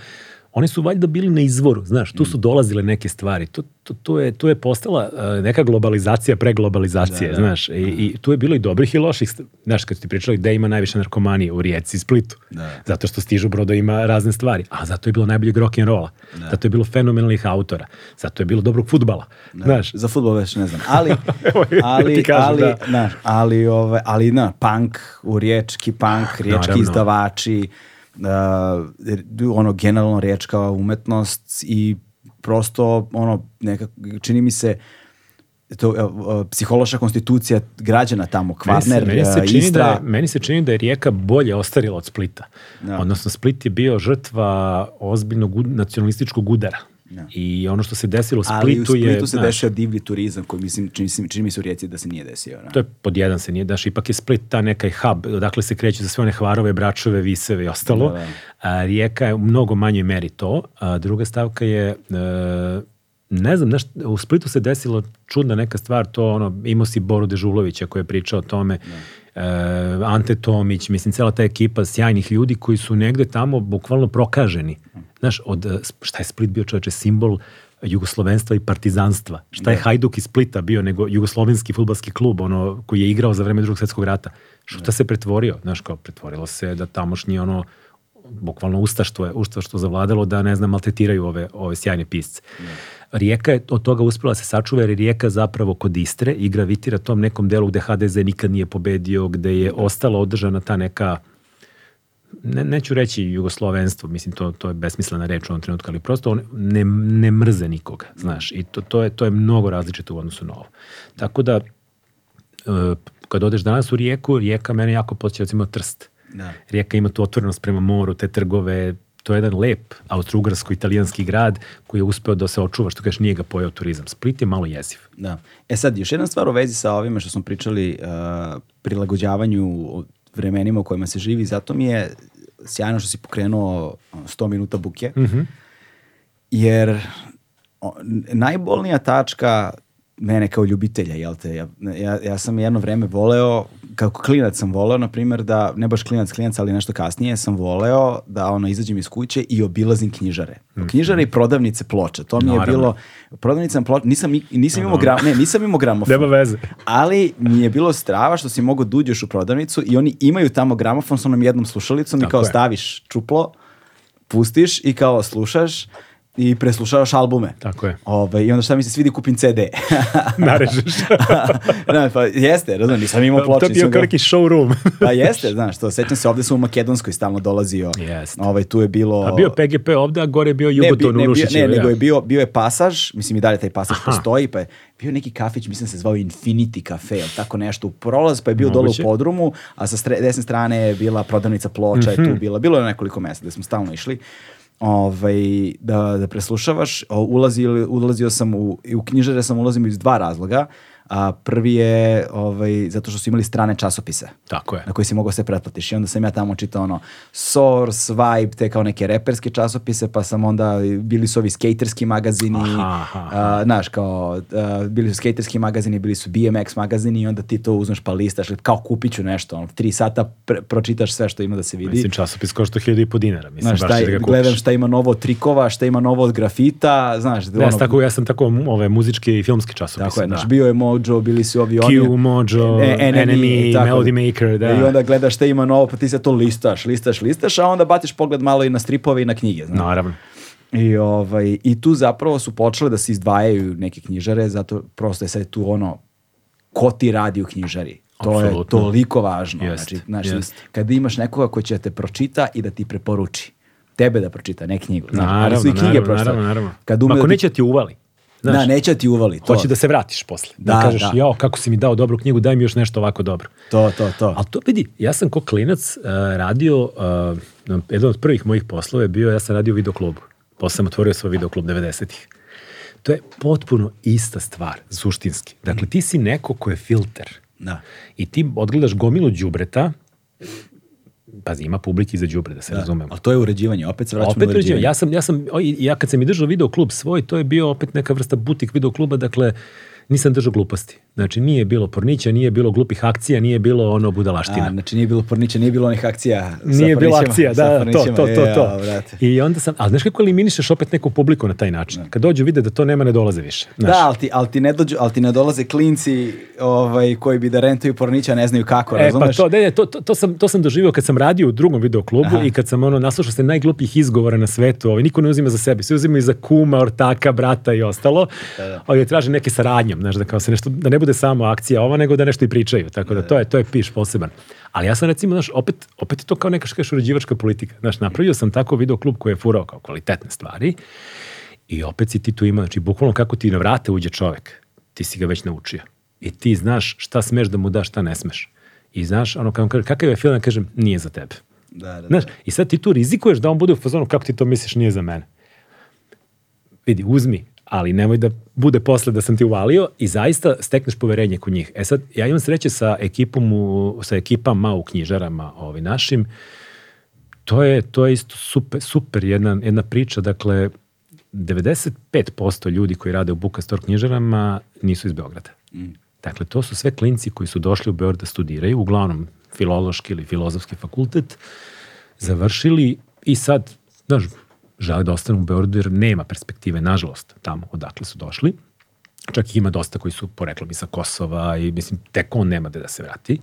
oni su valjda bili na izvoru, znaš, tu Mm. su dolazile neke stvari, to, to, to, je, to je postala uh, neka globalizacija preglobalizacije, znaš, i, i tu je bilo i dobrih i loših, znaš, kad ti pričali gde ima najviše narkomanije, u Rijeci i Splitu, Da. zato što stižu brodovima razne stvari, a zato je bilo najboljeg rock'n'rolla, zato je bilo fenomenalnih autora, zato je bilo dobrog futbala, znaš, Za futbol već ne znam. Ali, ali, kažem, ali, da. znaš, ali, ove, ali, na, punk, u riječki punk, riječki Naravno. izdavači, uh, ono, generalno riječka umetnost i prosto, ono, nekako, čini mi se, to, uh, psihološka konstitucija građana tamo, Kvarner, meni se, meni se čini Istra, da je, meni se čini da je Rijeka bolje ostarila od Splita. Da. Odnosno, Split je bio žrtva ozbiljnog nacionalističkog udara. Da. I ono što se desilo u ali Splitu, u Splitu je... se desio divlji turizam koji mislim, čini, čini mi se u Rijeci da se nije desio. no? To je pod jedan se nije, daš, ipak je Split ta neka hub, odakle se kreću za sve one hvarove, bračove, viseve i ostalo. Da, da. A, Rijeka je u mnogo manjoj meri to. A, druga stavka je, e, ne znam, znaš, u Splitu se desilo čudna neka stvar, to ono, imao si Boru Dežulovića koji je pričao o tome, e, Ante Tomić, mislim, cela ta ekipa sjajnih ljudi koji su negde tamo bukvalno prokaženi. Znaš, od, e, šta je Split bio čoveče, simbol jugoslovenstva i partizanstva. Šta je Hajduk iz Splita bio nego jugoslovenski futbalski klub ono koji je igrao za vreme drugog svjetskog rata. Šta se pretvorio? Znaš kao pretvorilo se da tamošnji ono bukvalno ustaštvo je ustaštvo zavladalo da ne znam maltretiraju ove ove sjajne pisce. Rijeka je od toga uspela da se sačuva jer je Rijeka zapravo kod Istre i gravitira tom nekom delu gde HDZ nikad nije pobedio, gde je ostala održana ta neka ne, neću reći jugoslovenstvo, mislim to, to je besmislena reč u ovom trenutku, ali prosto on ne, ne mrze nikoga, znaš, i to, to, je, to je mnogo različito u odnosu na ovo. Tako da, e, kad odeš danas u Rijeku, Rijeka mene jako podsjeća recimo Trst. Da. Rijeka ima tu otvorenost prema moru, te trgove, to je jedan lep austro-ugarsko-italijanski grad koji je uspeo da se očuva, što kažeš nije ga pojao turizam. Split je malo jeziv. Da. E sad, još jedna stvar u vezi sa ovime što smo pričali, uh, prilagođavanju vremenima u kojima se živi, zato mi je sjajno što si pokrenuo ono, 100 minuta buke, jer o, n- najbolnija tačka mene kao ljubitelja, jel te, ja, ja, ja sam jedno vreme voleo, kako klinac sam voleo, na primjer, da, ne baš klinac, klinac, ali nešto kasnije, sam voleo da ono, izađem iz kuće i obilazim knjižare. Knjižare i prodavnice ploča, to mi je Naravno. bilo, prodavnica ploča, nisam, i- nisam imao gram, ne, nisam imao gramofon. Nema veze. Ali mi je bilo strava što si mogao da uđeš u prodavnicu i oni imaju tamo gramofon sa onom jednom slušalicom i Tako kao je. staviš čuplo, pustiš i kao slušaš i preslušavaš albume. Tako je. Ove, I onda šta mi se svidi kupim CD. Narežeš. ne, pa jeste, razumem, nisam imao to ploče. je bio nisam ga- krki showroom. Pa jeste, znaš, to sećam se, ovde sam u Makedonskoj stalno dolazio. Jeste. Ovaj, tu je bilo... A bio PGP ovde, a gore je bio Ne, Jugoton bi- ne, u bio, Rušićevu. ne, nego je bio, bio je pasaž, mislim i dalje taj pasaž Aha. postoji, pa je bio neki kafić, mislim da se zvao Infinity Cafe, ili tako nešto, u prolaz, pa je bio dole u podrumu, a sa stre- desne strane je bila prodavnica ploča, je Mhm. tu bila, bilo je nekoliko mesta gde smo stalno išli, ovaj, da, da preslušavaš, O, ulazili, ulazio sam u, u knjižare sam ulazio iz dva razloga, a prvi je ovaj, zato što su imali strane časopise Tako je. na koji si mogao sve pretplatiš. I onda sam ja tamo čitao ono Source, Vibe, te kao neke reperske časopise, pa sam onda, bili su ovi skaterski magazini, Aha, aha, a, znaš, kao, a, bili su skaterski magazini, bili su BMX magazini i onda ti to uzmeš pa listaš, kao kupit ću nešto, ono, tri sata pročitaš sve što ima da se vidi. Mislim, časopis košta 1000 i po dinara. Mislim, Znaš, baš šta, da ga kupiš. gledam šta ima novo od trikova, šta ima novo od grafita, znaš, Ne, ono, tako, ja sam tako ove muzičke i filmske časopise. tako je, da. znaš, bio je moj Mojo, bili su ovi oni. Q, Mojo, E, Enemy, tako Melody Maker, da. I onda gledaš šta ima novo, pa ti se to listaš, listaš, listaš, a onda batiš pogled malo i na stripove i na knjige. Znaš. Naravno. I, ovaj, I tu zapravo su počele da se izdvajaju neke knjižare, zato prosto je sad tu ono, ko ti radi u knjižari. To je Apsolutno. toliko važno. Jest, znači, znači, jest. kada imaš nekoga ko će da te pročita i da ti preporuči. Tebe da pročita, ne knjigu. Znaš, ali Naravno, su i knjige naravno, naravno, naravno. Kad ume da ti- neće ti uvali. Znaš, da, neće da ti uvali. To, Hoće da se vratiš posle. Da, Da, kažeš, da. jao, kako si mi dao dobru knjigu, daj mi još nešto ovako dobro. to, to, to. Ali to vidi, ja sam ko klinac uh, radio, uh, jedan od prvih mojih poslova je bio, ja sam radio u videoklubu. Posle sam otvorio svoj videoklub 90-ih. To je potpuno ista stvar, suštinski. Dakle, ti si neko ko je filter. Da. I ti odgledaš gomilu đubreta, pazi, ima publiki za đubre, da se Da. razumemo. Ali to je uređivanje, opet se vraćamo Opet na uređivanje. uređivanje. Ja sam, ja sam, ja kad sam i držao video klub svoj, to je bio opet neka vrsta butik video kluba, dakle, nisam držao gluposti. Znači, nije bilo pornića, nije bilo glupih akcija, nije bilo ono budalaština. A, znači nije bilo pornića, nije bilo onih akcija. sa Nije bilo pornićima, akcija, da, da, to, pornićima. to, to, E, to. I onda sam, ali znaš kako eliminišeš opet neku publiku na taj način? Kad dođu vide da to nema, ne dolaze više. Znaš, Da, ali ti, ali, ti ne dođu, ali ti ne dolaze klinci ovaj, koji bi da rentuju pornića, ne znaju kako, E, pa razumeš? to, ne, to, to, to, sam, to sam doživio kad sam radio u drugom videoklubu Aha. i kad sam ono, naslušao se najglupljih izgovora na svetu, ovaj, niko ne uzima za sebe, svi uzimaju za kuma, ortaka, brata i ostalo, da, da. ali traže neke saradnjom, znaš, da, kao se nešto, da ne bude samo akcija ova, nego da nešto i pričaju, tako da, to je, to je piš poseban. Ali ja sam recimo, znaš, opet, opet je to kao neka škaš uređivačka politika, znaš, napravio sam tako videoklub koji je furao kao kvalitetne stvari i opet si ti tu ima, znači, bukvalno kako ti na vrate uđe čovek, ti si ga već naučio. I ti znaš šta smeš da mu daš, šta ne smeš. I znaš, ono, kad on kaže, kakav je film, ja kažem, nije za tebe. Da, da, Znaš, i sad ti tu rizikuješ da on bude u fazonu, kako ti to misliš, nije za mene. Vidi, uzmi, ali nemoj da bude posle da sam ti uvalio i zaista stekneš poverenje kod njih. E sad, ja imam sreće sa ekipom, u, sa ekipama u knjižarama ovi našim, to je, to je isto super, super jedna, jedna priča, dakle, 95% ljudi koji rade u Bookstore knjižarama nisu iz Beograda. Dakle, to su sve klinci koji su došli u Beograd da studiraju, uglavnom filološki ili filozofski fakultet, završili i sad, znaš, žele da ostanu u Beogradu jer nema perspektive, nažalost, tamo odakle su došli. Čak ima dosta koji su poreklom i sa Kosova i mislim, tek on nema gde da se vrati.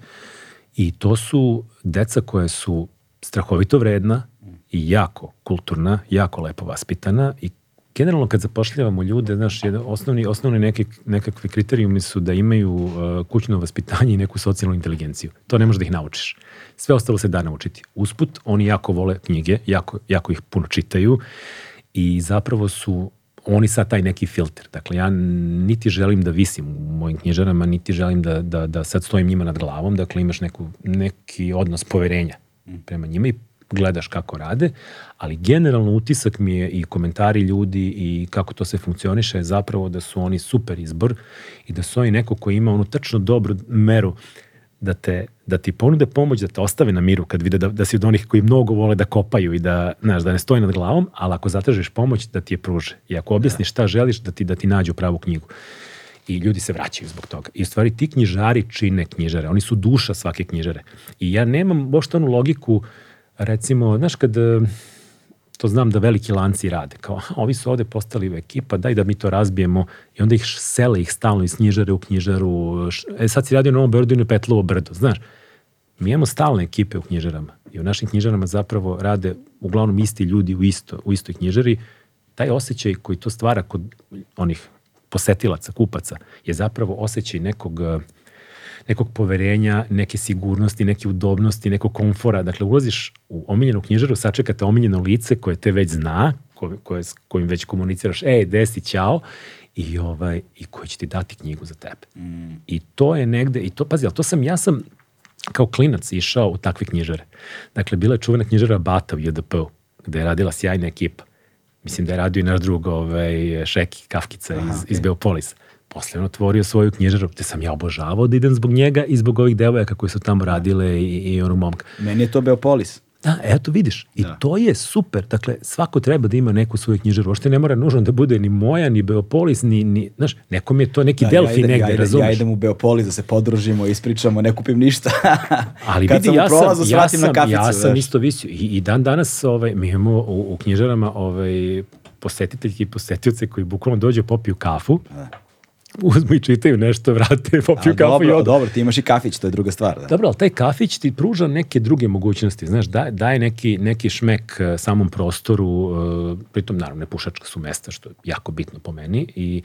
I to su deca koje su strahovito vredna i jako kulturna, jako lepo vaspitana i generalno kad zapošljavamo ljude, znaš, jedan, osnovni, osnovni neke, nekakvi kriterijumi su da imaju uh, kućno vaspitanje i neku socijalnu inteligenciju. To ne možeš da ih naučiš. Sve ostalo se da naučiti. Usput, oni jako vole knjige, jako, jako ih puno čitaju i zapravo su oni sad taj neki filter. Dakle, ja niti želim da visim u mojim knjižarama, niti želim da, da, da sad stojim njima nad glavom, dakle imaš neku, neki odnos poverenja prema njima i gledaš kako rade, ali generalno utisak mi je i komentari ljudi i kako to se funkcioniše je zapravo da su oni super izbor i da su oni neko koji ima onu tačno dobru meru da, te, da ti ponude pomoć, da te ostave na miru kad vide da, da si od onih koji mnogo vole da kopaju i da, znaš, da ne stoji nad glavom, ali ako zatražiš pomoć da ti je pruže. I ako objasniš šta želiš, da ti, da ti nađu pravu knjigu. I ljudi se vraćaju zbog toga. I u stvari ti knjižari čine knjižare. Oni su duša svake knjižare. I ja nemam baš onu logiku, recimo, znaš, kad to znam da veliki lanci rade, kao "Aha, ovi su ovde postali ekipa, daj da mi to razbijemo i onda ih sele ih stalno iz knjižare u knjižaru. E sad si radio na Novom Beogradu i na Petlovo brdo, znaš. Mi imamo stalne ekipe u knjižarama i u našim knjižarama zapravo rade uglavnom isti ljudi u, isto, u istoj knjižari. Taj osjećaj koji to stvara kod onih posetilaca, kupaca, je zapravo osjećaj nekog nekog poverenja, neke sigurnosti, neke udobnosti, nekog komfora. Dakle, ulaziš u omiljenu knjižaru, sačekate omiljeno lice koje te već zna, ko, koje, s kojim već komuniciraš, ej, desi, ćao, i, ovaj, i koji će ti dati knjigu za tebe. Mm. I to je negde, i to, pazi, ali to sam, ja sam kao klinac išao u takve knjižare. Dakle, bila je čuvena knjižara Bata u JDP-u, gde je radila sjajna ekipa. Mislim da je radio i naš drug ovaj, Šeki Kafkica Aha, iz, okej. iz Beopolisa. Posle on otvorio svoju knjižaru, te sam ja obožavao da idem zbog njega i zbog ovih devojaka koji su tamo radile i, i onog momka. Meni je to Beopolis. Da, eto vidiš. I Da. to je super. Dakle, svako treba da ima neku svoju knjižaru. Ošte ne mora nužno da bude ni moja, ni Beopolis, ni, ni znaš, nekom je to neki Da, Delfi ja idem, negde, ja idem, razumeš? Ja idem u Beopolis da se podružimo, ispričamo, ne kupim ništa. Ali Kad vidi, sam ja sam, prolazu, ja sam, na kaficu. ja sam znaš. isto visio. I, I dan danas ovaj, mi imamo u, u knjižarama ovaj, posetiteljke i posetioce koji bukvalno dođu popiju kafu, Da. Uzmu i čitaju nešto, vrate, popiju A, kafu i dobro, odu. dobro, ti imaš i kafić, to je druga stvar. Da. Dobro, ali taj kafić ti pruža neke druge mogućnosti, znaš, daje, daje neki, neki šmek eh, samom prostoru, eh, pritom naravno ne pušačka su mesta, što je jako bitno po meni i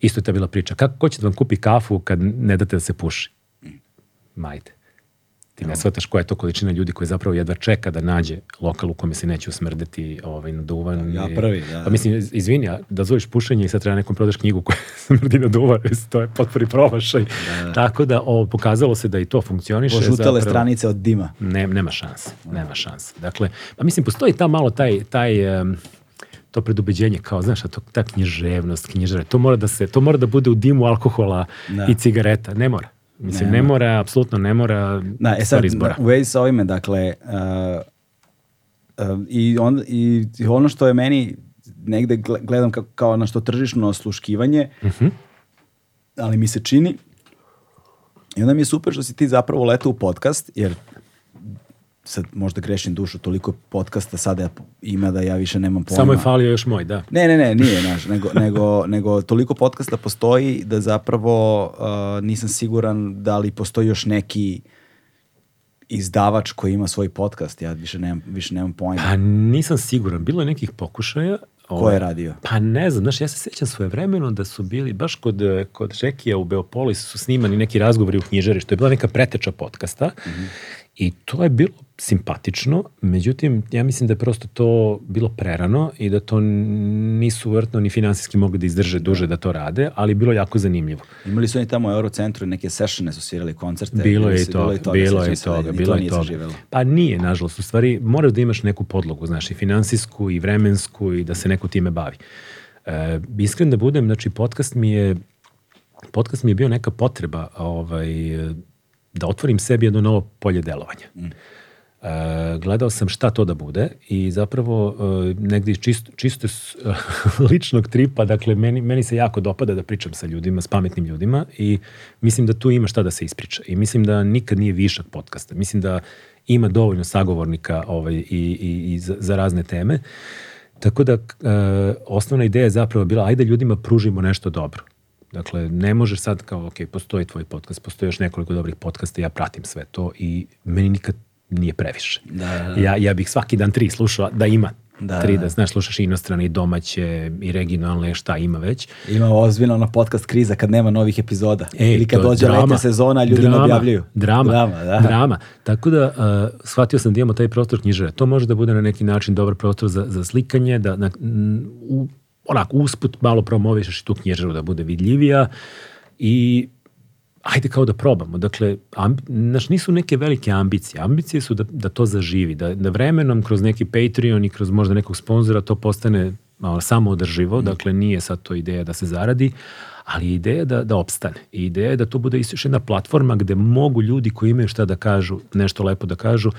isto je ta bila priča, kako ko će da vam kupi kafu kad ne date da se puši? Majde. Ti ne shvataš koja je to količina ljudi koji zapravo jedva čeka da nađe lokal u kome se neće usmrdeti ovaj, na duvan. Ja i- prvi, da. Pa mislim, iz- izvini, a da zoveš pušenje i sad treba nekom prodaš knjigu koja smrdi na duvan, to je potpori promašaj. Tako da o, pokazalo se da i to funkcioniše. Požutele zapravo. stranice od dima. Ne, nema šanse, nema šanse. Dakle, pa mislim, postoji ta malo taj, taj em, to predubeđenje kao, znaš, to, ta književnost, knjižare, to mora da se, to mora da bude u dimu alkohola Da. i cigareta, ne mora. Mislim, Ne ne, mora, apsolutno ne mora Da, e sad, izbora. u vezi sa ovime, dakle, uh, uh, i, on, i ono što je meni negde gle- gledam kao, kao na što tržišno osluškivanje, Mhm. ali mi se čini i onda mi je super što si ti zapravo letao u podcast, jer sad možda grešim dušu, toliko podcasta sada ima da ja više nemam pojma. Samo je falio još moj, da. Ne, ne, ne, nije naš, nego, nego, nego toliko podcasta postoji da zapravo uh, nisam siguran da li postoji još neki izdavač koji ima svoj podcast, ja više nemam, više nemam pojma. Pa nisam siguran, bilo je nekih pokušaja. Ko ovaj, je radio? Pa ne znam, znaš, ja se sjećam svoje vremeno da su bili, baš kod, kod Žekija u Beopolisu su snimani neki razgovori u knjižari, što je bila neka preteča podcasta i to je bilo simpatično, međutim, ja mislim da je prosto to bilo prerano i da to nisu vjerojatno ni finansijski mogli da izdrže duže da to rade, ali bilo jako zanimljivo. Imali su oni tamo u Eurocentru neke sessione su svirali koncerte. Bilo je i toga, bilo je i toga, bilo to je i nije toga. Pa nije, nažalost, u stvari moraš da imaš neku podlogu, znaš, i finansijsku i vremensku i da se neko time bavi. E, iskren da budem, znači podcast mi je podcast mi je bio neka potreba ovaj, da otvorim sebi jedno novo polje delovanja. E, gledao sam šta to da bude i zapravo e, negdje iz čisto, čisto s- ličnog tripa, dakle meni, meni se jako dopada da pričam sa ljudima, s pametnim ljudima i mislim da tu ima šta da se ispriča i mislim da nikad nije višak podcasta. Mislim da ima dovoljno sagovornika ovaj, i, i, i za, za razne teme. Tako da e, osnovna ideja je zapravo bila ajde ljudima pružimo nešto dobro. Dakle, ne možeš sad kao, ok, postoji tvoj podcast, postoji još nekoliko dobrih podcasta, ja pratim sve to i meni nikad nije previše. Da, da, da. Ja, ja bih svaki dan tri slušao, da ima Da, tri, da. da, znaš, slušaš i inostrane i domaće i regionalne, šta ima već. Ima ozbiljno na podcast kriza kad nema novih epizoda. E, Ili kad dođe drama. letnja sezona, ljudi drama, ne objavljuju. Drama, Drama, da. drama. Tako da uh, shvatio sam da imamo taj prostor knjižare. To može da bude na neki način dobar prostor za, za slikanje, da na, m, u, onako usput malo promovišeš tu knjižaru da bude vidljivija i ajde kao da probamo. Dakle, amb, znaš, nisu neke velike ambicije. Ambicije su da, da to zaživi, da, da vremenom kroz neki Patreon i kroz možda nekog sponzora to postane malo samo održivo, dakle nije sad to ideja da se zaradi, ali je ideja da, da opstane. I ideja je da to bude isto još jedna platforma gde mogu ljudi koji imaju šta da kažu, nešto lepo da kažu,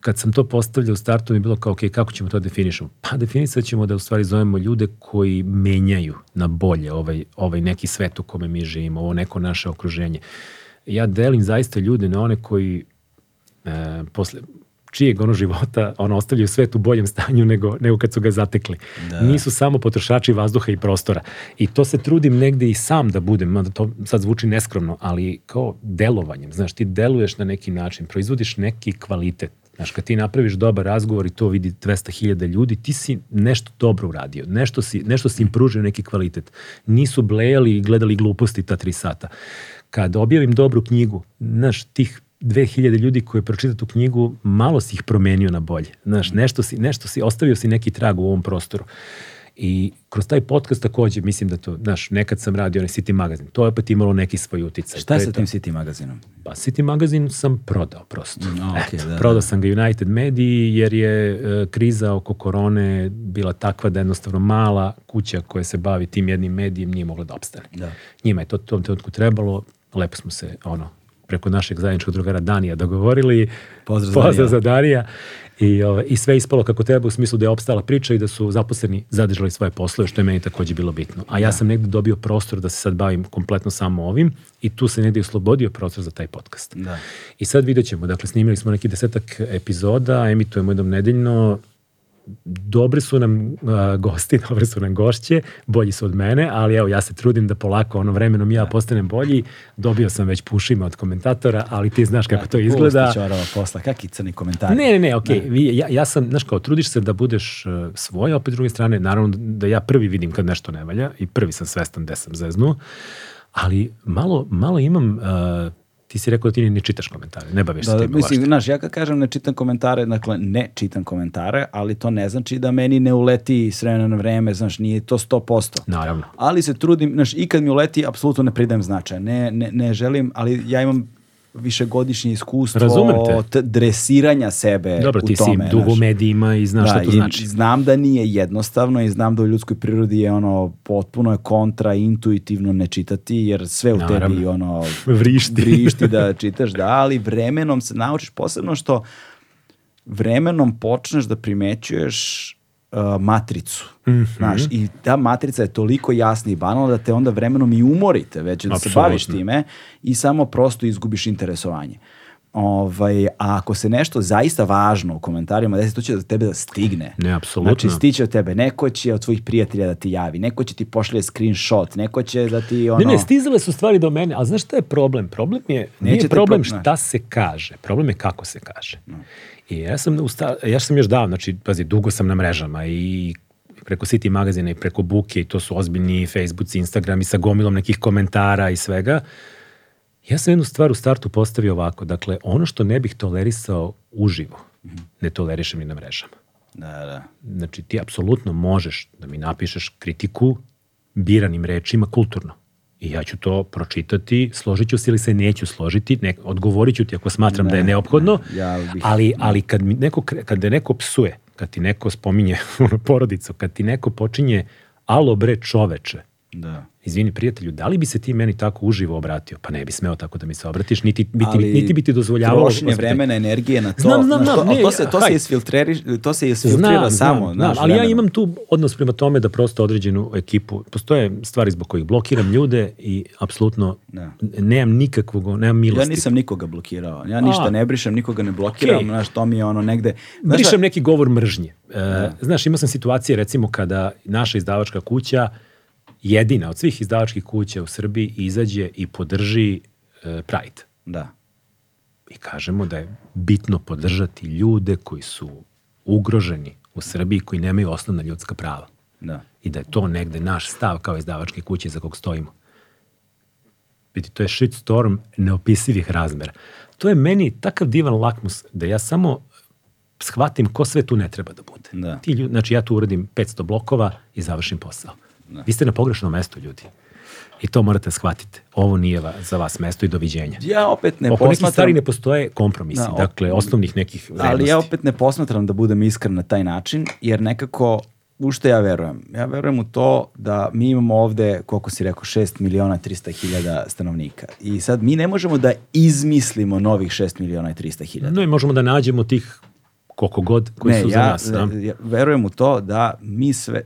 kad sam to postavljao u startu mi je bilo kao, ok, kako ćemo to definišemo? Pa definisat ćemo da u stvari zovemo ljude koji menjaju na bolje ovaj, ovaj neki svet u kome mi živimo, ovo neko naše okruženje. Ja delim zaista ljude na one koji e, posle čijeg ono života ono ostavljaju svet u boljem stanju nego, nego kad su ga zatekli. Nisu samo potrošači vazduha i prostora. I to se trudim negde i sam da budem, mada to sad zvuči neskromno, ali kao delovanjem. Znaš, ti deluješ na neki način, proizvodiš neki kvalitet. Znaš, kad ti napraviš dobar razgovor i to vidi 200.000 ljudi, ti si nešto dobro uradio, nešto si, nešto si im pružio neki kvalitet. Nisu blejali i gledali gluposti ta tri sata. Kad objavim dobru knjigu, znaš, tih 2000 ljudi koji pročita tu knjigu, malo si ih promenio na bolje. Znaš, nešto si, nešto si, ostavio si neki trag u ovom prostoru. I kroz taj podcast takođe mislim da to, znaš, nekad sam radio onaj City magazin, to je opet imalo neki svoj uticaj. Šta je sa tim City magazinom? Pa City magazin sam prodao prosto. Mm, a, okej, Eto, da, prodao da. sam ga United Mediji jer je e, kriza oko korone bila takva da jednostavno mala kuća koja se bavi tim jednim medijem nije mogla da opstane. Da. Njima je to u tom trenutku trebalo, lepo smo se ono preko našeg zajedničkog drugara Danija dogovorili. Pozdrav Pozdrav Danija. za Danija. I, ovaj, I sve ispalo kako treba u smislu da je opstala priča i da su zaposleni zadržali svoje poslove, što je meni takođe bilo bitno. A ja sam negde dobio prostor da se sad bavim kompletno samo ovim i tu se negde oslobodio prostor za taj podcast. Da. I sad vidjet ćemo, dakle snimili smo neki desetak epizoda, emitujemo jednom nedeljno, dobri su nam a, gosti, dobre su nam gošće, bolji su od mene, ali evo ja se trudim da polako ono vremenom ja postanem bolji. Dobio sam već pušima od komentatora, ali ti znaš kako to izgleda. Pusti čorava posla, kakvi crni komentari. Ne, ne, ne, okej. Vi- Ja, ja sam, znaš kao, trudiš se da budeš uh, svoj, a opet druge strane, naravno da ja prvi vidim kad nešto ne valja i prvi sam svestan gde sam zeznuo, ali malo, malo imam, uh, ti si rekao da ti ne čitaš komentare, ne baviš se Da, tim mislim, znaš, ja kad kažem ne čitam komentare, dakle, ne čitam komentare, ali to ne znači da meni ne uleti s vremena na vreme, znaš, nije to 100%. Naravno. Ali se trudim, znaš, i kad mi uleti, apsolutno ne pridajem značaja. Ne, ne, ne želim, ali ja imam višegodišnje iskustvo Razumem te. dresiranja sebe Dobro, u ti tome. si dugo u medijima i znaš šta to i znači. znam da nije jednostavno i znam da u ljudskoj prirodi je ono potpuno je kontra intuitivno ne čitati jer sve u Naravno. tebi ono Vrišti. vrišti da čitaš da ali vremenom se naučiš posebno što vremenom počneš da primećuješ uh, matricu. Mhm. Znaš, i ta matrica je toliko jasna i banalna da te onda vremenom i umorite već da se Apsolutno. baviš time i samo prosto izgubiš interesovanje. Ovaj, a ako se nešto zaista važno u komentarima desi, to će da tebe da stigne. Ne, apsolutno. Znači, stiće od tebe. Neko će od tvojih prijatelja da ti javi, neko će ti pošalje screenshot, neko će da ti ono... Ne, ne, stizale su stvari do mene, ali znaš šta je problem? Problem je, nije Nećete problem pro- šta se kaže, problem je kako se kaže. I ja sam, u sta, ja sam još davno, znači, pazi, dugo sam na mrežama i preko City magazina i preko Buke i to su ozbiljni Facebooks, Instagram i sa gomilom nekih komentara i svega. Ja sam jednu stvar u startu postavio ovako, dakle, ono što ne bih tolerisao uživo, ne tolerišem ni na mrežama. Da, da. Znači, ti apsolutno možeš da mi napišeš kritiku biranim rečima kulturno. I ja ću to pročitati, složit ću se ili se neću složiti, ne, odgovorit ću ti ako smatram da je neophodno, ja bih- ali, ali kad, mi neko, kad te neko psuje, kad ti neko spominje porodicu, kad ti neko počinje alo bre čoveče, da. izvini prijatelju, da li bi se ti meni tako uživo obratio? Pa ne bi smeo tako da mi se obratiš, niti, biti, niti bi ti dozvoljavalo... Trošenje vremena, energije na to. Znam, znam, znam, to, ne, to se, to se isfiltreri, to se isfiltrira samo. znaš, ali ja imam tu odnos prema tome da prosto određenu ekipu, postoje stvari zbog kojih blokiram ljude i apsolutno Da. nemam nikakvog, nemam milosti. Ja nisam nikoga blokirao. Ja ništa A. ne brišem, nikoga ne blokiram. Okej. Znaš, to mi je ono negde... Znaš, Brišem neki govor mržnje. E, Znaš, imao sam situacije recimo kada naša izdavačka kuća, jedina od svih izdavačkih kuća u Srbiji, izađe i podrži e, Pride. Da. I kažemo da je bitno podržati ljude koji su ugroženi u Srbiji, koji nemaju osnovna ljudska prava. Da. i da je to negde naš stav kao izdavačke kuće za kog stojimo. Vidi, to je shitstorm neopisivih razmera. To je meni takav divan lakmus da ja samo shvatim ko sve tu ne treba da bude. Da. Ti ljudi, znači ja tu uradim 500 blokova i završim posao. Vi ste na pogrešnom mestu, ljudi. I to morate shvatiti. Ovo nije va- za vas mesto i doviđenja. Ja opet ne Oko nekih stvari posmatram... ne postoje kompromisi, Da, op- dakle, osnovnih nekih vrednosti. Ali ja opet ne posmatram da budem iskren na taj način, jer nekako, u što ja verujem? Ja verujem u to da mi imamo ovde, koliko si rekao, 6 miliona 300 hiljada stanovnika. I sad mi ne možemo da izmislimo novih 6 miliona i 300 hiljada. No i možemo da nađemo tih koliko god koji su ja, za nas. da. ja verujem u to da mi sve,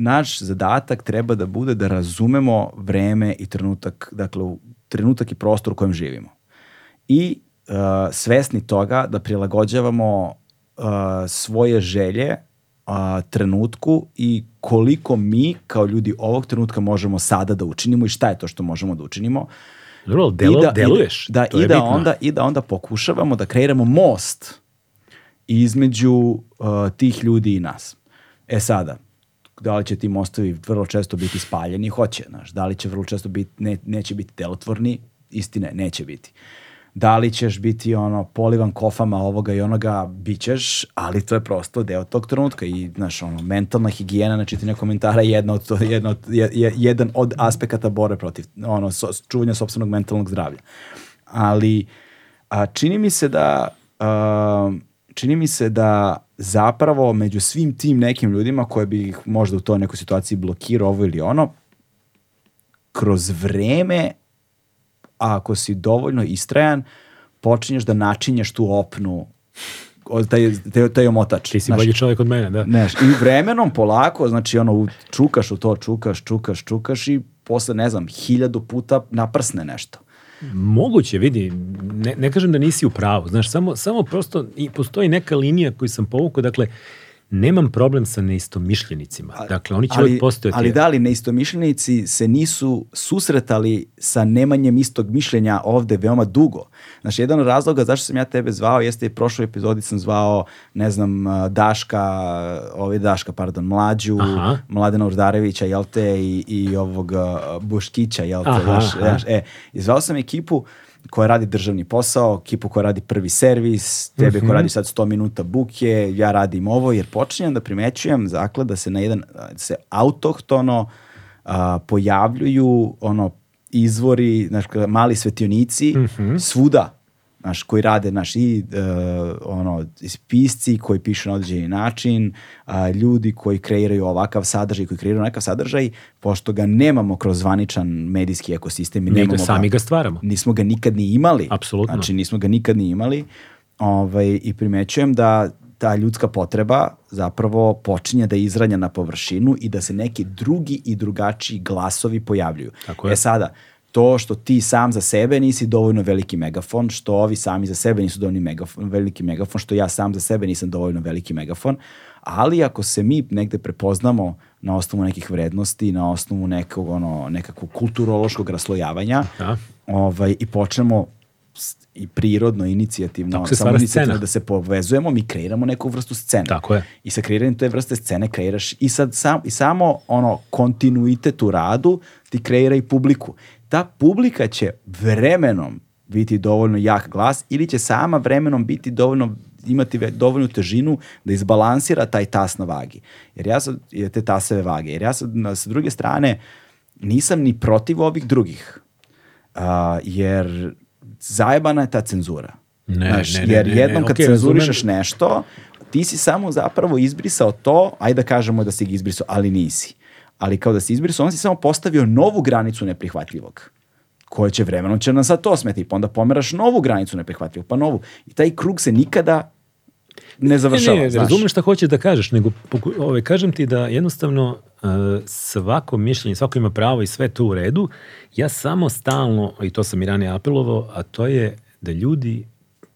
naš zadatak treba da bude da razumemo vreme i trenutak, dakle, trenutak i prostor u kojem živimo. I uh, svesni toga da prilagođavamo uh, svoje želje uh, trenutku i koliko mi kao ljudi ovog trenutka možemo sada da učinimo i šta je to što možemo da učinimo. Dobro, delo, da- deluješ. I da, to i je da, bitno. onda, I da onda pokušavamo da kreiramo most između uh, tih ljudi i nas. E sada, da li će ti mostovi vrlo često biti spaljeni? Hoće, znaš. Da li će vrlo često biti, ne, neće biti delotvorni? Istine, neće biti. Da li ćeš biti ono polivan kofama ovoga i onoga, bit ćeš, ali to je prosto deo tog trenutka i znaš, ono, mentalna higijena na čitanje komentara je jedna od, to, jedna od, je, je- jedan od aspekata borbe protiv ono, so, čuvanja sopstvenog mentalnog zdravlja. Ali a, čini mi se da a, čini mi se da zapravo među svim tim nekim ljudima koje bi ih možda u toj nekoj situaciji blokirao ovo ili ono, kroz vreme, a ako si dovoljno istrajan, počinješ da načinješ tu opnu, taj, taj, taj omotač. Ti si bolji čovjek od mene, da. Znaš, i vremenom polako, znači ono, čukaš u to, čukaš, čukaš, čukaš i posle, ne znam, hiljadu puta naprsne nešto. Moguće, vidi, ne, ne kažem da nisi u pravu, znaš, samo, samo prosto i postoji neka linija koju sam povukao, dakle, nemam problem sa neistomišljenicima. Dakle, oni će ali, uvijek postojati. Ali da li neistomišljenici se nisu susretali sa nemanjem istog mišljenja ovde veoma dugo. Znači, jedan od razloga zašto sam ja tebe zvao jeste i prošloj epizodi sam zvao, ne znam, Daška, ovaj Daška, pardon, Mlađu, Aha. Mladena Urdarevića, jel te, i, i ovog uh, Buškića, jel te, Aha, znaš, aha. znaš, e, i zvao sam ekipu koja radi državni posao, ekipu koja radi prvi servis, tebe Mhm. koja radi sad 100 minuta buke, ja radim ovo, jer počinjem da primećujem zakle da se na jedan, da se autohtono a, pojavljuju ono izvori, znaš, mali svetionici Mhm. svuda, znaš, koji rade, znaš, i e, ono, pisci koji pišu na određeni način, a, ljudi koji kreiraju ovakav sadržaj, koji kreiraju onakav sadržaj, pošto ga nemamo kroz zvaničan medijski ekosistem i Nego nemamo sami ga stvaramo. nismo ga nikad ni imali. Apsolutno. Znači, nismo ga nikad ni imali. Ovaj, I primećujem da ta ljudska potreba zapravo počinje da izranja na površinu i da se neki drugi i drugačiji glasovi pojavljuju. Tako je. E sada, to što ti sam za sebe nisi dovoljno veliki megafon, što ovi sami za sebe nisu dovoljno megafon, veliki megafon, što ja sam za sebe nisam dovoljno veliki megafon, ali ako se mi negde prepoznamo na osnovu nekih vrednosti, na osnovu nekog, ono, nekakvog kulturološkog raslojavanja, Da. ovaj, i počnemo i prirodno, inicijativno, Tako se samo inicijativno scena. da se povezujemo, mi kreiramo neku vrstu scene. Tako je. I sa kreiranjem te vrste scene kreiraš i sad sam, i samo ono kontinuitet u radu ti kreira i publiku. Ta publika će vremenom biti dovoljno jak glas ili će sama vremenom biti dovoljno imati dovoljnu težinu da izbalansira taj tas na vagi. Jer ja sad, je te taseve vage. Jer ja sad, na, sa druge strane, nisam ni protiv ovih drugih. A, jer zajebana je ta cenzura. Ne, Znaš, ne, ne, jer ne, ne, jednom kad okej, cenzurišeš razumem. nešto, ti si samo zapravo izbrisao to, ajde da kažemo da si ga izbrisao, ali nisi. Ali kao da si izbrisao, on si samo postavio novu granicu neprihvatljivog koja će vremenom će nam sad to smeti, pa onda pomeraš novu granicu neprihvatljivog, pa novu. I taj krug se nikada ne završava. Ne, ne, znaš. razumem šta hoćeš da kažeš, nego poku- ovaj, kažem ti da jednostavno uh, svako mišljenje, svako ima pravo i sve to u redu. Ja samo stalno, i to sam i ranije apelovao, a to je da ljudi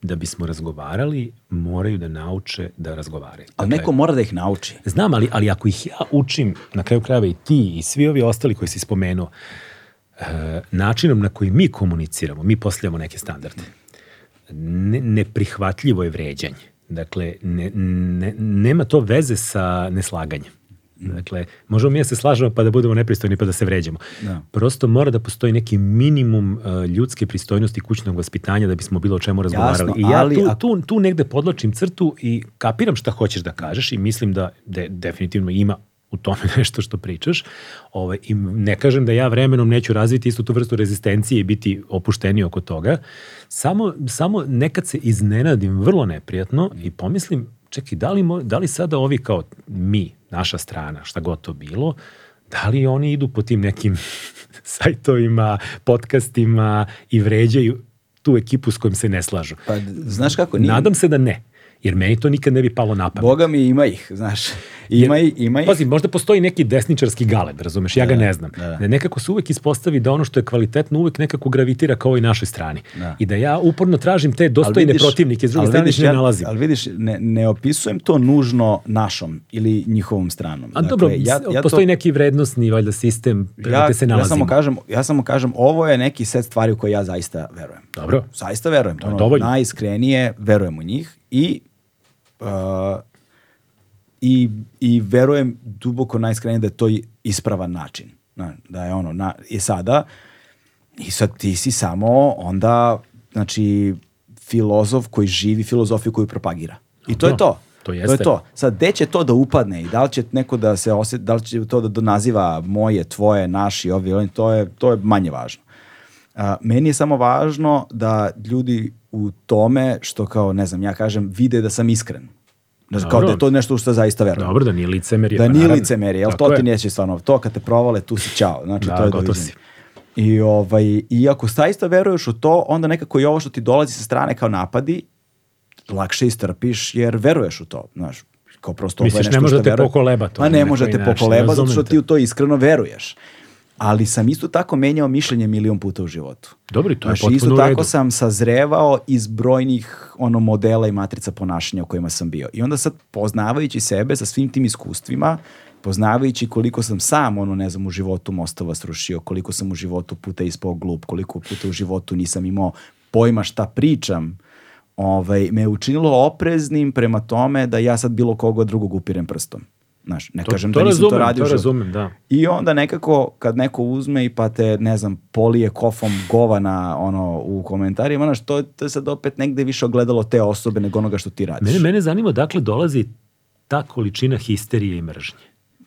da bismo razgovarali, moraju da nauče da razgovaraju. Ali Dakle, neko mora da ih nauči. Znam, ali, ali ako ih ja učim, na kraju krajeva i ti i svi ovi ostali koji si spomenuo, e, načinom na koji mi komuniciramo, mi postavljamo neke standarde. Ne, neprihvatljivo je vređanje. Dakle, ne, ne, nema to veze sa neslaganjem. Dakle, možemo mi da se slažemo pa da budemo nepristojni pa da se vređamo. Da. Prosto mora da postoji neki minimum e, ljudske pristojnosti kućnog vaspitanja da bismo bilo o čemu razgovarali. I ja ali tu, ako- tu, tu negde podlačim crtu i kapiram šta hoćeš da kažeš i mislim da de, definitivno ima u tome nešto što pričaš. Ovaj, I ne kažem da ja vremenom neću razviti istu tu vrstu rezistencije i biti opušteni oko toga. Samo, samo nekad se iznenadim vrlo neprijatno i pomislim, čekaj, da li, mo- da li sada ovi kao mi, naša strana, šta god to bilo, da li oni idu po tim nekim sajtovima, podcastima i vređaju tu ekipu s kojim se ne slažu. Pa, znaš kako, nije, Nadam se da ne, jer meni to nikad ne bi palo na pamet. Boga mi ima ih, znaš. Ima, i- ima ih. Pazi, možda postoji neki desničarski galeb, razumeš, ja ga ne znam. da, da. Da nekako se uvek ispostavi da ono što je kvalitetno uvek nekako gravitira kao i našoj strani. Da. I da ja uporno tražim te dostojne vidiš- protivnike, s druge strane vidiš, ne ja- nalazim. Ali vidiš, ne, ne opisujem to nužno našom ili njihovom stranom. A dobro, Dakle, ja, ja postoji to, neki vrednostni valjda sistem ja, gde se ja nalazimo. samo kažem, ja samo kažem, ovo je neki set stvari u koje ja zaista verujem. Dobro. Zaista verujem. je Ono, dovoljno. najiskrenije verujem u njih i uh, i, i verujem duboko najiskrenije da je to ispravan način. Na, da je ono, na, i sada, i sad ti si samo onda, znači, filozof koji živi filozofiju koju propagira. I to je Dobro. to. To To je jeste. to. Sad, gde će to da upadne i da li će neko da se osjet, da li će to da, da naziva moje, tvoje, naši, ovi, oni, to je, to je manje važno. A, meni je samo važno da ljudi u tome, što kao, ne znam, ja kažem, vide da sam iskren. Znaš, kao da je to nešto što zaista verujem. Dobro, da nije licemerje. Da pa nije naravno. licemerje, jel to je. ti neće stvarno, to kad te provale, tu si čao, znači Da, to je doviđenje. si. I, ovaj, I ako zaista veruješ u to, onda nekako i ovo što ti dolazi sa strane kao napadi, lakše istrpiš jer veruješ u to, znaš, kao prosto Misliš, ne može što da te pokoleba to na ne neki može da te način, pokoleba zato što ti u to iskreno veruješ. Ali sam isto tako menjao mišljenje milion puta u životu. Dobro, to je potpuno isto u redu. tako sam sazrevao iz brojnih ono modela i matrica ponašanja u kojima sam bio. I onda sad poznavajući sebe sa svim tim iskustvima, poznavajući koliko sam sam, ono, ne znam, u životu mostova srušio, koliko sam u životu puta ispao glup, koliko puta u životu nisam imao pojma šta pričam, ovaj, me je učinilo opreznim prema tome da ja sad bilo koga drugog upirem prstom. Znaš, ne To, kažem to da nisam razumem, to radio. to razumem, da. I onda nekako kad neko uzme i pa te, ne znam, polije kofom govana ono, u komentarima, znaš, to, to je sad opet negde više ogledalo te osobe nego onoga što ti radiš. Mene, mene zanima dakle dolazi ta količina histerije i mržnje.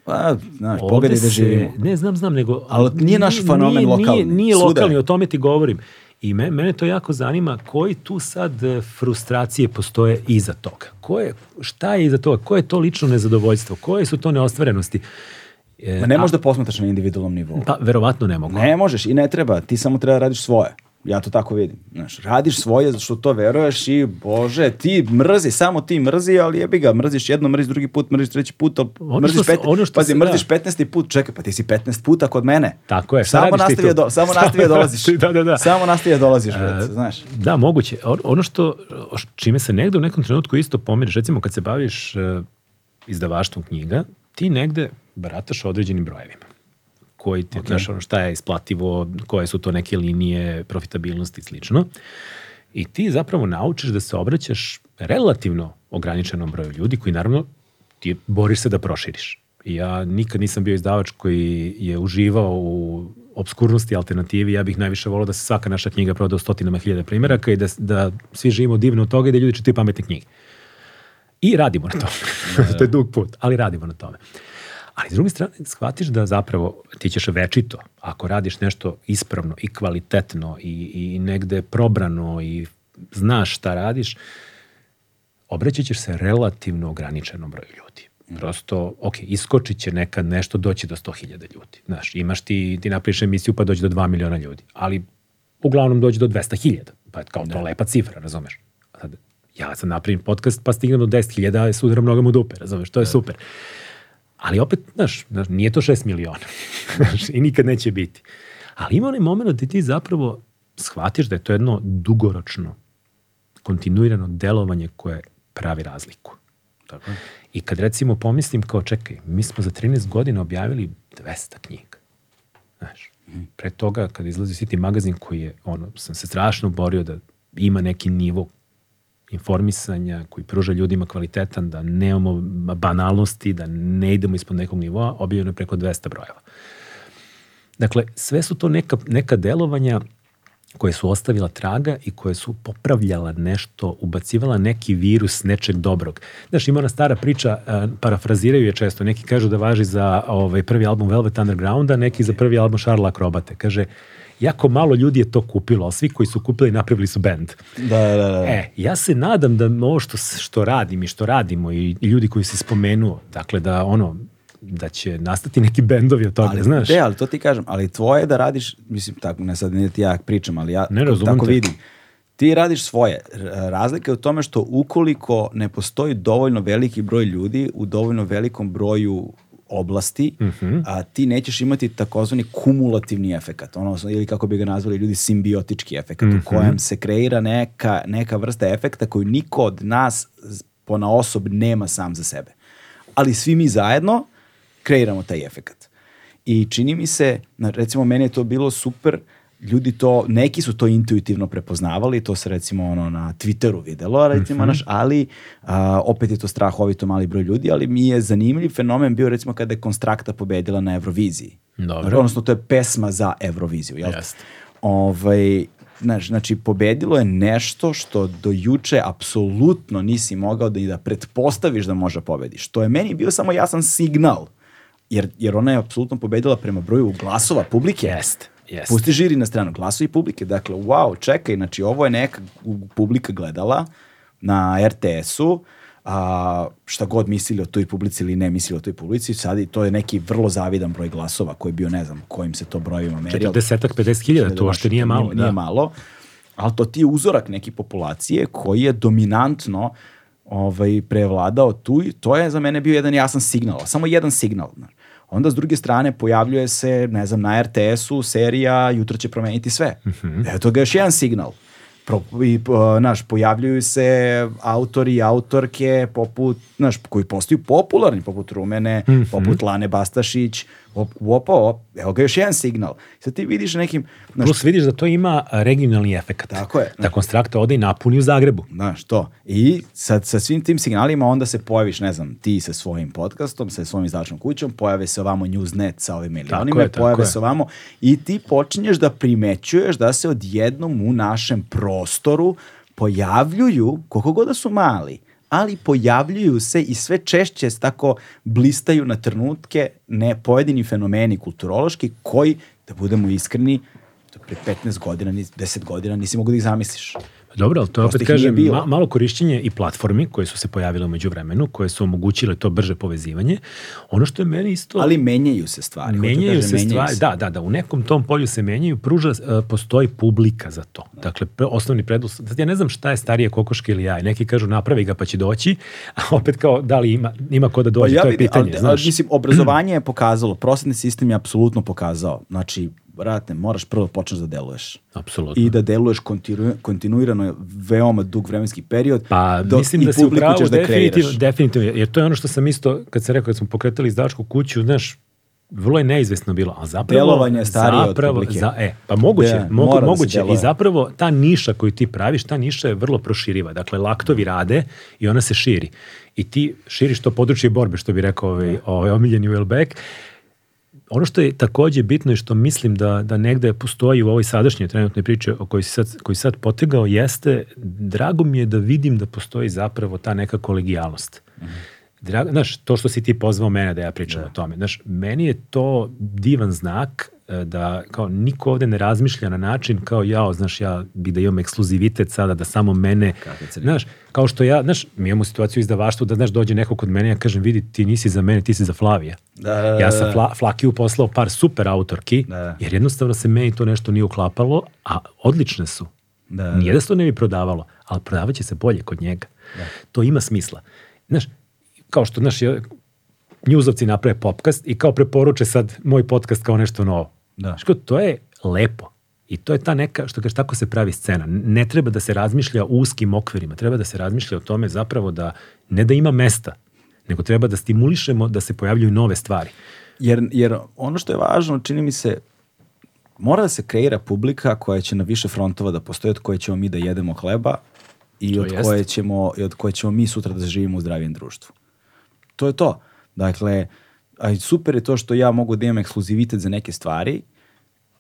Pa, znaš, pogledaj da živimo. Ne, znam, znam, nego... Ali nije naš fenomen nije, lokalni, Nije, nije lokalni, o tome ti govorim. I me, mene to jako zanima koji tu sad e, frustracije postoje iza toga. Ko je, šta je iza toga? Koje je to lično nezadovoljstvo? Koje su to neostvarenosti? E, Ma ne možeš da posmatraš na individualnom nivou. Pa, verovatno ne mogu. Ne možeš i ne treba, ti samo treba da radiš svoje. Ja to tako vidim. Znaš, radiš svoje zato što to veruješ i bože, ti mrzi, samo ti mrzi, ali jebi ga, mrziš jedno, mrziš drugi put, mrziš treći put, Ono mrziš pet, ono što pazi, se- mrziš da. 15. put, čekaj, pa ti si 15 puta kod mene. Tako je, šta Samo radiš ti nastavi, do, samo nastavi dolaziš. Da, da, da. Samo nastavi dolaziš, E, znaš. Da, moguće. Ono što, čime se negde u nekom trenutku isto pomiriš, recimo kad se baviš e, izdavaštvom knjiga, ti negde barataš određenim brojevima koji ti, znaš, ono šta je isplativo, koje su to neke linije profitabilnosti i slično. I ti zapravo naučiš da se obraćaš relativno ograničenom broju ljudi koji naravno ti boriš se da proširiš. I ja nikad nisam bio izdavač koji je uživao u obskurnosti alternativi. Ja bih najviše volao da se svaka naša knjiga proda u stotinama hiljada primjeraka i da, da svi živimo divno od toga i da ljudi čitaju pametne knjige. I radimo na tome. to je dug put, ali radimo na tome. Ali s druge strane, shvatiš da zapravo ti ćeš večito, ako radiš nešto ispravno i kvalitetno i, i negde probrano i znaš šta radiš, obraćat ćeš se relativno ograničenom broju ljudi. Prosto, ok, iskočit će nekad nešto doći do 100.000 ljudi. Znaš, imaš ti, ti napriš emisiju pa dođe do 2 miliona ljudi, ali uglavnom dođe do 200.000, pa je kao to lepa cifra, razumeš? Sad, ja sam napravim podcast pa stignem do 10.000, a sudaram nogama u dupe, razumeš, to je super. Ali opet, znaš, znaš, nije to 6 miliona. Znaš, I nikad neće biti. Ali ima onaj moment da ti zapravo shvatiš da je to jedno dugoročno, kontinuirano delovanje koje pravi razliku. Tako. I kad recimo pomislim kao, čekaj, mi smo za 13 godina objavili 200 knjiga. Znaš, pre toga kad izlazi City magazin koji je, ono, sam se strašno borio da ima neki nivo informisanja koji pruža ljudima kvalitetan, da nemamo banalnosti, da ne idemo ispod nekog nivoa, objavljeno je preko 200 brojeva. Dakle, sve su to neka, neka delovanja koje su ostavila traga i koje su popravljala nešto, ubacivala neki virus nečeg dobrog. Znaš, ima ona stara priča, parafraziraju je često, neki kažu da važi za ovaj, prvi album Velvet Undergrounda, neki za prvi album Charles Akrobate. Kaže, jako malo ljudi je to kupilo, ali svi koji su kupili napravili su band. Da, da, da. E, ja se nadam da ovo što, što radim i što radimo i, i ljudi koji se spomenuo, dakle da ono, da će nastati neki bendovi od toga, ali, znaš? De, ali to ti kažem, ali tvoje je da radiš, mislim, tako, ne sad ne ti ja pričam, ali ja Ne tako te. vidim. Ti radiš svoje. Razlika je u tome što ukoliko ne postoji dovoljno veliki broj ljudi u dovoljno velikom broju oblasti, Mhm. a ti nećeš imati takozvani kumulativni efekat, ono, ili kako bi ga nazvali ljudi, simbiotički efekat, Mhm. u kojem se kreira neka, neka vrsta efekta koju niko od nas pona osob nema sam za sebe. Ali svi mi zajedno kreiramo taj efekat. I čini mi se, recimo meni je to bilo super, ljudi to, neki su to intuitivno prepoznavali, to se recimo ono na Twitteru videlo, recimo naš, ali a, opet je to strahovito mali broj ljudi, ali mi je zanimljiv fenomen bio recimo kada je Konstrakta pobedila na Euroviziji. Dobro. Odnosno to je pesma za Euroviziju, jel? te? Jeste. Ovaj, znaš, znači, pobedilo je nešto što do juče apsolutno nisi mogao da i da pretpostaviš da može pobediš. To je meni bio samo jasan signal. Jer, jer ona je apsolutno pobedila prema broju glasova publike. Jeste, jeste. Pusti žiri na stranu, glasovi publike. Dakle, wow, čekaj, znači ovo je neka publika gledala na RTS-u, a, šta god mislili o toj publici ili ne mislili o toj publici, sad i to je neki vrlo zavidan broj glasova koji je bio, ne znam, kojim se to brojima meri. ali- 40-ak, 50 hiljada, to uopšte nije malo. Nije da. malo, ali to ti je uzorak neke populacije koji je dominantno ovaj, prevladao tu i to je za mene bio jedan jasan signal, samo jedan signal. znaš. Onda s druge strane pojavljuje se, ne znam, na RTS-u serija Jutro će promeniti sve. Eto ga još jedan signal. Pro, i, uh, naš, pojavljuju se autori i autorke poput, naš, koji postaju popularni, poput Rumene, poput Lane Bastašić, op, opa, op, evo ga još jedan signal. Sad ti vidiš nekim, naš, Plus vidiš da to ima regionalni efekt. Tako je. Da konstrakta ode i napuni u Zagrebu. Znaš, to. I sad sa svim tim signalima onda se pojaviš, ne znam, ti sa svojim podcastom, sa svojim izdavačnom kućom, pojave se ovamo Newsnet sa ovim milionima, je, pojave se ovamo i ti počinješ da primećuješ da se odjednom u našem prostoru pojavljuju, koliko god da su mali, ali pojavljuju se i sve češće tako blistaju na trenutke ne pojedini fenomeni kulturološki koji, da budemo iskreni, pre 15 godina, ni- 10 godina nisi mogu da ih zamisliš. Dobro, ali to je opet kažem, ma, malo korišćenje i platformi koje su se pojavile umeđu vremenu, koje su omogućile to brže povezivanje. Ono što je meni isto... Ali menjaju se stvari. da menjaju kažem, se stvari, da, da, da, u nekom tom polju se menjaju, pruža, e, postoji publika za to. Dakle, pre- osnovni preduslov, sad ja ne znam šta je starije kokoške ili jaj, neki kažu napravi ga pa će doći, a opet kao da li ima, ima ko da dođe, to je pitanje, Pa ali, znaš. ali, mislim, obrazovanje je pokazalo, prosvetni sistem je apsolutno pokazao. Znači, brate, moraš prvo da počneš da deluješ. Apsolutno. I da deluješ kontinu, kontinuirano veoma dug vremenski period. Pa do- mislim da si u publiku pravu ćeš da definitivno, definitivno, jer to je ono što sam isto, kad sam rekao, kad smo pokretali izdavačku kuću, znaš, vrlo je neizvesno bilo, a zapravo... Delovanje je starije od zapravo, publike. Za, e, pa moguće, Da, mogu, da moguće. deluje. I zapravo ta niša koju ti praviš, ta niša je vrlo proširiva. Dakle, laktovi rade i ona se širi. I ti širiš to područje borbe, što bi rekao ovaj, ovaj omiljeni Wellbeck. Ono što je takođe bitno i što mislim da, da negde postoji u ovoj sadašnjoj trenutnoj priči o kojoj si sad, koji sad potegao jeste, drago mi je da vidim da postoji zapravo ta neka kolegijalnost. Drago, znaš, to što si ti pozvao mene da ja pričam o tome, znaš, meni je to divan znak da kao niko ovde ne razmišlja na način kao ja, znaš, ja bi da imam ekskluzivitet sada, da samo mene, znaš, kao što ja, znaš, mi imamo situaciju izdavaštvu da, znaš, dođe neko kod mene ja kažem, vidi, ti nisi za mene, ti si za Flavija. Da, da, da, Ja sam da. Fla, Flakiju poslao par super autorki, Da, da. jer jednostavno se meni to nešto nije uklapalo, a odlične su. Da, Nije da se to ne bi prodavalo, ali prodavaće se bolje kod njega. To ima smisla. Znaš, kao što, znaš, ja- njuzovci naprave podcast i kao preporuče sad moj podcast kao nešto novo. Da. Kao, to je lepo. I to je ta neka, što kaže, tako se pravi scena. Ne treba da se razmišlja u uskim okvirima, treba da se razmišlja o tome zapravo da, ne da ima mesta, nego treba da stimulišemo da se pojavljuju nove stvari. Jer, jer ono što je važno, čini mi se, mora da se kreira publika koja će na više frontova da postoji, od koje ćemo mi da jedemo hleba i To od, jest. koje ćemo, i od koje ćemo mi sutra da živimo u zdravijem društvu. To je to. Dakle, a i super je to što ja mogu da imam ekskluzivitet za neke stvari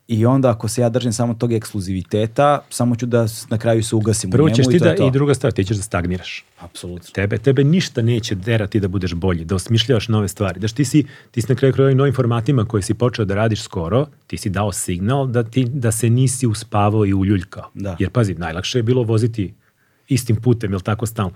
i onda ako se ja držim samo tog ekskluziviteta, samo ću da na kraju se ugasim Prvo u njemu ćeš i ti to da, je to. i druga stvar, ti ćeš da stagniraš. Apsolutno. Tebe, tebe ništa neće derati da budeš bolji, da osmišljavaš nove stvari. Daš ti si, ti si na kraju ovim novim formatima koje si počeo da radiš skoro, ti si dao signal da, ti, da se nisi uspavao i uljuljkao. Da. Jer pazi, najlakše je bilo voziti istim putem, jel tako stalno?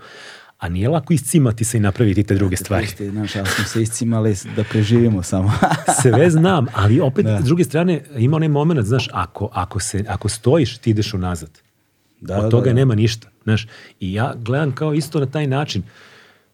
A nije lako iscimati se i napraviti te druge stvari. Pusti, Znaš, ja smo se iscimali da preživimo samo. Sve znam, ali opet Da. s druge strane ima onaj moment, znaš, ako, ako, se, ako stojiš, ti ideš unazad. Da, Od da, toga da. nema ništa. Znaš, I ja gledam kao isto na taj način.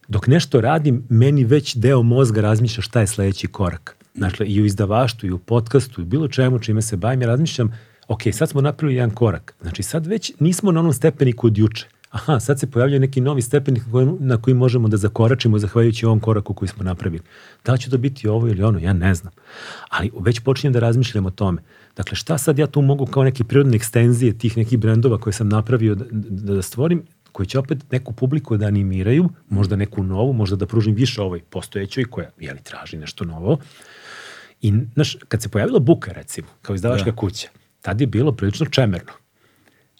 Dok nešto radim, meni već deo mozga razmišlja šta je sledeći korak. Dakle, i u izdavaštvu, i u podcastu, i bilo čemu čime se bavim, ja razmišljam, ok, sad smo napravili jedan korak. Znači, sad već nismo na onom stepeniku od juče. Aha, sad se pojavljaju neki novi stepenik na koji, možemo da zakoračimo zahvaljujući ovom koraku koji smo napravili. Da li će to biti ovo ili ono, ja ne znam. Ali već počinjem da razmišljam o tome. Dakle, šta sad ja tu mogu kao neke prirodne ekstenzije tih nekih brendova koje sam napravio da, da, da stvorim, koji će opet neku publiku da animiraju, možda neku novu, možda da pružim više ovoj postojećoj koja, jeli, traži nešto novo. I, znaš, kad se pojavila Buka, recimo, kao izdavačka Da. kuća, tad je bilo prilično čemerno.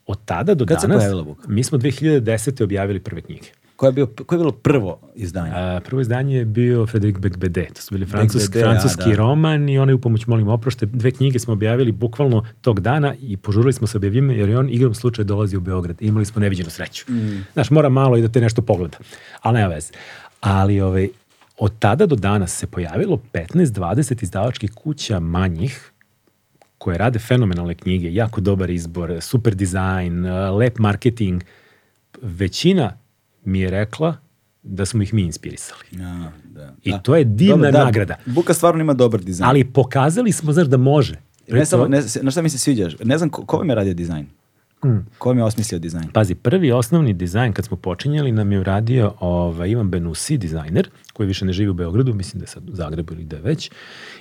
Od tada do Kad danas, mi smo 2010. objavili prve knjige. Koje je, bio, koje je bilo prvo izdanje? A, prvo izdanje je bio Frederik Becbede. To su bili francuski, Becbede, a, francuski da. roman i onaj u pomoć molim oprošte. Dve knjige smo objavili bukvalno tog dana i požurili smo se objavljivima jer je on igrom slučaja dolazi u Beograd. Imali smo neviđenu sreću. Mm. Znaš, mora malo i da te nešto pogleda. Ali nema veze. Ali ovaj, od tada do danas se pojavilo 15-20 izdavačkih kuća manjih koje rade fenomenalne knjige, jako dobar izbor, super dizajn, eh, lep marketing. Većina mi je rekla da smo ih mi inspirisali. Ja, da. I da. to je divna Dobro, da, nagrada. Buka stvarno ima dobar dizajn. Ali pokazali smo, znaš, da može. ne samo, ne, na šta mi se sviđaš? Ne znam ko, ko vam je radio dizajn? Mm. Ko vam je osmislio dizajn? Pazi, prvi osnovni dizajn kad smo počinjali nam je uradio ovaj, Ivan Benusi, dizajner, koji više ne živi u Beogradu, mislim da je sad u Zagrebu ili da je već.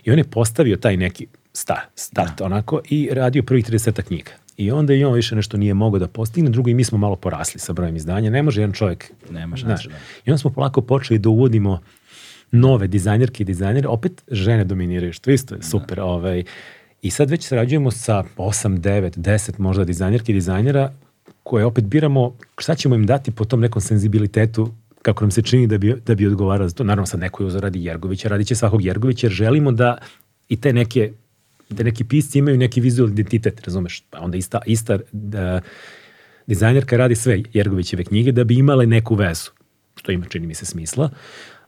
I on je postavio taj neki start, start onako i radio prvih 30 knjiga. I onda i on više nešto nije mogao da postigne, drugo i mi smo malo porasli sa brojem izdanja. Ne može jedan čovjek... Nema šanse, da. I onda smo polako počeli da uvodimo nove dizajnerke i dizajnere, opet žene dominiraju, što isto je super. Ovaj. I sad već sarađujemo sa 8, 9, 10 možda dizajnerki i dizajnera koje opet biramo šta ćemo im dati po tom nekom senzibilitetu kako nam se čini da bi, da bi odgovarao za to. Naravno sad neko je uzor radi Jergovića, radit će svakog Jergovića jer želimo da i te neke da neki pisci imaju neki vizualni identitet, razumeš? Pa onda ista, ista da, dizajnerka radi sve Jergovićeve knjige da bi imale neku vezu, što ima, čini mi se, smisla.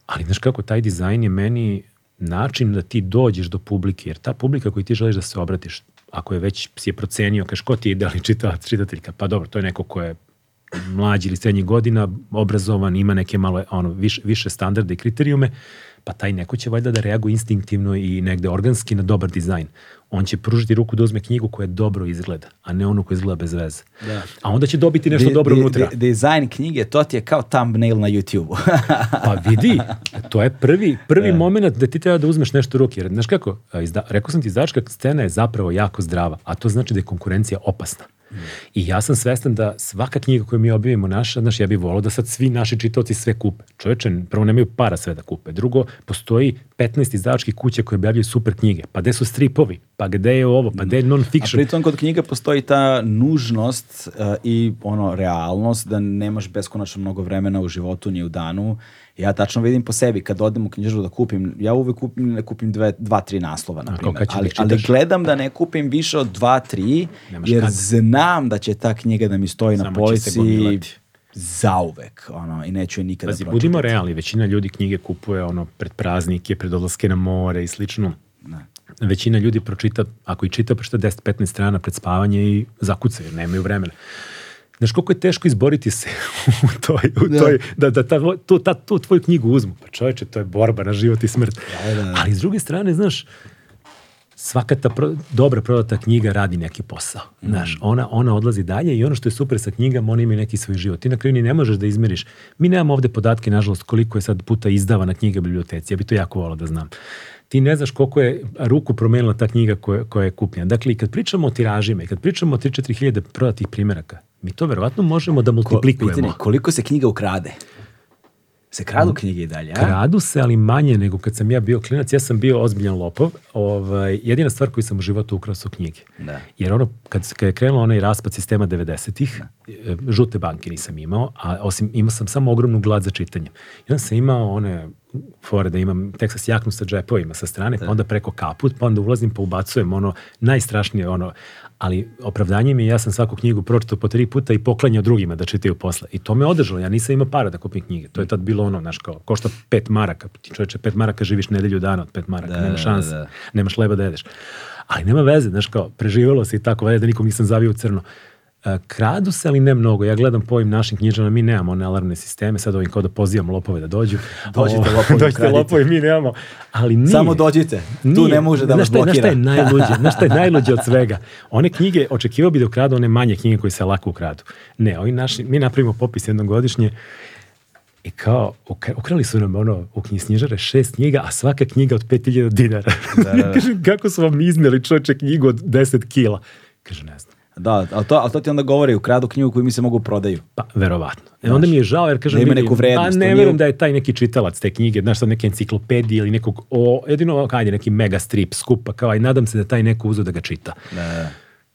Ali znaš kako, taj dizajn je meni način da ti dođeš do publike, jer ta publika koju ti želiš da se obratiš, ako je već si je procenio, kaš ko ti je idealni čitalac, čitateljka, pa dobro, to je neko ko je mlađi ili srednjih godina, obrazovan, ima neke malo ono, više, više standarde i kriterijume, pa taj neko će valjda da reaguje instinktivno i negde organski na dobar dizajn. On će pružiti ruku da uzme knjigu koja dobro izgleda, a ne onu koja izgleda bez veze. Da. A onda će dobiti nešto Di- dobro di- unutra. di- dizajn knjige, to ti je kao thumbnail na YouTube. Pa vidi, to je prvi, prvi moment da ti treba da uzmeš nešto u ruke. Jer, znaš kako, a, izda, rekao sam ti, izdavačka scena je zapravo jako zdrava, a to znači da je konkurencija opasna. I ja sam svestan da svaka knjiga koju mi objavimo naša, znaš, ja bih volao da sad svi naši čitaoci sve kupe. Čoveče, prvo nemaju para sve da kupe. Drugo, postoji 15 izdavačkih kuća koje objavljaju super knjige. Pa gde su stripovi? Pa gde je ovo? Pa gde je A non-fiction? pritom kod knjiga postoji ta nužnost uh, i ono realnost da nemaš beskonačno mnogo vremena u životu ni u danu. Ja tačno vidim po sebi kad odem u knjižaru da kupim, ja uvek kupim, ne kupim dve, dva, tri naslova, na primjer. da Ali, ali gledam da ne kupim više od dva, tri, Nemaš jer kad. znam da će ta knjiga da mi stoji na Samo se polici zauvek, ono, i neću je nikada Pazi, pročitati. budimo realni, većina ljudi knjige kupuje ono pred praznike, pred odlaske na more i slično. Da. Većina ljudi pročita, ako i čita, pročita 10-15 strana pred spavanje i zakuca, jer nemaju vremena. Znaš koliko je teško izboriti se u toj, u Da. toj da, da ta, tu, ta, tu tvoju knjigu uzmu. Pa čoveče, to je borba na život i smrt. Da, da, da. Ali s druge strane, znaš, svaka ta pro, dobra prodata knjiga radi neki posao. Znaš, ona, ona odlazi dalje i ono što je super sa knjigama, ona ima neki svoj život. Ti na kraju ni ne možeš da izmeriš. Mi nemamo ovde podatke, nažalost, koliko je sad puta izdavana knjiga u biblioteci. Ja bi to jako volao da znam. Ti ne znaš koliko je ruku promenila ta knjiga koja, koja je kupljena. Dakle, i kad pričamo o tiražima i kad pričamo o 3-4 hiljade prodatih primjeraka, mi to verovatno možemo da Ko- multiplikujemo. pitanje, koliko se knjiga ukrade? Se kradu knjige i dalje, a? Kradu se, ali manje nego kad sam ja bio klinac. Ja sam bio ozbiljan lopov. Ovaj, jedina stvar koju sam u životu ukrao su knjige. Da. Jer ono, kad, kad je krenulo onaj raspad sistema 90-ih, e, žute banke nisam imao, a osim imao sam samo ogromnu glad za čitanje. Onda sam imao one fore da imam Texas jaknu sa džepovima sa strane, pa onda preko kaput, pa onda ulazim pa ubacujem ono najstrašnije ono, ali opravdanje mi je ja sam svaku knjigu pročitao po tri puta i poklanjao drugima da čitaju posle. I to me održalo, ja nisam imao para da kupim knjige. To je tad bilo ono, znaš kao, košta pet maraka, ti čoveče, pet maraka živiš nedelju dana od pet maraka, Da, nema da, šanse, da. nemaš leba da jedeš. Ali nema veze, znaš kao, preživelo se i tako, valjda da nikom nisam zavio u crno. E, kradu se, ali ne mnogo. Ja gledam po ovim našim knjižama, mi nemamo one alarmne sisteme, sad ovim kao da pozivamo lopove da dođu. Dođite, lopovi, dođite ukradite. lopovi, mi nemamo. Ali nije. Samo dođite, tu Nije. ne može da vas blokira. Znaš šta je najluđe? Znaš šta je najluđe od svega? One knjige, očekivao bi da ukradu one manje knjige koje se lako ukradu. Ne, ovi naši, mi napravimo popis jednom godišnje i kao, ukra- ukrali su nam ono, u knjižare šest knjiga, a svaka knjiga od 5000 dinara. Da, da, da. Kažem, kako su vam izneli čovječe knjigu od 10 kila? Kaže, ne znam. Da, ali to, ali to ti onda govori, ukradu knjigu koju mi se mogu prodaju. Pa, verovatno. E, onda mi je žao jer kažem, Da ima neku vrednost, a to ne verujem da je taj neki čitalac te knjige, znaš sad neke enciklopedije ili nekog, o, jedino, ajde, neki mega strip skupa, kao, i nadam se da taj neko uzo da ga čita. Da, da.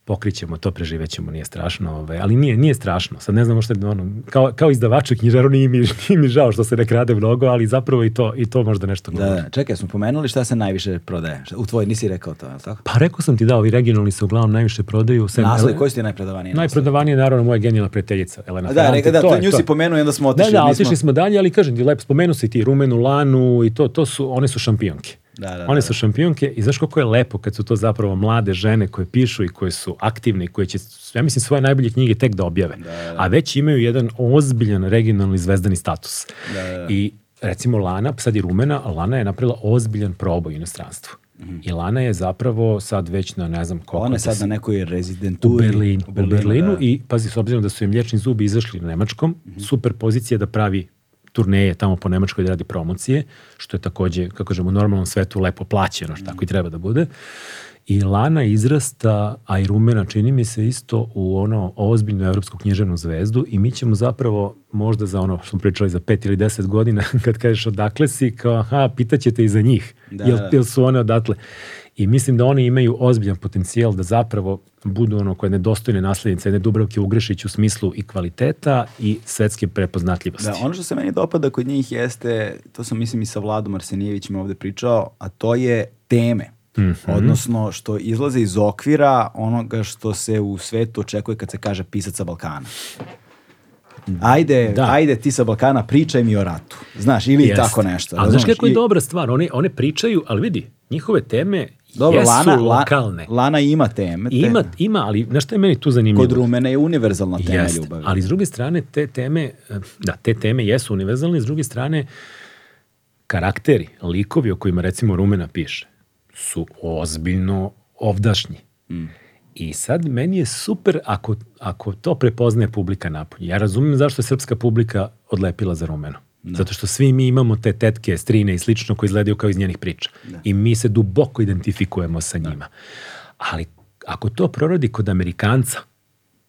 Pokrićemo to, preživećemo, nije strašno, ovaj, ali nije, nije strašno. Sad ne znamo šta je, ono, kao, kao izdavaču knjižaru nije mi, nije mi žao što se ne krade mnogo, ali zapravo i to, i to možda nešto Da, govori. da. Čekaj, smo pomenuli šta se najviše prodaje. U tvoj nisi rekao to, je li tako? Pa rekao sam ti da, ovi regionalni se uglavnom najviše prodaju. Sem, Naslovi, koji su ti najprodavaniji? naslovi? Najprodavanije je naravno moja genijalna prijateljica, Elena Da, Ferrante, rekao, da, to to nju si pomenuo i onda smo Da, otišli. da, mi otišli smo dalje, ali kažem ti, lepo, spomenu si ti Rumenu, Lanu i to, to su, one su šampionke. Da, da, One da, su šampionke i znaš koliko je lepo kad su to zapravo mlade žene koje pišu i koje su aktivne i koje će, ja mislim, svoje najbolje knjige tek da objave. A već imaju jedan ozbiljan regionalni zvezdani status. I recimo Lana, sad je rumena, Lana je napravila ozbiljan proboj u inostranstvu. I Lana je zapravo sad već na ne znam koliko... Ona je sad na nekoj u rezidenturi. Berlinu, u Berlinu, da. i pazi, s obzirom da su im mliječni zubi izašli na nemačkom, super pozicija da pravi turneje tamo po Nemačkoj da radi promocije, što je takođe, kako kažemo, u normalnom svetu lepo plaćeno, što tako i treba da bude. I Lana izrasta, a i Rumena čini mi se isto u ono ozbiljnu evropsku književnu zvezdu i mi ćemo zapravo možda za ono što smo pričali za pet ili deset godina, kad kažeš odakle si, kao aha, pitaćete i za njih, Da, jel, da. jel su one odatle. I mislim da oni imaju ozbiljan potencijal da zapravo budu ono koje nedostojne naslednice jedne Dubravke Ugrešić u smislu i kvaliteta i svetske prepoznatljivosti. Da, ono što se meni dopada kod njih jeste, to sam mislim i sa Vladom Arsenijevićem ovde pričao, a to je teme. Mhm. Odnosno što izlaze iz okvira onoga što se u svetu očekuje kad se kaže pisac sa Balkana. Ajde, Da. ajde ti sa Balkana pričaj mi o ratu. Znaš, ili Jeste. tako nešto. Ali znaš kako je I- dobra stvar, one, one pričaju, ali vidi, njihove teme Dobro, jesu Lana, La- lokalne. Lana ima teme. te- Ima, ima, ali znaš šta je meni tu zanimljivo? Kod Rumene je univerzalna tema Jeste, ljubavi. ali s druge strane te teme, da, te teme jesu univerzalne, s druge strane karakteri, likovi o kojima recimo Rumena piše, su ozbiljno ovdašnji. Mm. I sad meni je super ako, ako to prepoznaje publika napolje. Ja razumijem zašto je srpska publika odlepila za Rumenu. Zato što svi mi imamo te tetke, strine i slično koji izgledaju kao iz njenih priča. I mi se duboko identifikujemo sa njima. Ali ako to prorodi kod Amerikanca,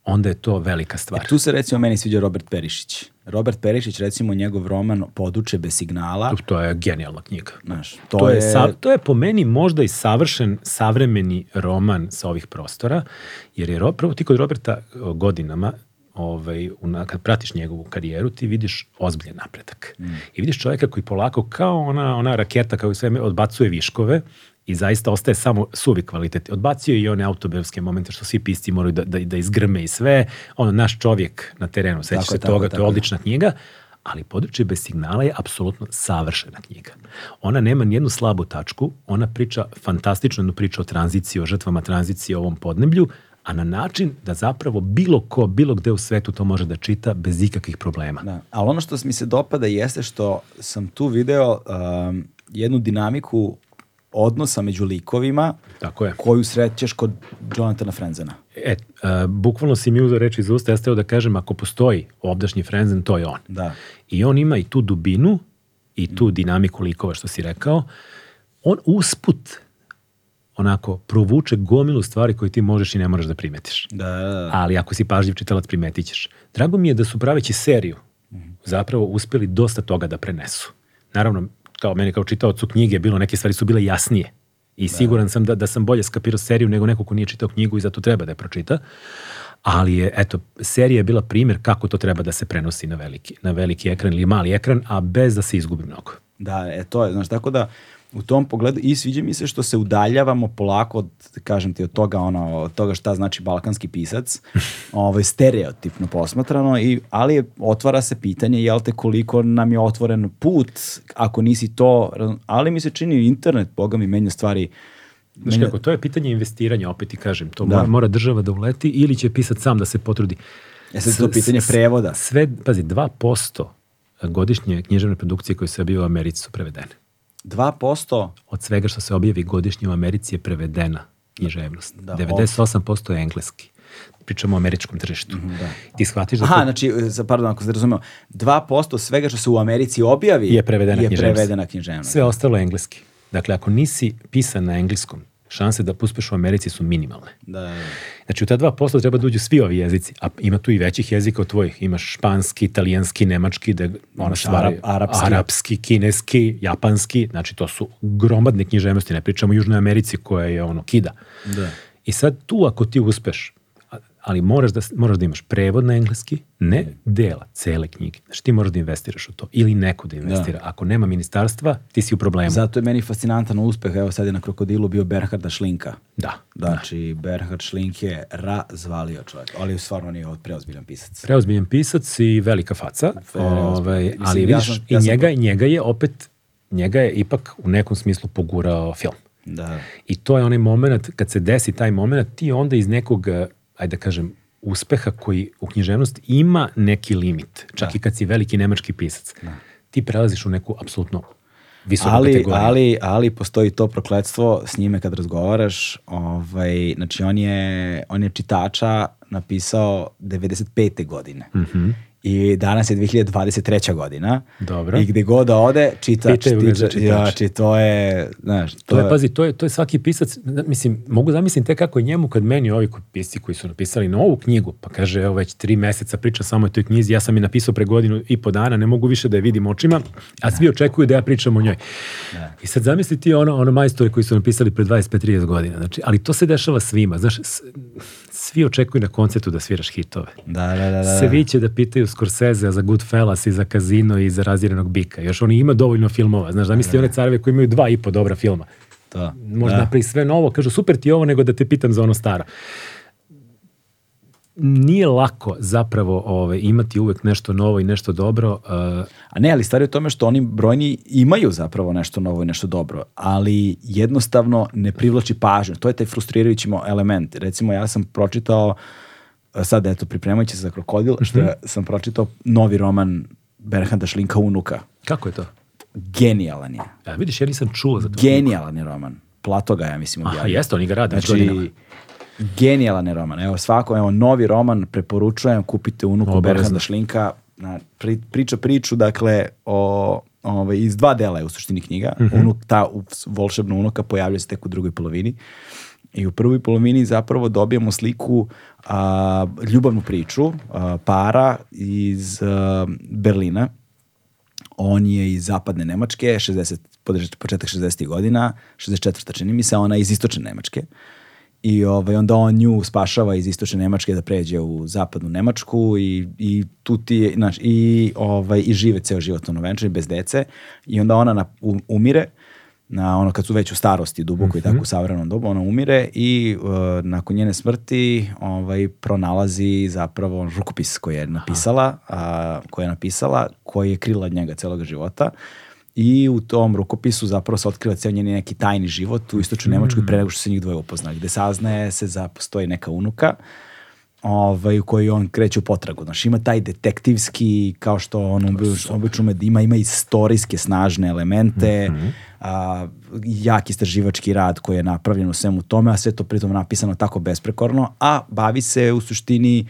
onda je to velika stvar. E, tu se recimo meni sviđa Robert Perišić. Robert Perišić, recimo njegov roman Poduče bez signala, To je genijalna knjiga. znaš, To, to, je, je, sav- to je po meni možda i savršen savremeni roman sa ovih prostora, jer je prvo ti kod Roberta godinama, ovaj, una, kad pratiš njegovu karijeru, ti vidiš ozbiljan napredak. I vidiš čovjeka koji polako kao ona, ona raketa kao i sve odbacuje viškove i zaista ostaje samo suvi kvalitet. Odbacio je i one autobiografske momente što svi pisci moraju da, da, da izgrme i sve. Ono, naš čovjek na terenu, sećaš Tako se tako toga, je, to je tako odlična knjiga, ali područje bez signala je apsolutno savršena knjiga. Ona nema nijednu slabu tačku, ona priča fantastičnu jednu priču o tranziciji, o žrtvama tranzicije o ovom podneblju, a na način da zapravo bilo ko, bilo gde u svetu to može da čita bez ikakvih problema. Da. Ali ono što mi se dopada jeste što sam tu video um, jednu dinamiku odnosa među likovima Tako je. koju srećeš kod Jonathana Frenzena. E, a, bukvalno si mi uzeo reči iz usta, ja steo da kažem, ako postoji ovdašnji Frenzen, to je on. Da. I on ima i tu dubinu i tu dinamiku likova, što si rekao. On usput onako provuče gomilu stvari koje ti možeš i ne moraš da primetiš. Da, da, da. Ali ako si pažljiv čitalac, primetit ćeš. Drago mi je da su praveći seriju zapravo uspeli dosta toga da prenesu. Naravno, kao meni kao čitaocu knjige, bilo neke stvari su bile jasnije. I siguran sam da, da sam bolje skapirao seriju nego neko ko nije čitao knjigu i zato treba da je pročita. Ali je, eto, serija je bila primjer kako to treba da se prenosi na veliki, na veliki ekran ili mali ekran, a bez da se izgubi mnogo. Da, e, to je, znaš, tako da u tom pogledu i sviđa mi se što se udaljavamo polako od, kažem ti, od toga, ono, od toga šta znači balkanski pisac, ovaj, stereotipno posmatrano, i, ali otvara se pitanje, jel te, koliko nam je otvoren put, ako nisi to, ali mi se čini internet, boga mi, menja stvari, Znaš kako, to je pitanje investiranja, opet ti kažem. To Da. mora, mora država da uleti ili će pisat sam da se potrudi. E sad to pitanje prevoda. Sve, pazi, 2% godišnje književne produkcije koje se objavi u Americi su prevedene. 2%, Od svega što se objavi godišnje u Americi je prevedena književnost. Da, 98% je engleski. Pričamo o američkom tržištu. Ti shvatiš da aha, to znači, pardon, ako se razumeo, 2% svega što se u Americi objavi je prevedena je književnost. prevedena književnost. Sve ostalo je engleski. Dakle, ako nisi pisan na engleskom, šanse da uspeš u Americi su minimalne. Da, da, da. Znači u ta 2% treba da uđu svi ovi jezici, a ima tu i većih jezika od tvojih. Imaš španski, italijanski, nemački, da ono Imaš stvari, arap- arapski. arapski, kineski, japanski, znači to su gromadne književnosti, ne pričamo o Južnoj Americi koja je ono kida. Da. I sad tu ako ti uspeš, ali moraš da, moraš da imaš prevod na engleski, ne dela, cele knjige. Znači ti moraš da investiraš u to ili neko da investira. Ako nema ministarstva, ti si u problemu. Zato je meni fascinantan uspeh, evo sad je na krokodilu bio Berharda Šlinka. Da. Znači, Berhard Šlink je razvalio čovjek, ali stvarno nije od preozbiljan pisac. preozbiljan pisac i velika faca, Preozbiljan. ovaj, Mislim, ali ja vidiš, sam- i ja sam- njega, njega je opet njega je ipak u nekom smislu pogurao film. Da. I to je onaj moment, kad se desi taj moment, ti onda iz nekog, ajde da kažem, uspeha koji u književnosti ima neki limit, čak i kad si veliki nemački pisac, ti prelaziš u neku apsolutno visoku ali, kategoriju. ali, ali postoji to prokletstvo s njime kad razgovaraš. Ovaj, znači on je, on je čitača napisao 95. godine. Mhm. I danas je 2023. godina. Dobro. I gde god da ode, čita, Pitaju ga za čita, čitača. znači, to je, znaš, to, To je, pazi, to je, to je svaki pisac, mislim, mogu zamisliti te kako je njemu kad meni ovi pisci koji su napisali novu knjigu, pa kaže, evo već tri meseca priča samo o toj knjizi, ja sam je napisao pre godinu i po dana, ne mogu više da je vidim očima, a svi očekuju da ja pričam o njoj. I sad zamisli ti ono, ono majstore koji su napisali pre 25-30 godina, znači, ali to se dešava svima, znaš, s- svi očekuju na koncertu da sviraš hitove. Da, da, da. da. Svi će da pitaju Scorsese za Goodfellas i za Kazino i za Razjerenog bika. Još on ima dovoljno filmova. Znaš, zamisli one careve koji imaju dva i po dobra filma. To. Možda Da. napravi sve novo, kažu super ti ovo nego da te pitam za ono staro. Nije lako zapravo ove, imati uvek nešto novo i nešto dobro. uh, A ne, ali stvari je u tome što oni brojni imaju zapravo nešto novo i nešto dobro, ali jednostavno ne privlači pažnju. To je taj frustrirajući element. Recimo, ja sam pročitao, e, sad eto, pripremajući se za krokodil, što Mhm. sam pročitao novi roman Berhanda Šlinka Unuka. kako je to? Genijalan je. Ja, vidiš, ja nisam čuo za to. Genijalan je roman. Plato ga, ja mislim, Aha, objavio. jeste, oni ga rade već godinama. Genijalan je roman. Evo, svako, evo, novi roman, preporučujem, kupite unuku. Berhanda Šlinka. Na, pri, priča priču, dakle, o, ovaj, iz dva dela je u suštini knjiga. Mhm. Unuk, ta volšebna unuka pojavlja se tek u drugoj polovini. I u prvoj polovini zapravo dobijamo sliku, a, ljubavnu priču a, para iz a, Berlina. On je iz zapadne Nemačke, 60, podrž- početak 60. godina, 64. čini mi se, ona iz istočne Nemačke. I ovaj, onda on nju spašava iz istočne Nemačke da pređe u zapadnu Nemačku i, i tu ti je, znaš, i, ovaj, i žive ceo život ono venčani, bez dece. I onda ona na, umire, na ono kad su već u starosti duboko i tako u savremenom dobu, ona umire i uh, nakon njene smrti ovaj, pronalazi zapravo rukopis koji je napisala, a, koji je napisala, koji je krila od njega celog života i u tom rukopisu zapravo se otkriva ceo njen neki tajni život u istočnoj Nemačkoj pre nego što se njih dvoje upoznali, gde saznaje se za postoji neka unuka ovaj, u kojoj on kreće u potragu. Znaš, ima taj detektivski, kao što on obi- obično da ima, ima istorijske snažne elemente, a, jak istraživački rad koji je napravljen u svemu tome, a sve to pritom napisano tako besprekorno, a bavi se u suštini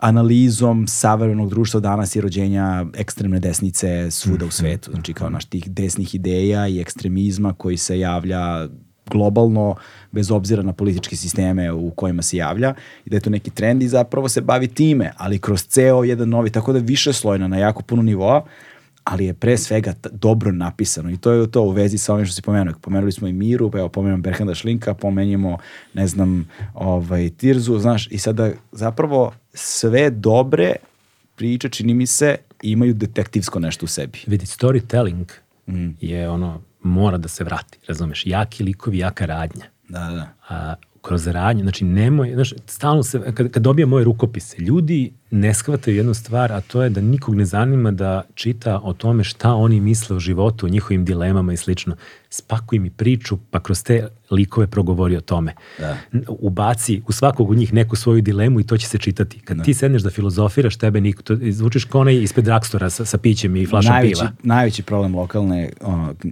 analizom savremenog društva danas i rođenja ekstremne desnice svuda u svetu. Znači kao naš tih desnih ideja i ekstremizma koji se javlja globalno, bez obzira na političke sisteme u kojima se javlja. I da je to neki trend i zapravo se bavi time, ali kroz ceo jedan novi, tako da više slojna na jako puno nivoa, ali je pre svega dobro napisano i to je to u vezi sa ovim što si pomenuo. Pomenuli smo i Miru, pa evo pomenemo Berhanda Šlinka, pomenjemo, ne znam, ovaj, Tirzu, znaš, i sada zapravo sve dobre priče, čini mi se, imaju detektivsko nešto u sebi. Vidi, storytelling Mm. je ono, mora da se vrati, razumeš? Jaki likovi, jaka radnja. Da, da. a, kroz radnju, znači nemoj, znaš, stalno se, kad, kad dobija moje rukopise, ljudi ne shvataju jednu stvar, a to je da nikog ne zanima da čita o tome šta oni misle o životu, o njihovim dilemama i slično. Spakuj mi priču, pa kroz te likove progovori o tome. Da. Ubaci u svakog od njih neku svoju dilemu i to će se čitati. Kad ti sedneš da filozofiraš, tebe niko, to, zvučiš kao onaj ispred drakstora sa, sa pićem i flašom najveći, piva. najveći problem lokalne, ono, k-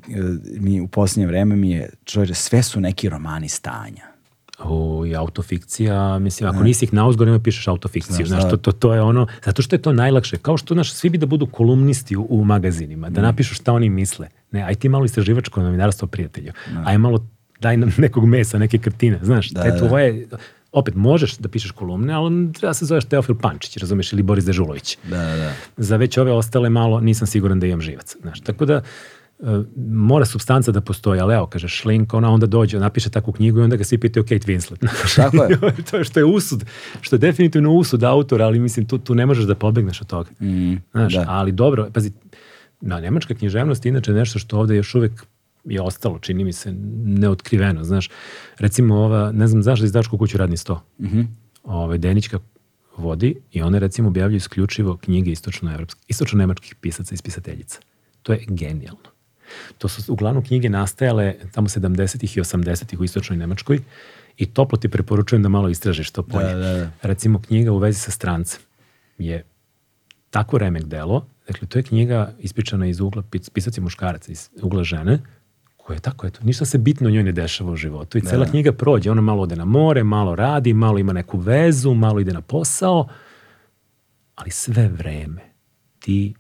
mi u posljednje vreme mi je, čovječe, sve su neki romani stanja. O, i autofikcija, mislim, ako nisi ih nauzgo, nema pišeš autofikciju, Znaš, znaš, da. to, to, to je ono, zato što je to najlakše, kao što, znaš, svi bi da budu kolumnisti u, u magazinima, da napišu šta oni misle. Ne, aj ti malo istraživačko novinarstvo, prijatelju, aj malo, daj nam nekog mesa, neke kartine, znaš, Da, te da. opet, možeš da pišeš kolumne, ali treba se zoveš Teofil Pančić, razumeš, ili Boris Dežulović. Da, da, da. Za već ove ostale malo nisam siguran da imam živac. Znaš, tako da mora substanca da postoji, ali evo, kaže Šlink, ona onda dođe, napiše takvu knjigu i onda ga svi pitaju Kate Winslet. Tako je. to je što je usud, što je definitivno usud autora, ali mislim, tu, tu ne možeš da pobegneš od toga. Mm, Znaš, da. ali dobro, pazi, na nemačka književnost je inače nešto što ovde još uvek je ostalo, čini mi se, neotkriveno, znaš. Recimo ova, ne znam, znaš da izdačku kuću radni sto? Mhm. ovaj, Denička vodi i one recimo objavljuju isključivo knjige istočno, istočno pisaca i pisateljica. To je genijalno. To su uglavnom knjige nastajale tamo 70-ih i 80-ih u istočnoj Nemačkoj i toplo ti preporučujem da malo istražiš to polje. Da, da, da. Recimo knjiga u vezi sa strancem je tako remek delo, dakle to je knjiga ispričana iz ugla, pis- pisac je muškarac, iz ugla žene, koja je tako, eto, ništa se bitno njoj ne dešava u životu i cela knjiga prođe, ona malo ode na more, malo radi, malo ima neku vezu, malo ide na posao, ali sve vreme ti,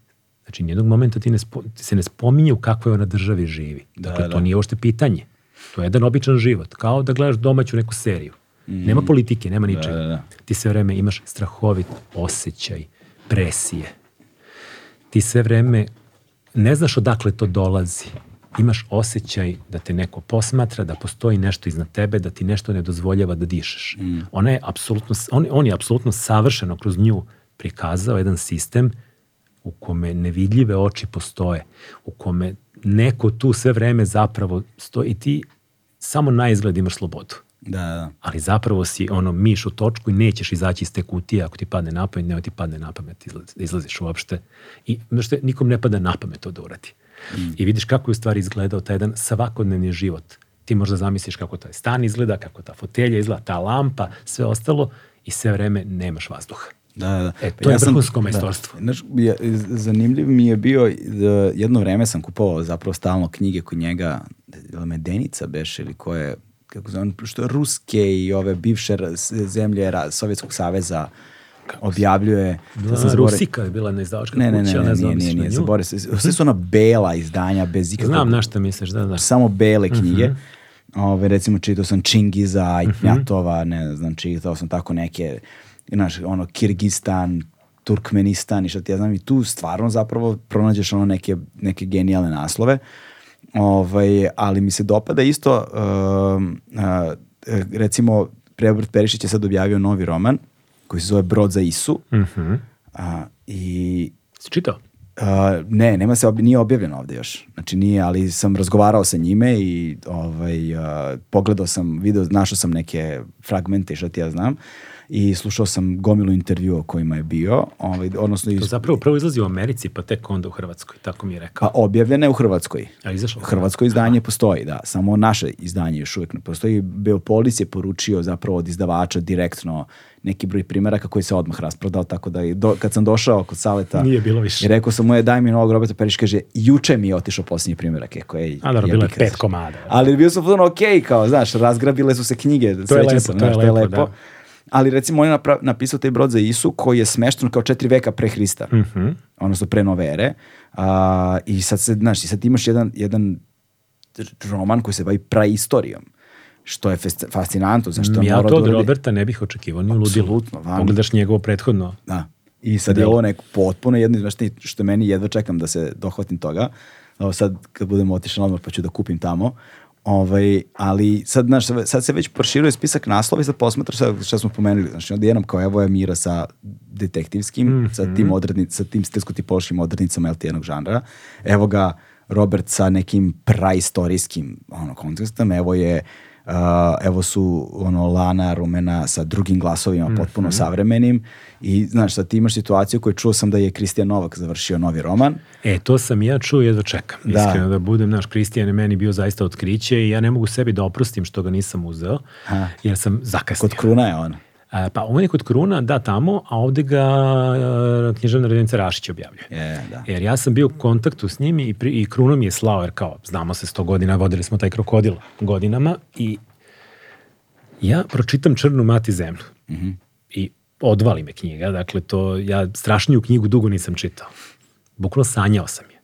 znači nijednog momenta ti, ne spo, ti se ne spominje u kakvoj ona državi živi. Dakle, da. to nije uopšte pitanje. To je jedan običan život, kao da gledaš domaću neku seriju. Nema politike, nema ničega. da, da. Ti sve vreme imaš strahovit osjećaj presije. Ti sve vreme ne znaš odakle to dolazi. Imaš osjećaj da te neko posmatra, da postoji nešto iznad tebe, da ti nešto ne dozvoljava da dišeš. Ona je apsolutno, on, on je apsolutno savršeno kroz nju prikazao jedan sistem u kome nevidljive oči postoje, u kome neko tu sve vreme zapravo stoji i ti samo na izgled imaš slobodu. Da, da. Ali zapravo si ono miš u točku i nećeš izaći iz te kutije ako ti padne na pamet, nema ti padne na pamet izlaz, da izlaziš uopšte. I šta, nikom ne pada na pamet to da uradi. I vidiš kako je u stvari izgledao taj jedan svakodnevni život. Ti možda zamisliš kako taj stan izgleda, kako ta fotelja izgleda, ta lampa, sve ostalo i sve vreme nemaš vazduha. Da, da. E, to je vrhunsko majstorstvo. Da. Znaš, ja, zanimljiv mi je bio, da, jedno vreme sam kupovao zapravo stalno knjige kod njega, je li Medenica beš ili koje, kako zove, što je ruske i ove bivše zemlje Sovjetskog saveza objavljuje. Sam zaboravio- Rusika je bila neizdavačka Ne, ne, ne, kuća, ne, ne znam, nije, nije, na zaboravio se. Sve su ona bela izdanja, bez ikakvog Znam na šta misliš, da, da. samo bele knjige. Mhm. Ove, recimo čitao sam Čingiza, Ajtnjatova, ne znam, čitao sam tako neke, znaš, ono, Kirgistan, Turkmenistan i šta ti ja znam, i tu stvarno zapravo pronađeš ono neke, neke genijalne naslove. Ovaj, ali mi se dopada isto, a, e, recimo, Preobrt Perišić je sad objavio novi roman koji se zove Brod za Isu. Mhm. A, I Si čitao? Uh, ne, nema se, ob- nije objavljeno ovde još. Znači nije, ali sam razgovarao sa njime i ovaj, uh, pogledao sam video, našao sam neke fragmente i šta ti ja znam i slušao sam gomilu intervjua o kojima je bio, ovaj, odnosno To iz, zapravo prvo izlazi u Americi, pa tek onda u Hrvatskoj, tako mi je rekao. pa objavljene u Hrvatskoj. A izašlo? Hrvatsko izdanje postoji, da. Samo naše izdanje još uvijek ne postoji. Beopolis je poručio zapravo od izdavača direktno neki broj primjeraka koji se odmah rasprodao, tako da do, kad sam došao kod Saleta Nije bilo više. i rekao sam mu je daj mi novog Roberta Periš, kaže juče mi je otišao posljednji primjerak. Eko, ej, A dobro, bilo je pet komada. Ali bio sam ono ok, kao, znaš, razgrabile su se knjige, To je lepo, sam, to je znaš, lepo, da. Ali recimo on je napisao taj brod za Isu koji je smešten kao četiri veka pre Hrista, Mhm. odnosno pre nove ere. A, I sad, se, znaš, i sad imaš jedan, jedan roman koji se bavi praistorijom, što je fascinantno, zašto Ja mora to od da Roberta ne bih očekivao ni u ludilu. Apsolutno, van. Pogledaš njegovo prethodno. Da. I sad je Delo. ovo neko potpuno jedno, znaš ti, što meni jedva čekam da se dohvatim toga. Ovo sad kad budemo otišli na odmor pa ću da kupim tamo. Ovaj, ali sad, znaš, sad se već proširuje spisak naslova i sad posmatraš sad šta smo pomenuli. Znači, odjednom kao evo je Mira sa detektivskim, sa tim odrednicama, sa tim stilsko-tipološkim odrednicama LT jednog žanra. Evo ga Robert sa nekim praistorijskim ono, kontekstom. Evo je Uh, evo su ono Lana Rumena sa drugim glasovima potpuno savremenim i znaš sad ti imaš situaciju koju čuo sam da je Kristijan Novak završio novi roman E, to sam ja čuo, jedva čekam. Da. Iskreno da budem, naš Kristijan je meni bio zaista otkriće i ja ne mogu sebi da oprostim što ga nisam uzeo, Aha. jer sam zakasnio. kod Kruna je on E, pa on je kod Kruna, da, tamo, a ovde ga e, književna redovnica Rašić objavljuje. je, da. Jer ja sam bio u kontaktu s njim i, pri, i Kruno mi je slao, jer kao, znamo se sto godina, vodili smo taj krokodil godinama i ja pročitam Črnu mati zemlju i odvali me knjiga, dakle to, ja strašniju knjigu dugo nisam čitao. Bukvalno sanjao sam je.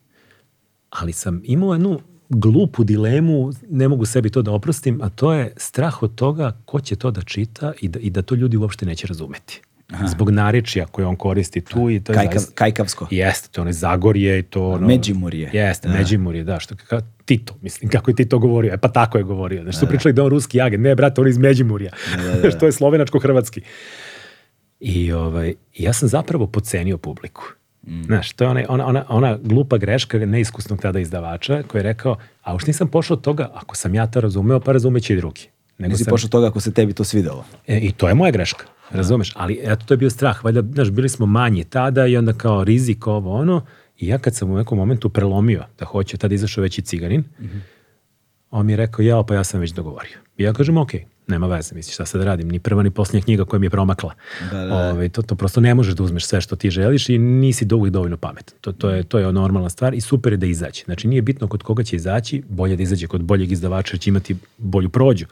Ali sam imao jednu glupu dilemu, ne mogu sebi to da oprostim, a to je strah od toga ko će to da čita i da, i da to ljudi uopšte neće razumeti. Zbog narečja koje on koristi tu i to je Kajkav, zaista... Kajkavsko Jeste, to je ono Zagorje i to ono... Međimurje. Jeste, Međimurje, da, što kao Tito, mislim, kako je Tito govorio, e pa tako je govorio. Znaš, su pričali da on ruski agent, ne, brate, on je iz Međimurja, što je slovenačko-hrvatski. I ovaj, ja sam zapravo pocenio publiku. Znaš, to je ona, ona, ona, ona glupa greška neiskusnog tada izdavača koji je rekao, a už nisam pošao od toga, ako sam ja to razumeo, pa razumeće i drugi. Nego nisi sam- pošao toga ako se tebi to svidelo E, I to je moja greška, razumeš? Ali eto, to je bio strah. Valjda, znaš, bili smo manji tada i onda kao rizik ovo ono. I ja kad sam u nekom momentu prelomio da hoće, tada izašao već i ciganin, on mi je rekao, ja, pa ja sam već dogovorio. I ja kažem, ok, nema veze, misliš šta sad da radim, ni prva ni posljednja knjiga koja mi je promakla. Da, da, da. Ove, to, to prosto ne možeš da uzmeš sve što ti želiš i nisi uvijek dovoljno pametan. To, to, je, to je normalna stvar i super je da izađe. Znači nije bitno kod koga će izaći, bolje da izađe kod boljeg izdavača jer će imati bolju prođu.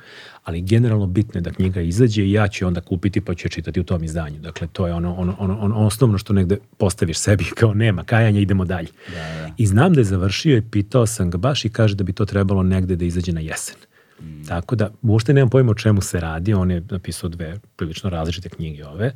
Ali generalno bitno je da knjiga izađe i ja ću onda kupiti pa ću je čitati u tom izdanju. Dakle, to je ono, ono, ono, ono osnovno što negde postaviš sebi kao nema kajanja, idemo dalje. Da, da. I znam da je završio i pitao sam ga baš i kaže da bi to trebalo negde da izađe na jesen. Tako da, uopšte nemam pojma o čemu se radi, on je napisao dve prilično različite knjige ove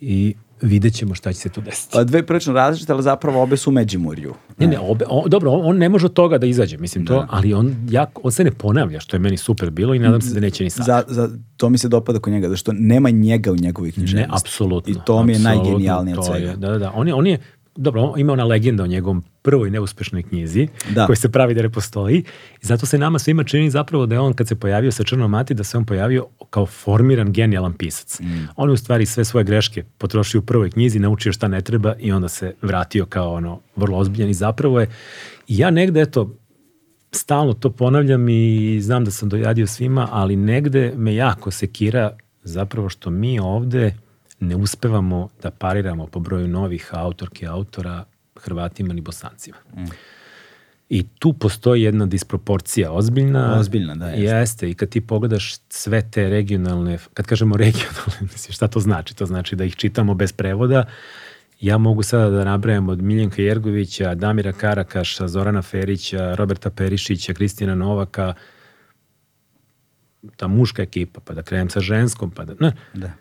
i vidjet ćemo šta će se tu desiti. Pa dve prilično različite, ali zapravo obe su u Međimurju. Ne, ne, obe, o, dobro, on, on ne može od toga da izađe, mislim to, ali on, jako, on se ne ponavlja, što je meni super bilo i nadam se da neće ni sad. Za, za, to mi se dopada kod njega, zašto nema njega u njegovoj književnosti. Ne, apsolutno. I to mi je najgenijalnije od svega. je, Da, da, da. On je, on je, dobro, ima ona legenda o njegovom prvoj neuspešnoj knjizi, Da. koja se pravi da ne postoji. I zato se nama svima čini zapravo da je on, kad se pojavio sa Črnom mati, da se on pojavio kao formiran genijalan pisac. On je u stvari sve svoje greške potrošio u prvoj knjizi, naučio šta ne treba i onda se vratio kao ono vrlo ozbiljan i zapravo je i ja negde, eto, stalno to ponavljam i znam da sam dojadio svima, ali negde me jako sekira zapravo što mi ovde ne uspevamo da pariramo po broju novih autorki autora Hrvatima ni Bosancima. I tu postoji jedna disproporcija ozbiljna. Ozbiljna, da, jeste. Jeste. I kad ti pogledaš sve te regionalne, kad kažemo regionalne, šta to znači? To znači da ih čitamo bez prevoda. Ja mogu sada da nabrajam od Miljenka Jergovića, Damira Karakaša, Zorana Ferića, Roberta Perišića, Kristina Novaka, ta muška ekipa, pa da krenem sa ženskom, pa da... Ne. Da.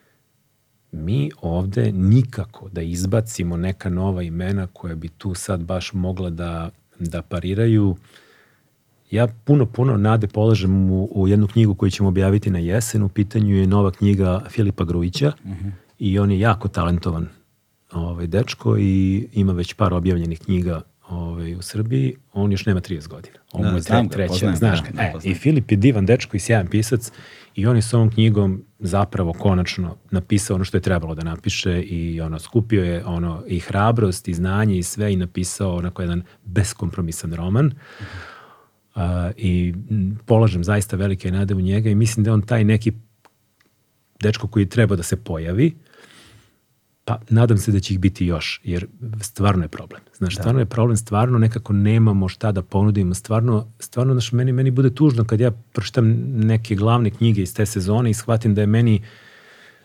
Mi ovde nikako da izbacimo neka nova imena koja bi tu sad baš mogla da, da pariraju. Ja puno, puno nade polažem u, u jednu knjigu koju ćemo objaviti na jesen. U pitanju je nova knjiga Filipa Grujića i on je jako talentovan ovaj, dečko i ima već par objavljenih knjiga ovaj, u Srbiji. On još nema 30 godina. On Da, mu je znam treća. poznajem, znaš da, E. I Filip je divan dečko i sjajan pisac i on je s ovom knjigom zapravo konačno napisao ono što je trebalo da napiše i ono skupio je ono i hrabrost i znanje i sve i napisao onako jedan beskompromisan roman. A, I polažem zaista velike nade u njega i mislim da on taj neki dečko koji treba da se pojavi, pa nadam se da će ih biti još, jer stvarno je problem. Znaš, stvarno je problem, stvarno nekako nemamo šta da ponudimo, stvarno, stvarno znaš, meni, meni bude tužno kad ja pročitam neke glavne knjige iz te sezone i shvatim da je meni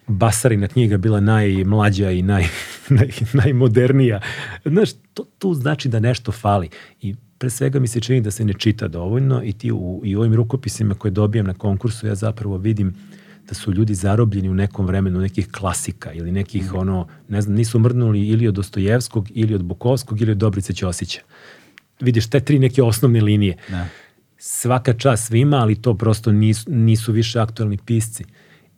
Basarina knjiga bila najmlađa i naj, naj, najmodernija. Znaš, to, tu znači da nešto fali. I pre svega mi se čini da se ne čita dovoljno i ti u, i ovim rukopisima koje dobijam na konkursu ja zapravo vidim da su ljudi zarobljeni u nekom vremenu nekih klasika ili nekih ono, ne znam, nisu mrnuli ili od Dostojevskog ili od Bukovskog ili od Dobrice Ćosića. Vidiš te tri neke osnovne linije. Da. Svaka čast svima, ali to prosto nisu, nisu više aktualni pisci.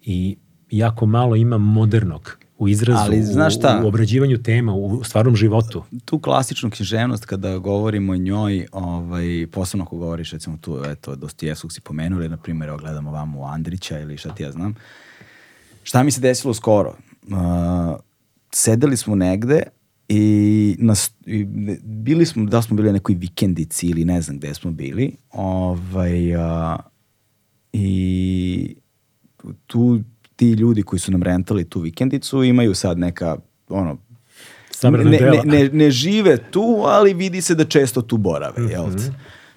I jako malo ima modernog u izrazu, Ali znaš u- šta? u obrađivanju tema, u stvarnom životu. tu klasičnu književnost kada govorimo o njoj, ovaj, posebno ako govoriš recimo tu, eto, Dostojevskog si pomenuli, ili na primjer, evo gledamo vamo Andrića ili šta ti ja znam. Šta mi se desilo skoro? Uh, sedeli smo negde i, nas, i bili smo, da smo bili na nekoj vikendici ili ne znam gde smo bili, ovaj, a, i tu ti ljudi koji su nam rentali tu vikendicu imaju sad neka ono ne, ne, ne, ne žive tu, ali vidi se da često tu borave, jel te?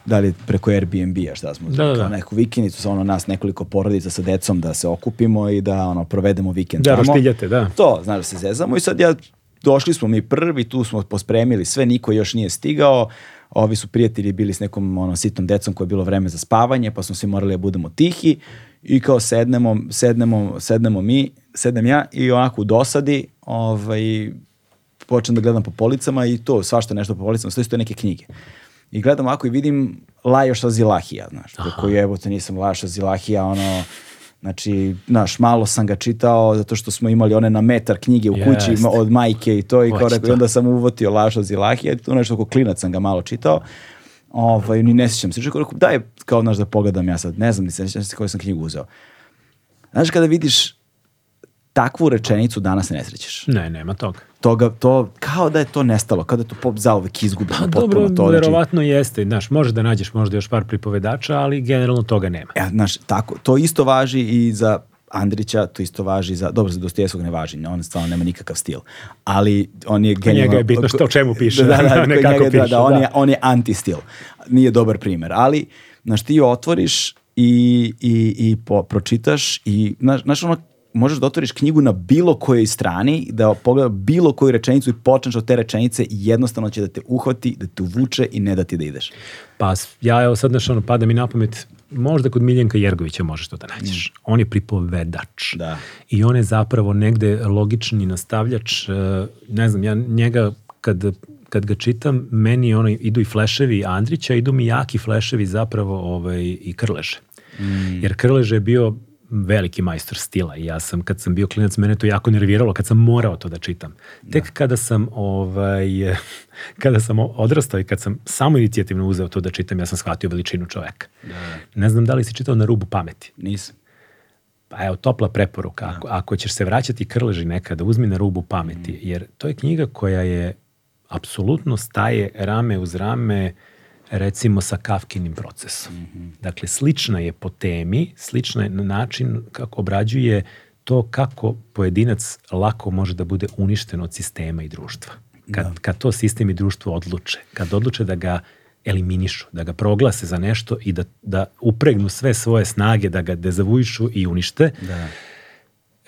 Da li preko Airbnb-a šta smo. Da, da, da. neku vikendicu, sa ono nas nekoliko porodica sa decom da se okupimo i da ono provedemo vikend Da, tamo. roštiljate, da. To, znaš da se zezamo i sad ja, došli smo mi prvi, tu smo pospremili sve, niko još nije stigao, ovi su prijatelji bili s nekom ono, sitnom decom koje je bilo vreme za spavanje, pa smo svi morali da budemo tihi i kao sednemo, sednemo, sednemo mi, sednem ja i onako u dosadi, ovaj, počnem da gledam po policama i to, svašta nešto po policama, stoji stoje neke knjige. I gledam ovako i vidim Lajoša Zilahija, znaš, koji evo te nisam Lajoša Zilahija, ono, znači, znaš, malo sam ga čitao zato što smo imali one na metar knjige u kući Jeste. od majke i to i kao i to. onda sam uvotio Lajoša Zilahija, tu nešto oko klinac sam ga malo čitao, ovaj, ni ne sjećam se, rekao, daj, kao, znaš, da pogledam ja sad, ne znam, ni sjećam se koju sam knjigu uzeo. Znaš, kada vidiš takvu rečenicu danas ne srećeš. Ne, nema toga. Toga, to, kao da je to nestalo, kao da je to pop zauvek izgubljeno. Pa potpuno dobro, to, znači- verovatno jeste. Znaš, može da nađeš možda još par pripovedača, ali generalno toga nema. E, znaš, tako, to isto važi i za Andrića, to isto važi za, dobro, za Dostojevskog ne važi, on stvarno nema nikakav stil, ali on je genijalno... njega je bitno što- o čemu piše, da, da, a ne kako njega je, da, piše, da, on, da. Je, on je anti-stil, nije dobar primer, ali, znaš, ti otvoriš i, i, i po, pročitaš i, znaš, znaš, ono, možeš da otvoriš knjigu na bilo kojoj strani, da pogleda bilo koju rečenicu i počneš od te rečenice i jednostavno će da te uhvati, da te uvuče i ne da ti da ideš. Pa ja evo sad znaš ono pada mi na pamet možda kod Miljenka Jergovića možeš to da nađeš. On je pripovedač. Mm. Da. I on je zapravo negde logični nastavljač. e, Ne znam, ja njega kad, kad ga čitam, meni ono, idu i fleševi Andrića, idu mi jaki fleševi zapravo ovaj, i Krleže. Mm. Jer Krleže je bio veliki majstor stila i ja sam, kad sam bio klinac, mene to jako nerviralo, kad sam morao to da čitam. Tek kada sam ovaj, kada sam odrastao i kad sam samo inicijativno uzeo to da čitam, ja sam shvatio veličinu čoveka. Ne znam da li si čitao na rubu pameti. Nisam. Pa evo, topla preporuka. Ako, ako ćeš se vraćati krleži nekada, uzmi na rubu pameti, jer to je knjiga koja je apsolutno staje rame uz rame recimo sa Kafkinim procesom. Dakle, slična je po temi, slična je na način kako obrađuje to kako pojedinac lako može da bude uništen od sistema i društva. Kad, kad to sistem i društvo odluče, kad odluče da ga eliminišu, da ga proglase za nešto i da, da upregnu sve svoje snage, da ga dezavuišu i unište, Da.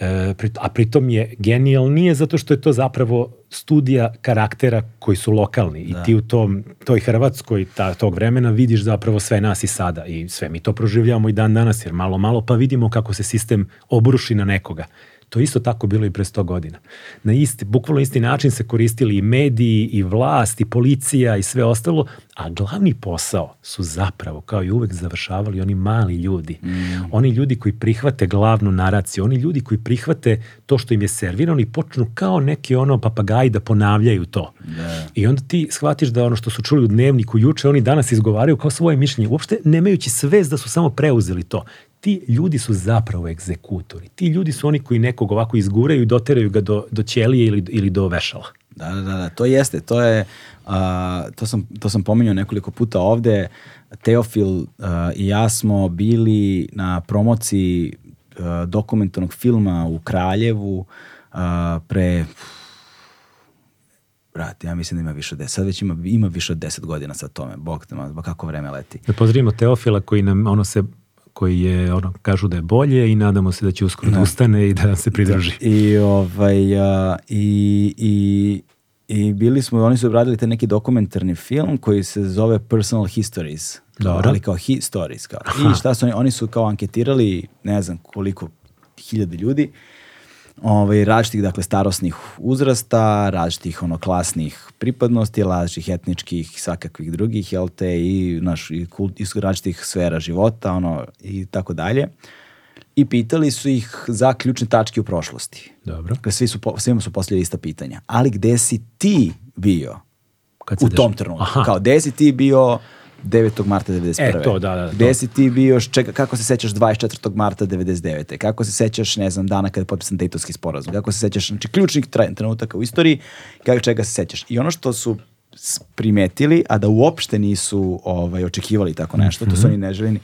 E, a pritom je genijalnije zato što je to zapravo studija karaktera koji su lokalni. I ti u tom, toj Hrvatskoj ta, tog vremena vidiš zapravo sve nas i sada. I sve mi to proživljavamo i dan danas jer malo malo pa vidimo kako se sistem obruši na nekoga. To isto tako bilo i pre 100 godina. Na isti, bukvalno isti način se koristili i mediji, i vlast, i policija, i sve ostalo, a glavni posao su zapravo, kao i uvek, završavali oni mali ljudi. Oni ljudi koji prihvate glavnu naraciju, oni ljudi koji prihvate to što im je servirano i počnu kao neki ono papagaji da ponavljaju to. I onda ti shvatiš da ono što su čuli u dnevniku juče, oni danas izgovaraju kao svoje mišljenje, uopšte nemajući svest da su samo preuzeli to ti ljudi su zapravo egzekutori. Ti ljudi su oni koji nekog ovako izguraju i doteraju ga do, do ćelije ili, ili do vešala. Da, da, da, da, to jeste, to je, a, to, sam, to sam pominjao nekoliko puta ovde, Teofil a, i ja smo bili na promociji a, dokumentarnog filma u Kraljevu a, pre, brate, ja mislim da ima više od 10, sad već ima, ima više od 10 godina sa tome, bog te, ma, kako vreme leti. Da pozdravimo Teofila koji nam ono se koji je, ono, kažu da je bolje i nadamo se da će uskoro da ustane i da se pridruži. I, ovaj, a, i, i, i bili smo, oni su obradili te neki dokumentarni film koji se zove Personal Histories. Dobro. ali kao hi stories. Kao. I šta su oni, oni su kao anketirali, ne znam koliko hiljade ljudi, ovaj, različitih, dakle, starosnih uzrasta, različitih ono, klasnih pripadnosti, različitih etničkih, svakakvih drugih, jel te, i, naš, i kult, iz različitih sfera života, ono, i tako dalje. I pitali su ih za ključne tačke u prošlosti. Dobro. Dakle, svi su, svima su postavljali ista pitanja. Ali gde si ti bio Kad u tom trenutku? Aha. Kao, gde si ti bio 9. marta 91. E, to, da, da, Gde to. si ti bio, čega, kako se sećaš 24. marta 99. Kako se sećaš, ne znam, dana kada je potpisan Dejtonski sporazum? Kako se sećaš, znači, ključnih trenutaka u istoriji, kako, čega se sećaš? I ono što su primetili, a da uopšte nisu ovaj, očekivali tako nešto, to su oni neželjeni,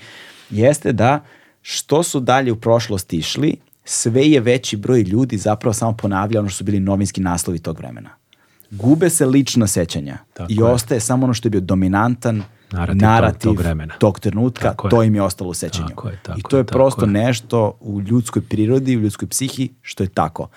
jeste da što su dalje u prošlosti išli, sve je veći broj ljudi zapravo samo ponavlja ono što su bili novinski naslovi tog vremena. Gube se lična sećanja Tako i je. ostaje samo ono što je bio dominantan Narativ narativ, tog- tog vremena. tog trenutka, Tako je. to im je ostalo u sećanju. Tako je, tako I to je tako prosto je. nešto u ljudskoj prirodi, u ljudskoj psihi, što je tako.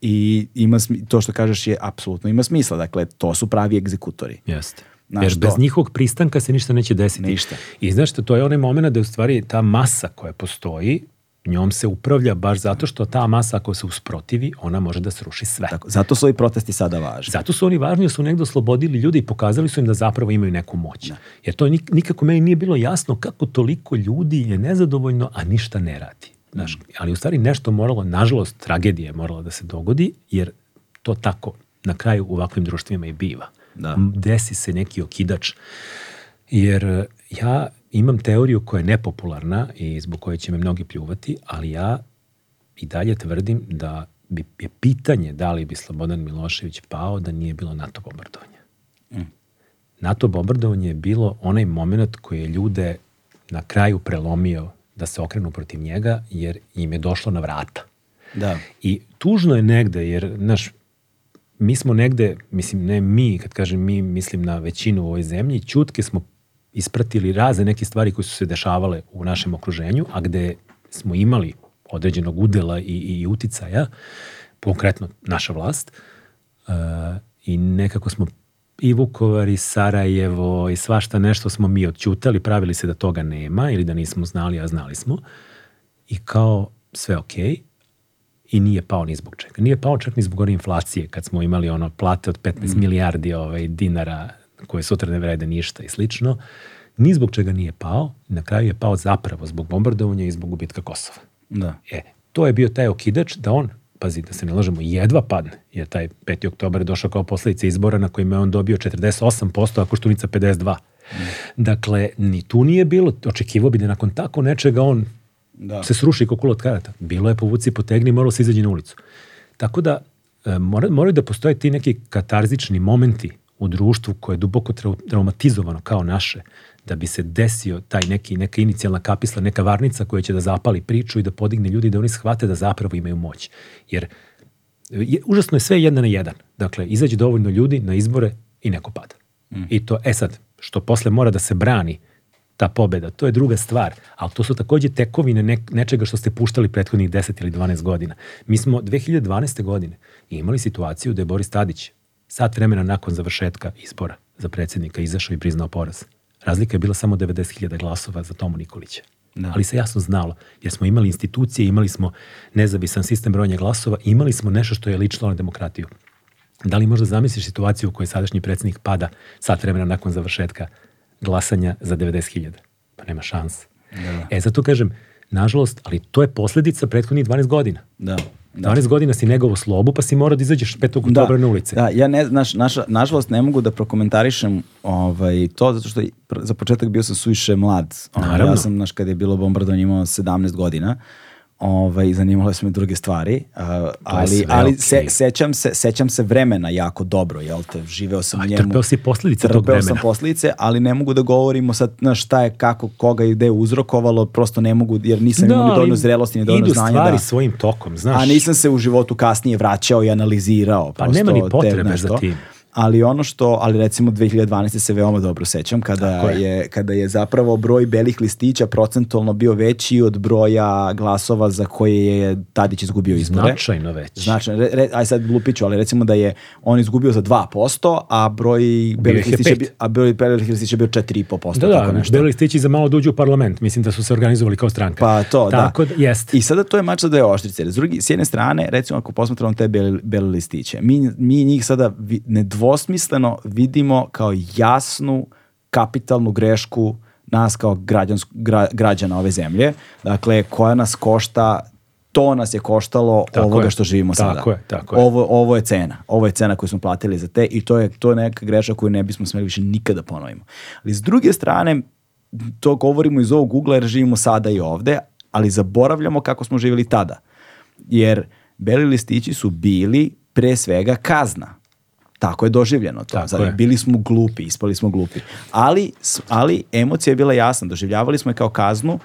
I ima to što kažeš je apsolutno ima smisla. Dakle, to su pravi egzekutori. Jeste. Znaš Jer to. bez njihovog pristanka se ništa neće desiti. Ništa. I znaš što, to je onaj moment da je u stvari ta masa koja postoji, njom se upravlja baš zato što ta masa ako se usprotivi, ona može da sruši sve. Tako, zato su ovi protesti sada važni. Zato su oni važni jer su negdje oslobodili ljude i pokazali su im da zapravo imaju neku moć. Jer to nik- nikako meni nije bilo jasno kako toliko ljudi je nezadovoljno, a ništa ne radi. Znaš, ali u stvari nešto moralo, nažalost, tragedija je morala da se dogodi, jer to tako na kraju u ovakvim društvima i biva. Da. Desi se neki okidač. Jer ja imam teoriju koja je nepopularna i zbog koje će me mnogi pljuvati, ali ja i dalje tvrdim da bi, je pitanje da li bi Slobodan Milošević pao da nije bilo NATO bombardovanja. Mm. NATO bombardovanje je bilo onaj moment koji je ljude na kraju prelomio da se okrenu protiv njega jer im je došlo na vrata. Da. I tužno je negde, jer, znaš, mi smo negde, mislim, ne mi, kad kažem mi, mislim na većinu u ovoj zemlji, čutke smo ispratili razne neke stvari koje su se dešavale u našem okruženju, a gde smo imali određenog udela i, i uticaja, konkretno naša vlast, uh, i nekako smo i Vukovar i Sarajevo i svašta nešto smo mi odćutali, pravili se da toga nema ili da nismo znali, a znali smo. I kao sve okej, okay, i nije pao ni zbog čega. Nije pao čak ni zbog one inflacije kad smo imali ono plate od 15 mm. milijardi ovaj, dinara koje sutra ne vrede ništa i slično. Ni zbog čega nije pao. Na kraju je pao zapravo zbog bombardovanja i zbog gubitka Kosova. Da. E, to je bio taj okidač da on, pazi da se ne lažemo, jedva padne, jer taj 5. oktober je došao kao posledica izbora na kojima je on dobio 48%, a Koštunica 52%. Mm. Dakle, ni tu nije bilo, očekivo bi da nakon tako nečega on da. se sruši kula od karata. Bilo je povuci, potegni, moralo se izađi na ulicu. Tako da, e, mora, moraju da postoje ti neki katarzični momenti u društvu koje je duboko traumatizovano kao naše, da bi se desio taj neki, neka inicijalna kapisla, neka varnica koja će da zapali priču i da podigne ljudi da oni shvate da zapravo imaju moć. Jer je, užasno je sve jedan na jedan. Dakle, izađe dovoljno ljudi na izbore i neko pada. Mm. I to, e sad, što posle mora da se brani ta pobeda, to je druga stvar, ali to su takođe tekovine ne, nečega što ste puštali prethodnih 10 ili 12 godina. Mi smo 2012. godine imali situaciju da je Boris Tadić sat vremena nakon završetka izbora za predsednika izašao i priznao poraz. Razlika je bila samo 90.000 glasova za Tomu Nikolića. Da. Ali se jasno znalo, jer smo imali institucije, imali smo nezavisan sistem brojanja glasova, imali smo nešto što je lično na demokratiju. Da li možda zamisliš situaciju u kojoj sadašnji predsednik pada sat vremena nakon završetka glasanja za 90.000? Pa nema šans. Da. E, zato kažem, nažalost, ali to je posledica prethodnih 12 godina. Da. 12 godina si negovo slobu, pa si mora da izađeš 5. oktobra da, na ulice. Da, ja ne, naš, naša, nažalost ne mogu da prokomentarišem ovaj, to, zato što za početak bio sam suviše mlad. Ovaj, ja sam, znaš, kada je bilo bombardovanje imao 17 godina ovaj, zanimale su me druge stvari, uh, ali, ali okay. se, sećam, se, sećam se vremena jako dobro, jel te, živeo sam u njemu. Trpeo si posledice tog vremena. Trpeo sam posledice, ali ne mogu da govorimo sad na šta je, kako, koga i gde uzrokovalo, prosto ne mogu, jer nisam da, imao ni dovoljno zrelosti, ni dovoljno znanja. Idu stvari da, svojim tokom, znaš. A nisam se u životu kasnije vraćao i analizirao. Pa nema ni potrebe te, za tim ali ono što, ali recimo 2012. se veoma dobro sećam kada je. je. kada je zapravo broj belih listića procentualno bio veći od broja glasova za koje je Tadić izgubio izbore. Značajno veći. Značajno, re, aj sad lupiću, ali recimo da je on izgubio za 2%, a broj belih listića bi, a broj belih listića bio 4,5%. Da, da, nešto. beli listići za malo dođu da u parlament, mislim da su se organizovali kao stranka. Pa to, da. Tako da. Jest. I sada to je mač za dve oštrice. S, drugi, s jedne strane, recimo ako posmatramo te beli, beli listiće, mi, mi njih sada ne dvosmisleno vidimo kao jasnu kapitalnu grešku nas kao gra, građana ove zemlje, dakle koja nas košta to nas je koštalo tako ovoga je. što živimo tako sada. Tako je, tako je. Ovo, ovo je cena. Ovo je cena koju smo platili za te i to je, to je neka greška koju ne bismo smeli više nikada ponovimo. Ali s druge strane, to govorimo iz ovog ugla jer živimo sada i ovde, ali zaboravljamo kako smo živjeli tada. Jer beli listići su bili pre svega kazna Tako je doživljeno to. Tako je. Bili smo glupi, ispali smo glupi. Ali, ali emocija je bila jasna. Doživljavali smo je kao kaznu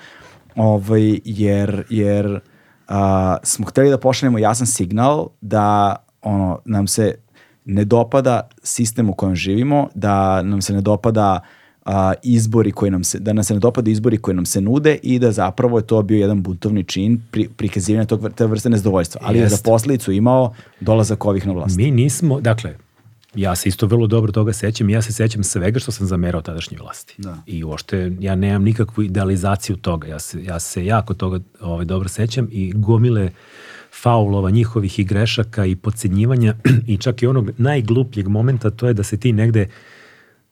ovaj, jer, jer a, smo hteli da pošaljemo jasan signal da ono, nam se ne dopada sistem u kojem živimo, da nam se ne dopada a, izbori koji nam se, da nam se ne dopada izbori koji nam se nude i da zapravo je to bio jedan buntovni čin pri, prikazivanja tog, te vrste nezadovoljstva. Ali Jest. je za posledicu imao dolazak ovih na vlast. Mi nismo, dakle, Ja se isto vrlo dobro toga sećam i ja se sećam svega što sam zamerao tadašnje vlasti. Da. I uopšte ja nemam nikakvu idealizaciju toga. Ja se, ja se jako toga ovaj, dobro sećam i gomile faulova njihovih i grešaka i podcenjivanja i čak i onog najglupljeg momenta to je da se ti negde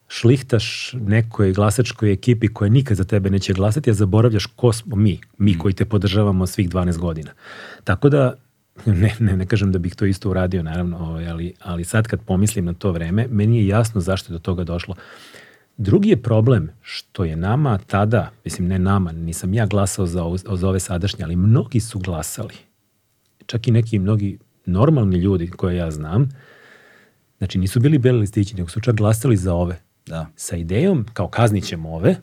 šlihtaš nekoj glasačkoj ekipi koja nikad za tebe neće glasati, a zaboravljaš ko smo mi, mi mm. koji te podržavamo svih 12 godina. Tako da ne, ne, ne kažem da bih to isto uradio, naravno, ovaj, ali, ali sad kad pomislim na to vreme, meni je jasno zašto je do toga došlo. Drugi je problem što je nama tada, mislim ne nama, nisam ja glasao za, za ove sadašnje, ali mnogi su glasali. Čak i neki mnogi normalni ljudi koje ja znam, znači nisu bili beli listići, nego su čak glasali za ove. Da. Sa idejom, kao kaznit ćemo ove,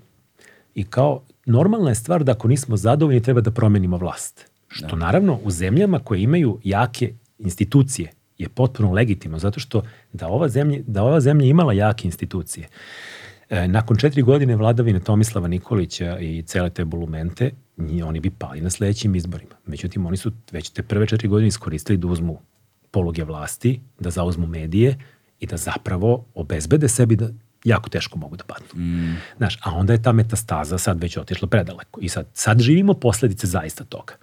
i kao normalna je stvar da ako nismo zadovoljni treba da promenimo vlast. Što naravno u zemljama koje imaju jake institucije je potpuno legitimno, zato što da ova zemlja, da ova zemlja imala jake institucije, e, nakon četiri godine vladavine Tomislava Nikolića i cele te bulumente, oni bi pali na sledećim izborima. Međutim, oni su već te prve četiri godine iskoristili da uzmu poluge vlasti, da zauzmu medije i da zapravo obezbede sebi da jako teško mogu da padnu. Mm. Znaš, a onda je ta metastaza sad već otišla predaleko. I sad, sad živimo posledice zaista toga.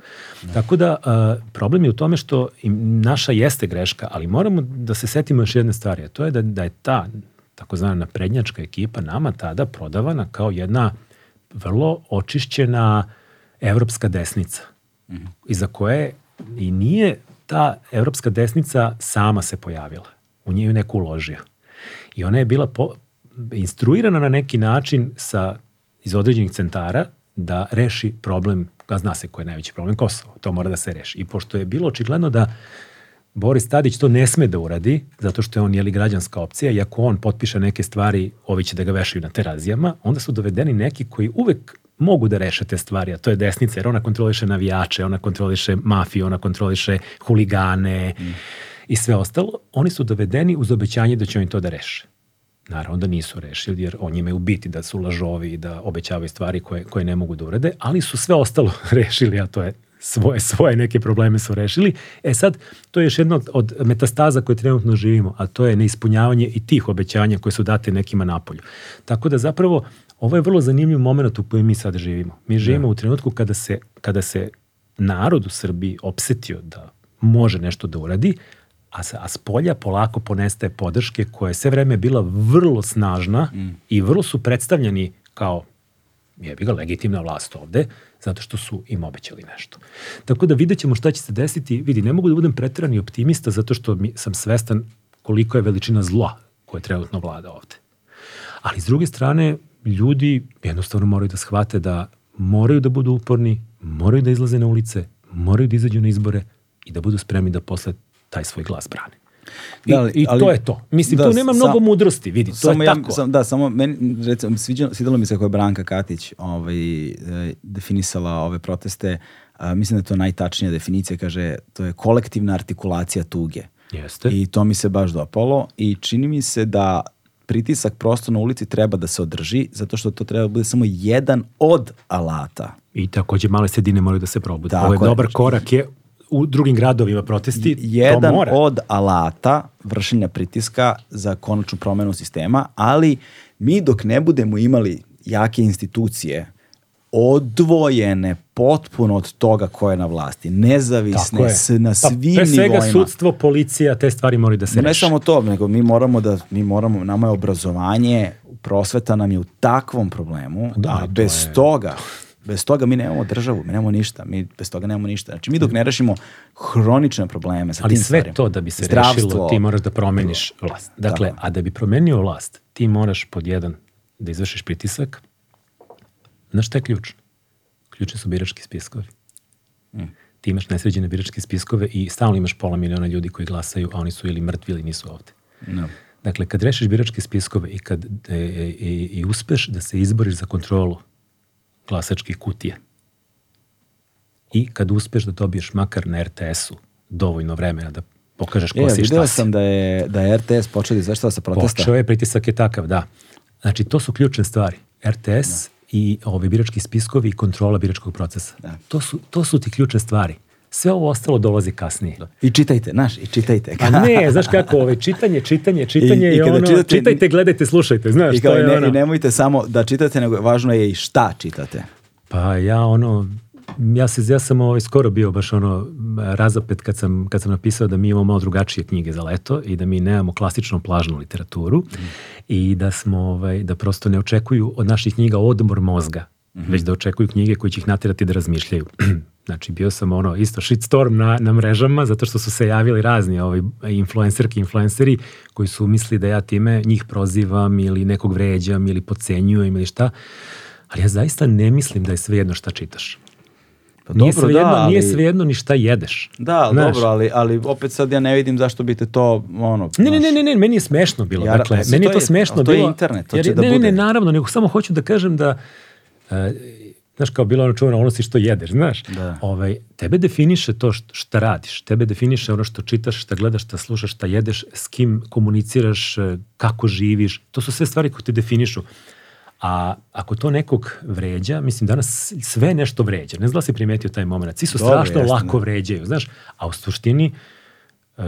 Tako da, a, problem je u tome što im, naša jeste greška, ali moramo da se setimo još jedne stvari, a to je da, da je ta takozvana naprednjačka ekipa nama tada prodavana kao jedna vrlo očišćena evropska desnica, iza koje i nije ta evropska desnica sama se pojavila. U nje je neko uložio. I ona je bila po, instruirana na neki način sa, iz određenih centara da reši problem, a zna se ko je najveći problem, Kosovo. To mora da se reši. I pošto je bilo očigledno da Boris Tadić to ne sme da uradi, zato što je on jeli građanska opcija i ako on potpiše neke stvari, ovi će da ga vešaju na terazijama, onda su dovedeni neki koji uvek mogu da reše te stvari, a to je desnica, jer ona kontroliše navijače, ona kontroliše mafiju, ona kontroliše huligane mm. i sve ostalo. Oni su dovedeni uz obećanje da će oni to da reše. Naravno da nisu rešili, jer on njima je biti da su lažovi i da obećavaju stvari koje, koje ne mogu da urade, ali su sve ostalo rešili, a to je svoje, svoje neke probleme su rešili. E sad, to je još jedna od, metastaza koje trenutno živimo, a to je neispunjavanje i tih obećanja koje su date nekima napolju. Tako da zapravo, ovo je vrlo zanimljiv moment u kojem mi sad živimo. Mi živimo u trenutku kada se, kada se narod u Srbiji opsetio da može nešto da uradi, a, sa, a s polja polako ponestaje podrške koja je sve vreme bila vrlo snažna mm. i vrlo su predstavljeni kao je bi ga legitimna vlast ovde, zato što su im obećali nešto. Tako da vidjet ćemo šta će se desiti. Vidi, ne mogu da budem pretirani optimista zato što mi, sam svestan koliko je veličina zla koje trenutno vlada ovde. Ali s druge strane, ljudi jednostavno moraju da shvate da moraju da budu uporni, moraju da izlaze na ulice, moraju da izađu na izbore i da budu spremni da posle taj svoj glas brane. I, Da, ali- i ali- to je to. Mislim, da, tu nema mnogo mudrosti, vidi, to samo je ja, tako. Sam, da, samo meni, recimo, sviđalo, svidalo mi se kako je Branka Katić ovaj, e, definisala ove proteste. A, mislim da je to najtačnija definicija, kaže, to je kolektivna artikulacija tuge. Jeste. I to mi se baš dopalo i čini mi se da pritisak prosto na ulici treba da se održi, zato što to treba da bude samo jedan od alata. I takođe male sredine moraju da se probude. Ovo je. dobar korak je u drugim gradovima protesti, to jedan mora. od alata vršenja pritiska za konačnu promenu sistema, ali mi dok ne budemo imali jake institucije odvojene potpuno od toga ko je na vlasti, nezavisne s, na Pa, svim pre svega nivoima. sudstvo, policija, te stvari moraju da se Ne reše. samo to, nego mi moramo da, mi moramo, nama je obrazovanje, prosveta nam je u takvom problemu, Da, a to bez je- toga, bez toga mi nemamo državu, mi nemamo ništa, mi bez toga nemamo ništa. Znači mi dok ne rešimo hronične probleme sa Ali tim sve stvarima, to da bi se zdravstvo, rešilo, ti moraš da promeniš vlast. Dakle, Tako. a da bi promenio vlast, ti moraš pod jedan da izvršiš pritisak. Znaš šta je ključ? Ključni su birački spiskovi. Mm. Ti imaš nesređene biračke spiskove i stalno imaš pola miliona ljudi koji glasaju, a oni su ili mrtvi ili nisu ovde. No. Dakle, kad rešiš biračke spiskove i kad e, e, i, i uspeš da se izboriš za kontrolu glasačkih kutija i kad uspeš da dobiješ makar na RTS-u dovoljno vremena da pokažeš ko E, si šta si. sam da je, da je RTS počeo da izveštava sa protesta. Počeo je, pritisak je takav, da. Znači, to su ključne stvari. RTS i ovi birački spiskovi i kontrola biračkog procesa. Da. To, su, to su ti ključne stvari. Sve ovo ostalo dolazi kasnije. I čitajte, znaš, i čitajte. A ne, znaš kako, ovaj, čitanje, čitanje, čitanje I- i je kada ono, čitate- čitajte, gledajte, slušajte, znaš, I, to kao, i, je ne, ono. I nemojte samo da čitate, nego važno je i šta čitate. Pa ja ono, ja, se, ja sam ovaj, skoro bio baš ono razapet kad sam, kad sam napisao da mi imamo malo drugačije knjige za leto i da mi nemamo klasičnu plažnu literaturu i da smo, ovaj, da prosto ne očekuju od naših knjiga odmor mozga, već da očekuju knjige koje će ih natirati da razmišljaju. Znači bio sam ono isto shitstorm na, na mrežama zato što su se javili razni ovaj, influencerki, influenceri koji su mislili da ja time njih prozivam ili nekog vređam ili podcenjujem ili šta. Ali ja zaista ne mislim da je sve jedno šta čitaš. Pa nije dobro, svejedno, da, ali- nije svejedno ni šta jedeš. Da, Znaš. dobro, ali, ali opet sad ja ne vidim zašto bi te to, ono... Ne, ne, ne, ne, ne, meni je smešno bilo. Ja, dakle, meni je to to je- smešno ali to je bilo. internet, to jer će je- da ne, ne, bude. ne, naravno, nego samo hoću da kažem da e, znaš, kao bilo ono čuveno, ono si što jedeš, znaš. Da. Ovaj, tebe definiše to št- šta radiš, tebe definiše ono što čitaš, šta gledaš, šta slušaš, šta jedeš, s kim komuniciraš, e, kako živiš, to su sve stvari koje te definišu. A ako to nekog vređa, mislim danas sve nešto vređa. Ne znam da si primetio taj moment. Svi su Dobro, strašno jeste, lako da. vređaju, znaš. A u suštini e,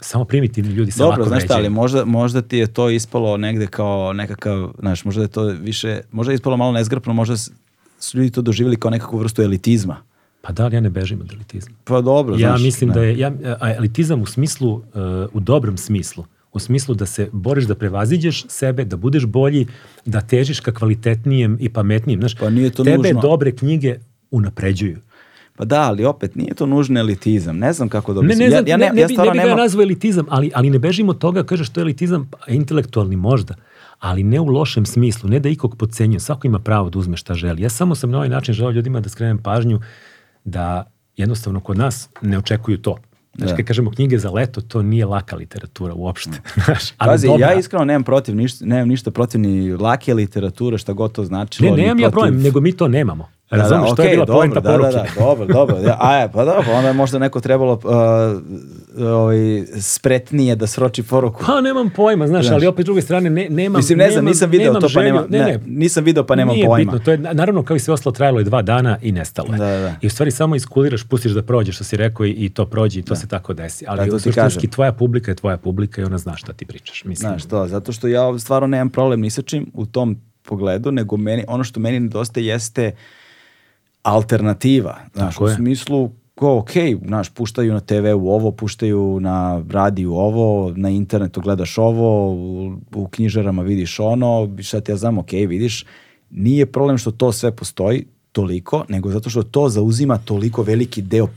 samo primitivni ljudi se Dobro, lako znaš vređaju. ali možda, možda ti je to ispalo negde kao nekakav, znaš, možda je to više, možda je ispalo malo nezgrapno, možda su ljudi to doživjeli kao nekakvu vrstu elitizma. Pa da, ali ja ne bežim od elitizma. Pa dobro, Ja znaš. mislim ne. da je ja, a elitizam u smislu, uh, u dobrom smislu, u smislu da se boriš da prevaziđeš sebe, da budeš bolji, da težiš ka kvalitetnijem i pametnijem. Znaš, Pa nije to tebe nužno. dobre knjige unapređuju. Pa da, ali opet nije to nužno elitizam. Ne znam kako da Ne, ne, znam, ja, ja, ne, ne, ne, ja bi, ne bi ga nemam- nazvao elitizam, ali, ali ne bežimo od toga, kažeš to je elitizam, pa, intelektualni možda, ali ne u lošem smislu, ne da ikog podcenjuje, svako ima pravo da uzme šta želi. Ja samo sam na ovaj način želeo ljudima da skrenem pažnju da jednostavno kod nas ne očekuju to. Znači, Da. kad kažemo knjige za leto, to nije laka literatura uopšte. Znaš, ali Pazi, dobra. ja iskreno nemam protiv ništa, nemam ništa protiv ni lake literature, šta god to značilo. Ne, nemam ja protiv- problem, nego mi to nemamo. Da, da, Razumeš, to je bila dobro, poenta da, poruke. Da, da, dobro, dobro. Ja, a pa da, pa onda je možda neko trebalo uh, ovaj, spretnije da sroči poruku. Pa nemam pojma, znaš, Znaš. ali opet s druge strane ne, nemam Mislim, ne znam, nemam- nisam video to, pa želju- nemam- ne, nisam video, pa nemam Nije pojma. bitno, to je na- naravno kao i sve ostalo trajalo je dva dana i nestalo je. Da, da, da. I u stvari samo iskuliraš, pustiš da prođe što si rekao i, i to prođe i to se tako desi. Da, Ali ti suštinski tvoja publika je tvoja publika i ona zna šta ti pričaš. Mislim, Znaš to, zato što ja stvarno nemam problem ni sa čim u tom pogledu, nego meni, ono što meni nedostaje jeste alternativa. Znaš, Tako u je. smislu ko, ok, znaš, puštaju na TV-u ovo, puštaju na radiju ovo, na internetu gledaš ovo, u, u knjižarama vidiš ono, šta ti ja znam, ok, vidiš, nije problem što to sve postoji toliko, nego zato što to zauzima toliko veliki deo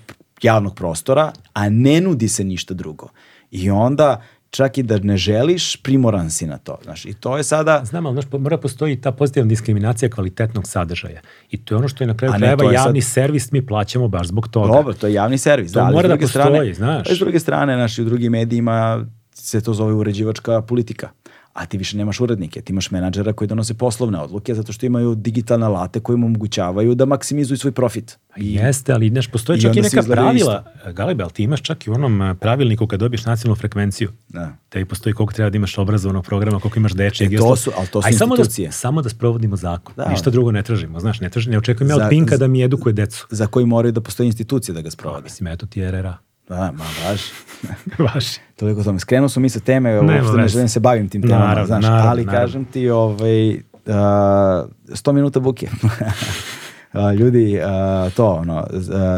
javnog prostora, a ne nudi se ništa drugo. I onda, čak i da ne želiš, primoran si na to. Znaš, I to je sada... Znam, ali znaš, mora postoji ta pozitivna diskriminacija kvalitetnog sadržaja. I to je ono što je na kraju A ne, krajeva to je sad- javni servis, mi plaćamo baš zbog toga. Dobro, to je javni servis. To da, mora da postoji, strane, znaš. S druge strane, naš, i u drugim medijima se to zove uređivačka politika. A ti više nemaš urednike, ti imaš menadžera koji donose poslovne odluke zato što imaju digitalne alate koji im omogućavaju da maksimizuju svoj profit. I, Jeste, ali znaš, postoje i čak i neka pravila. Galebe, ali ti imaš čak i u onom a, pravilniku kad dobiješ nacionalnu frekvenciju. Da. Tebi postoji koliko treba da imaš obrazovanog programa, koliko imaš dečeg. E, i to su- ali to su Aj, samo da, institucije. samo da sprovodimo zakon. Da. Ništa drugo ne tražimo. Znaš, ne, tražim, ne očekujem ja od Pinka da mi edukuje decu. za koji moraju da postoje institucije da ga sprovode. Mislim, eto ti RRA. Da, ma baš. Baš. Toliko tome. Skrenuo smo mi sa teme, uopšte ne želim se bavim tim temama, Naravno, znaš, naravno, ali naravno. kažem ti, ovaj, uh, 100 minuta buke. Ljudi, to, ono,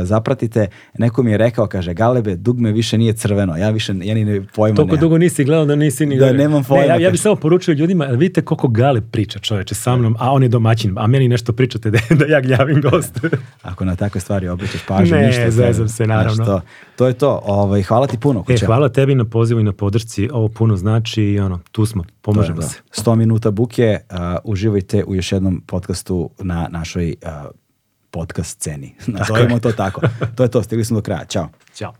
zapratite, neko mi je rekao, kaže, Galebe, dugme više nije crveno, ja više, ja ni ne pojma Toliko dugo nisi gledao da nisi ni... Da, nemam pojma, Ne, ja, ja bih samo poručio ljudima, vidite koliko Gale priča čoveče sa mnom, a on je domaćin, a meni nešto pričate da, da ja gnjavim gost. Ako na takve stvari obraćaš pažnju, Ne, ništa. zezam se, naravno. Znaš, to, to je to. Ovaj, hvala ti puno. E, hvala tebi na pozivu i na podršci, ovo puno znači i ono, tu smo, pomažemo Da, se. 100 minuta buke, a, uživajte u još jednom podcastu na našoj a, podcast sceni. Nazovimo to tako. To je to, stigli smo do kraja. Ćao. Ćao.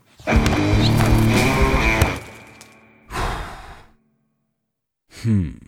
Hmm.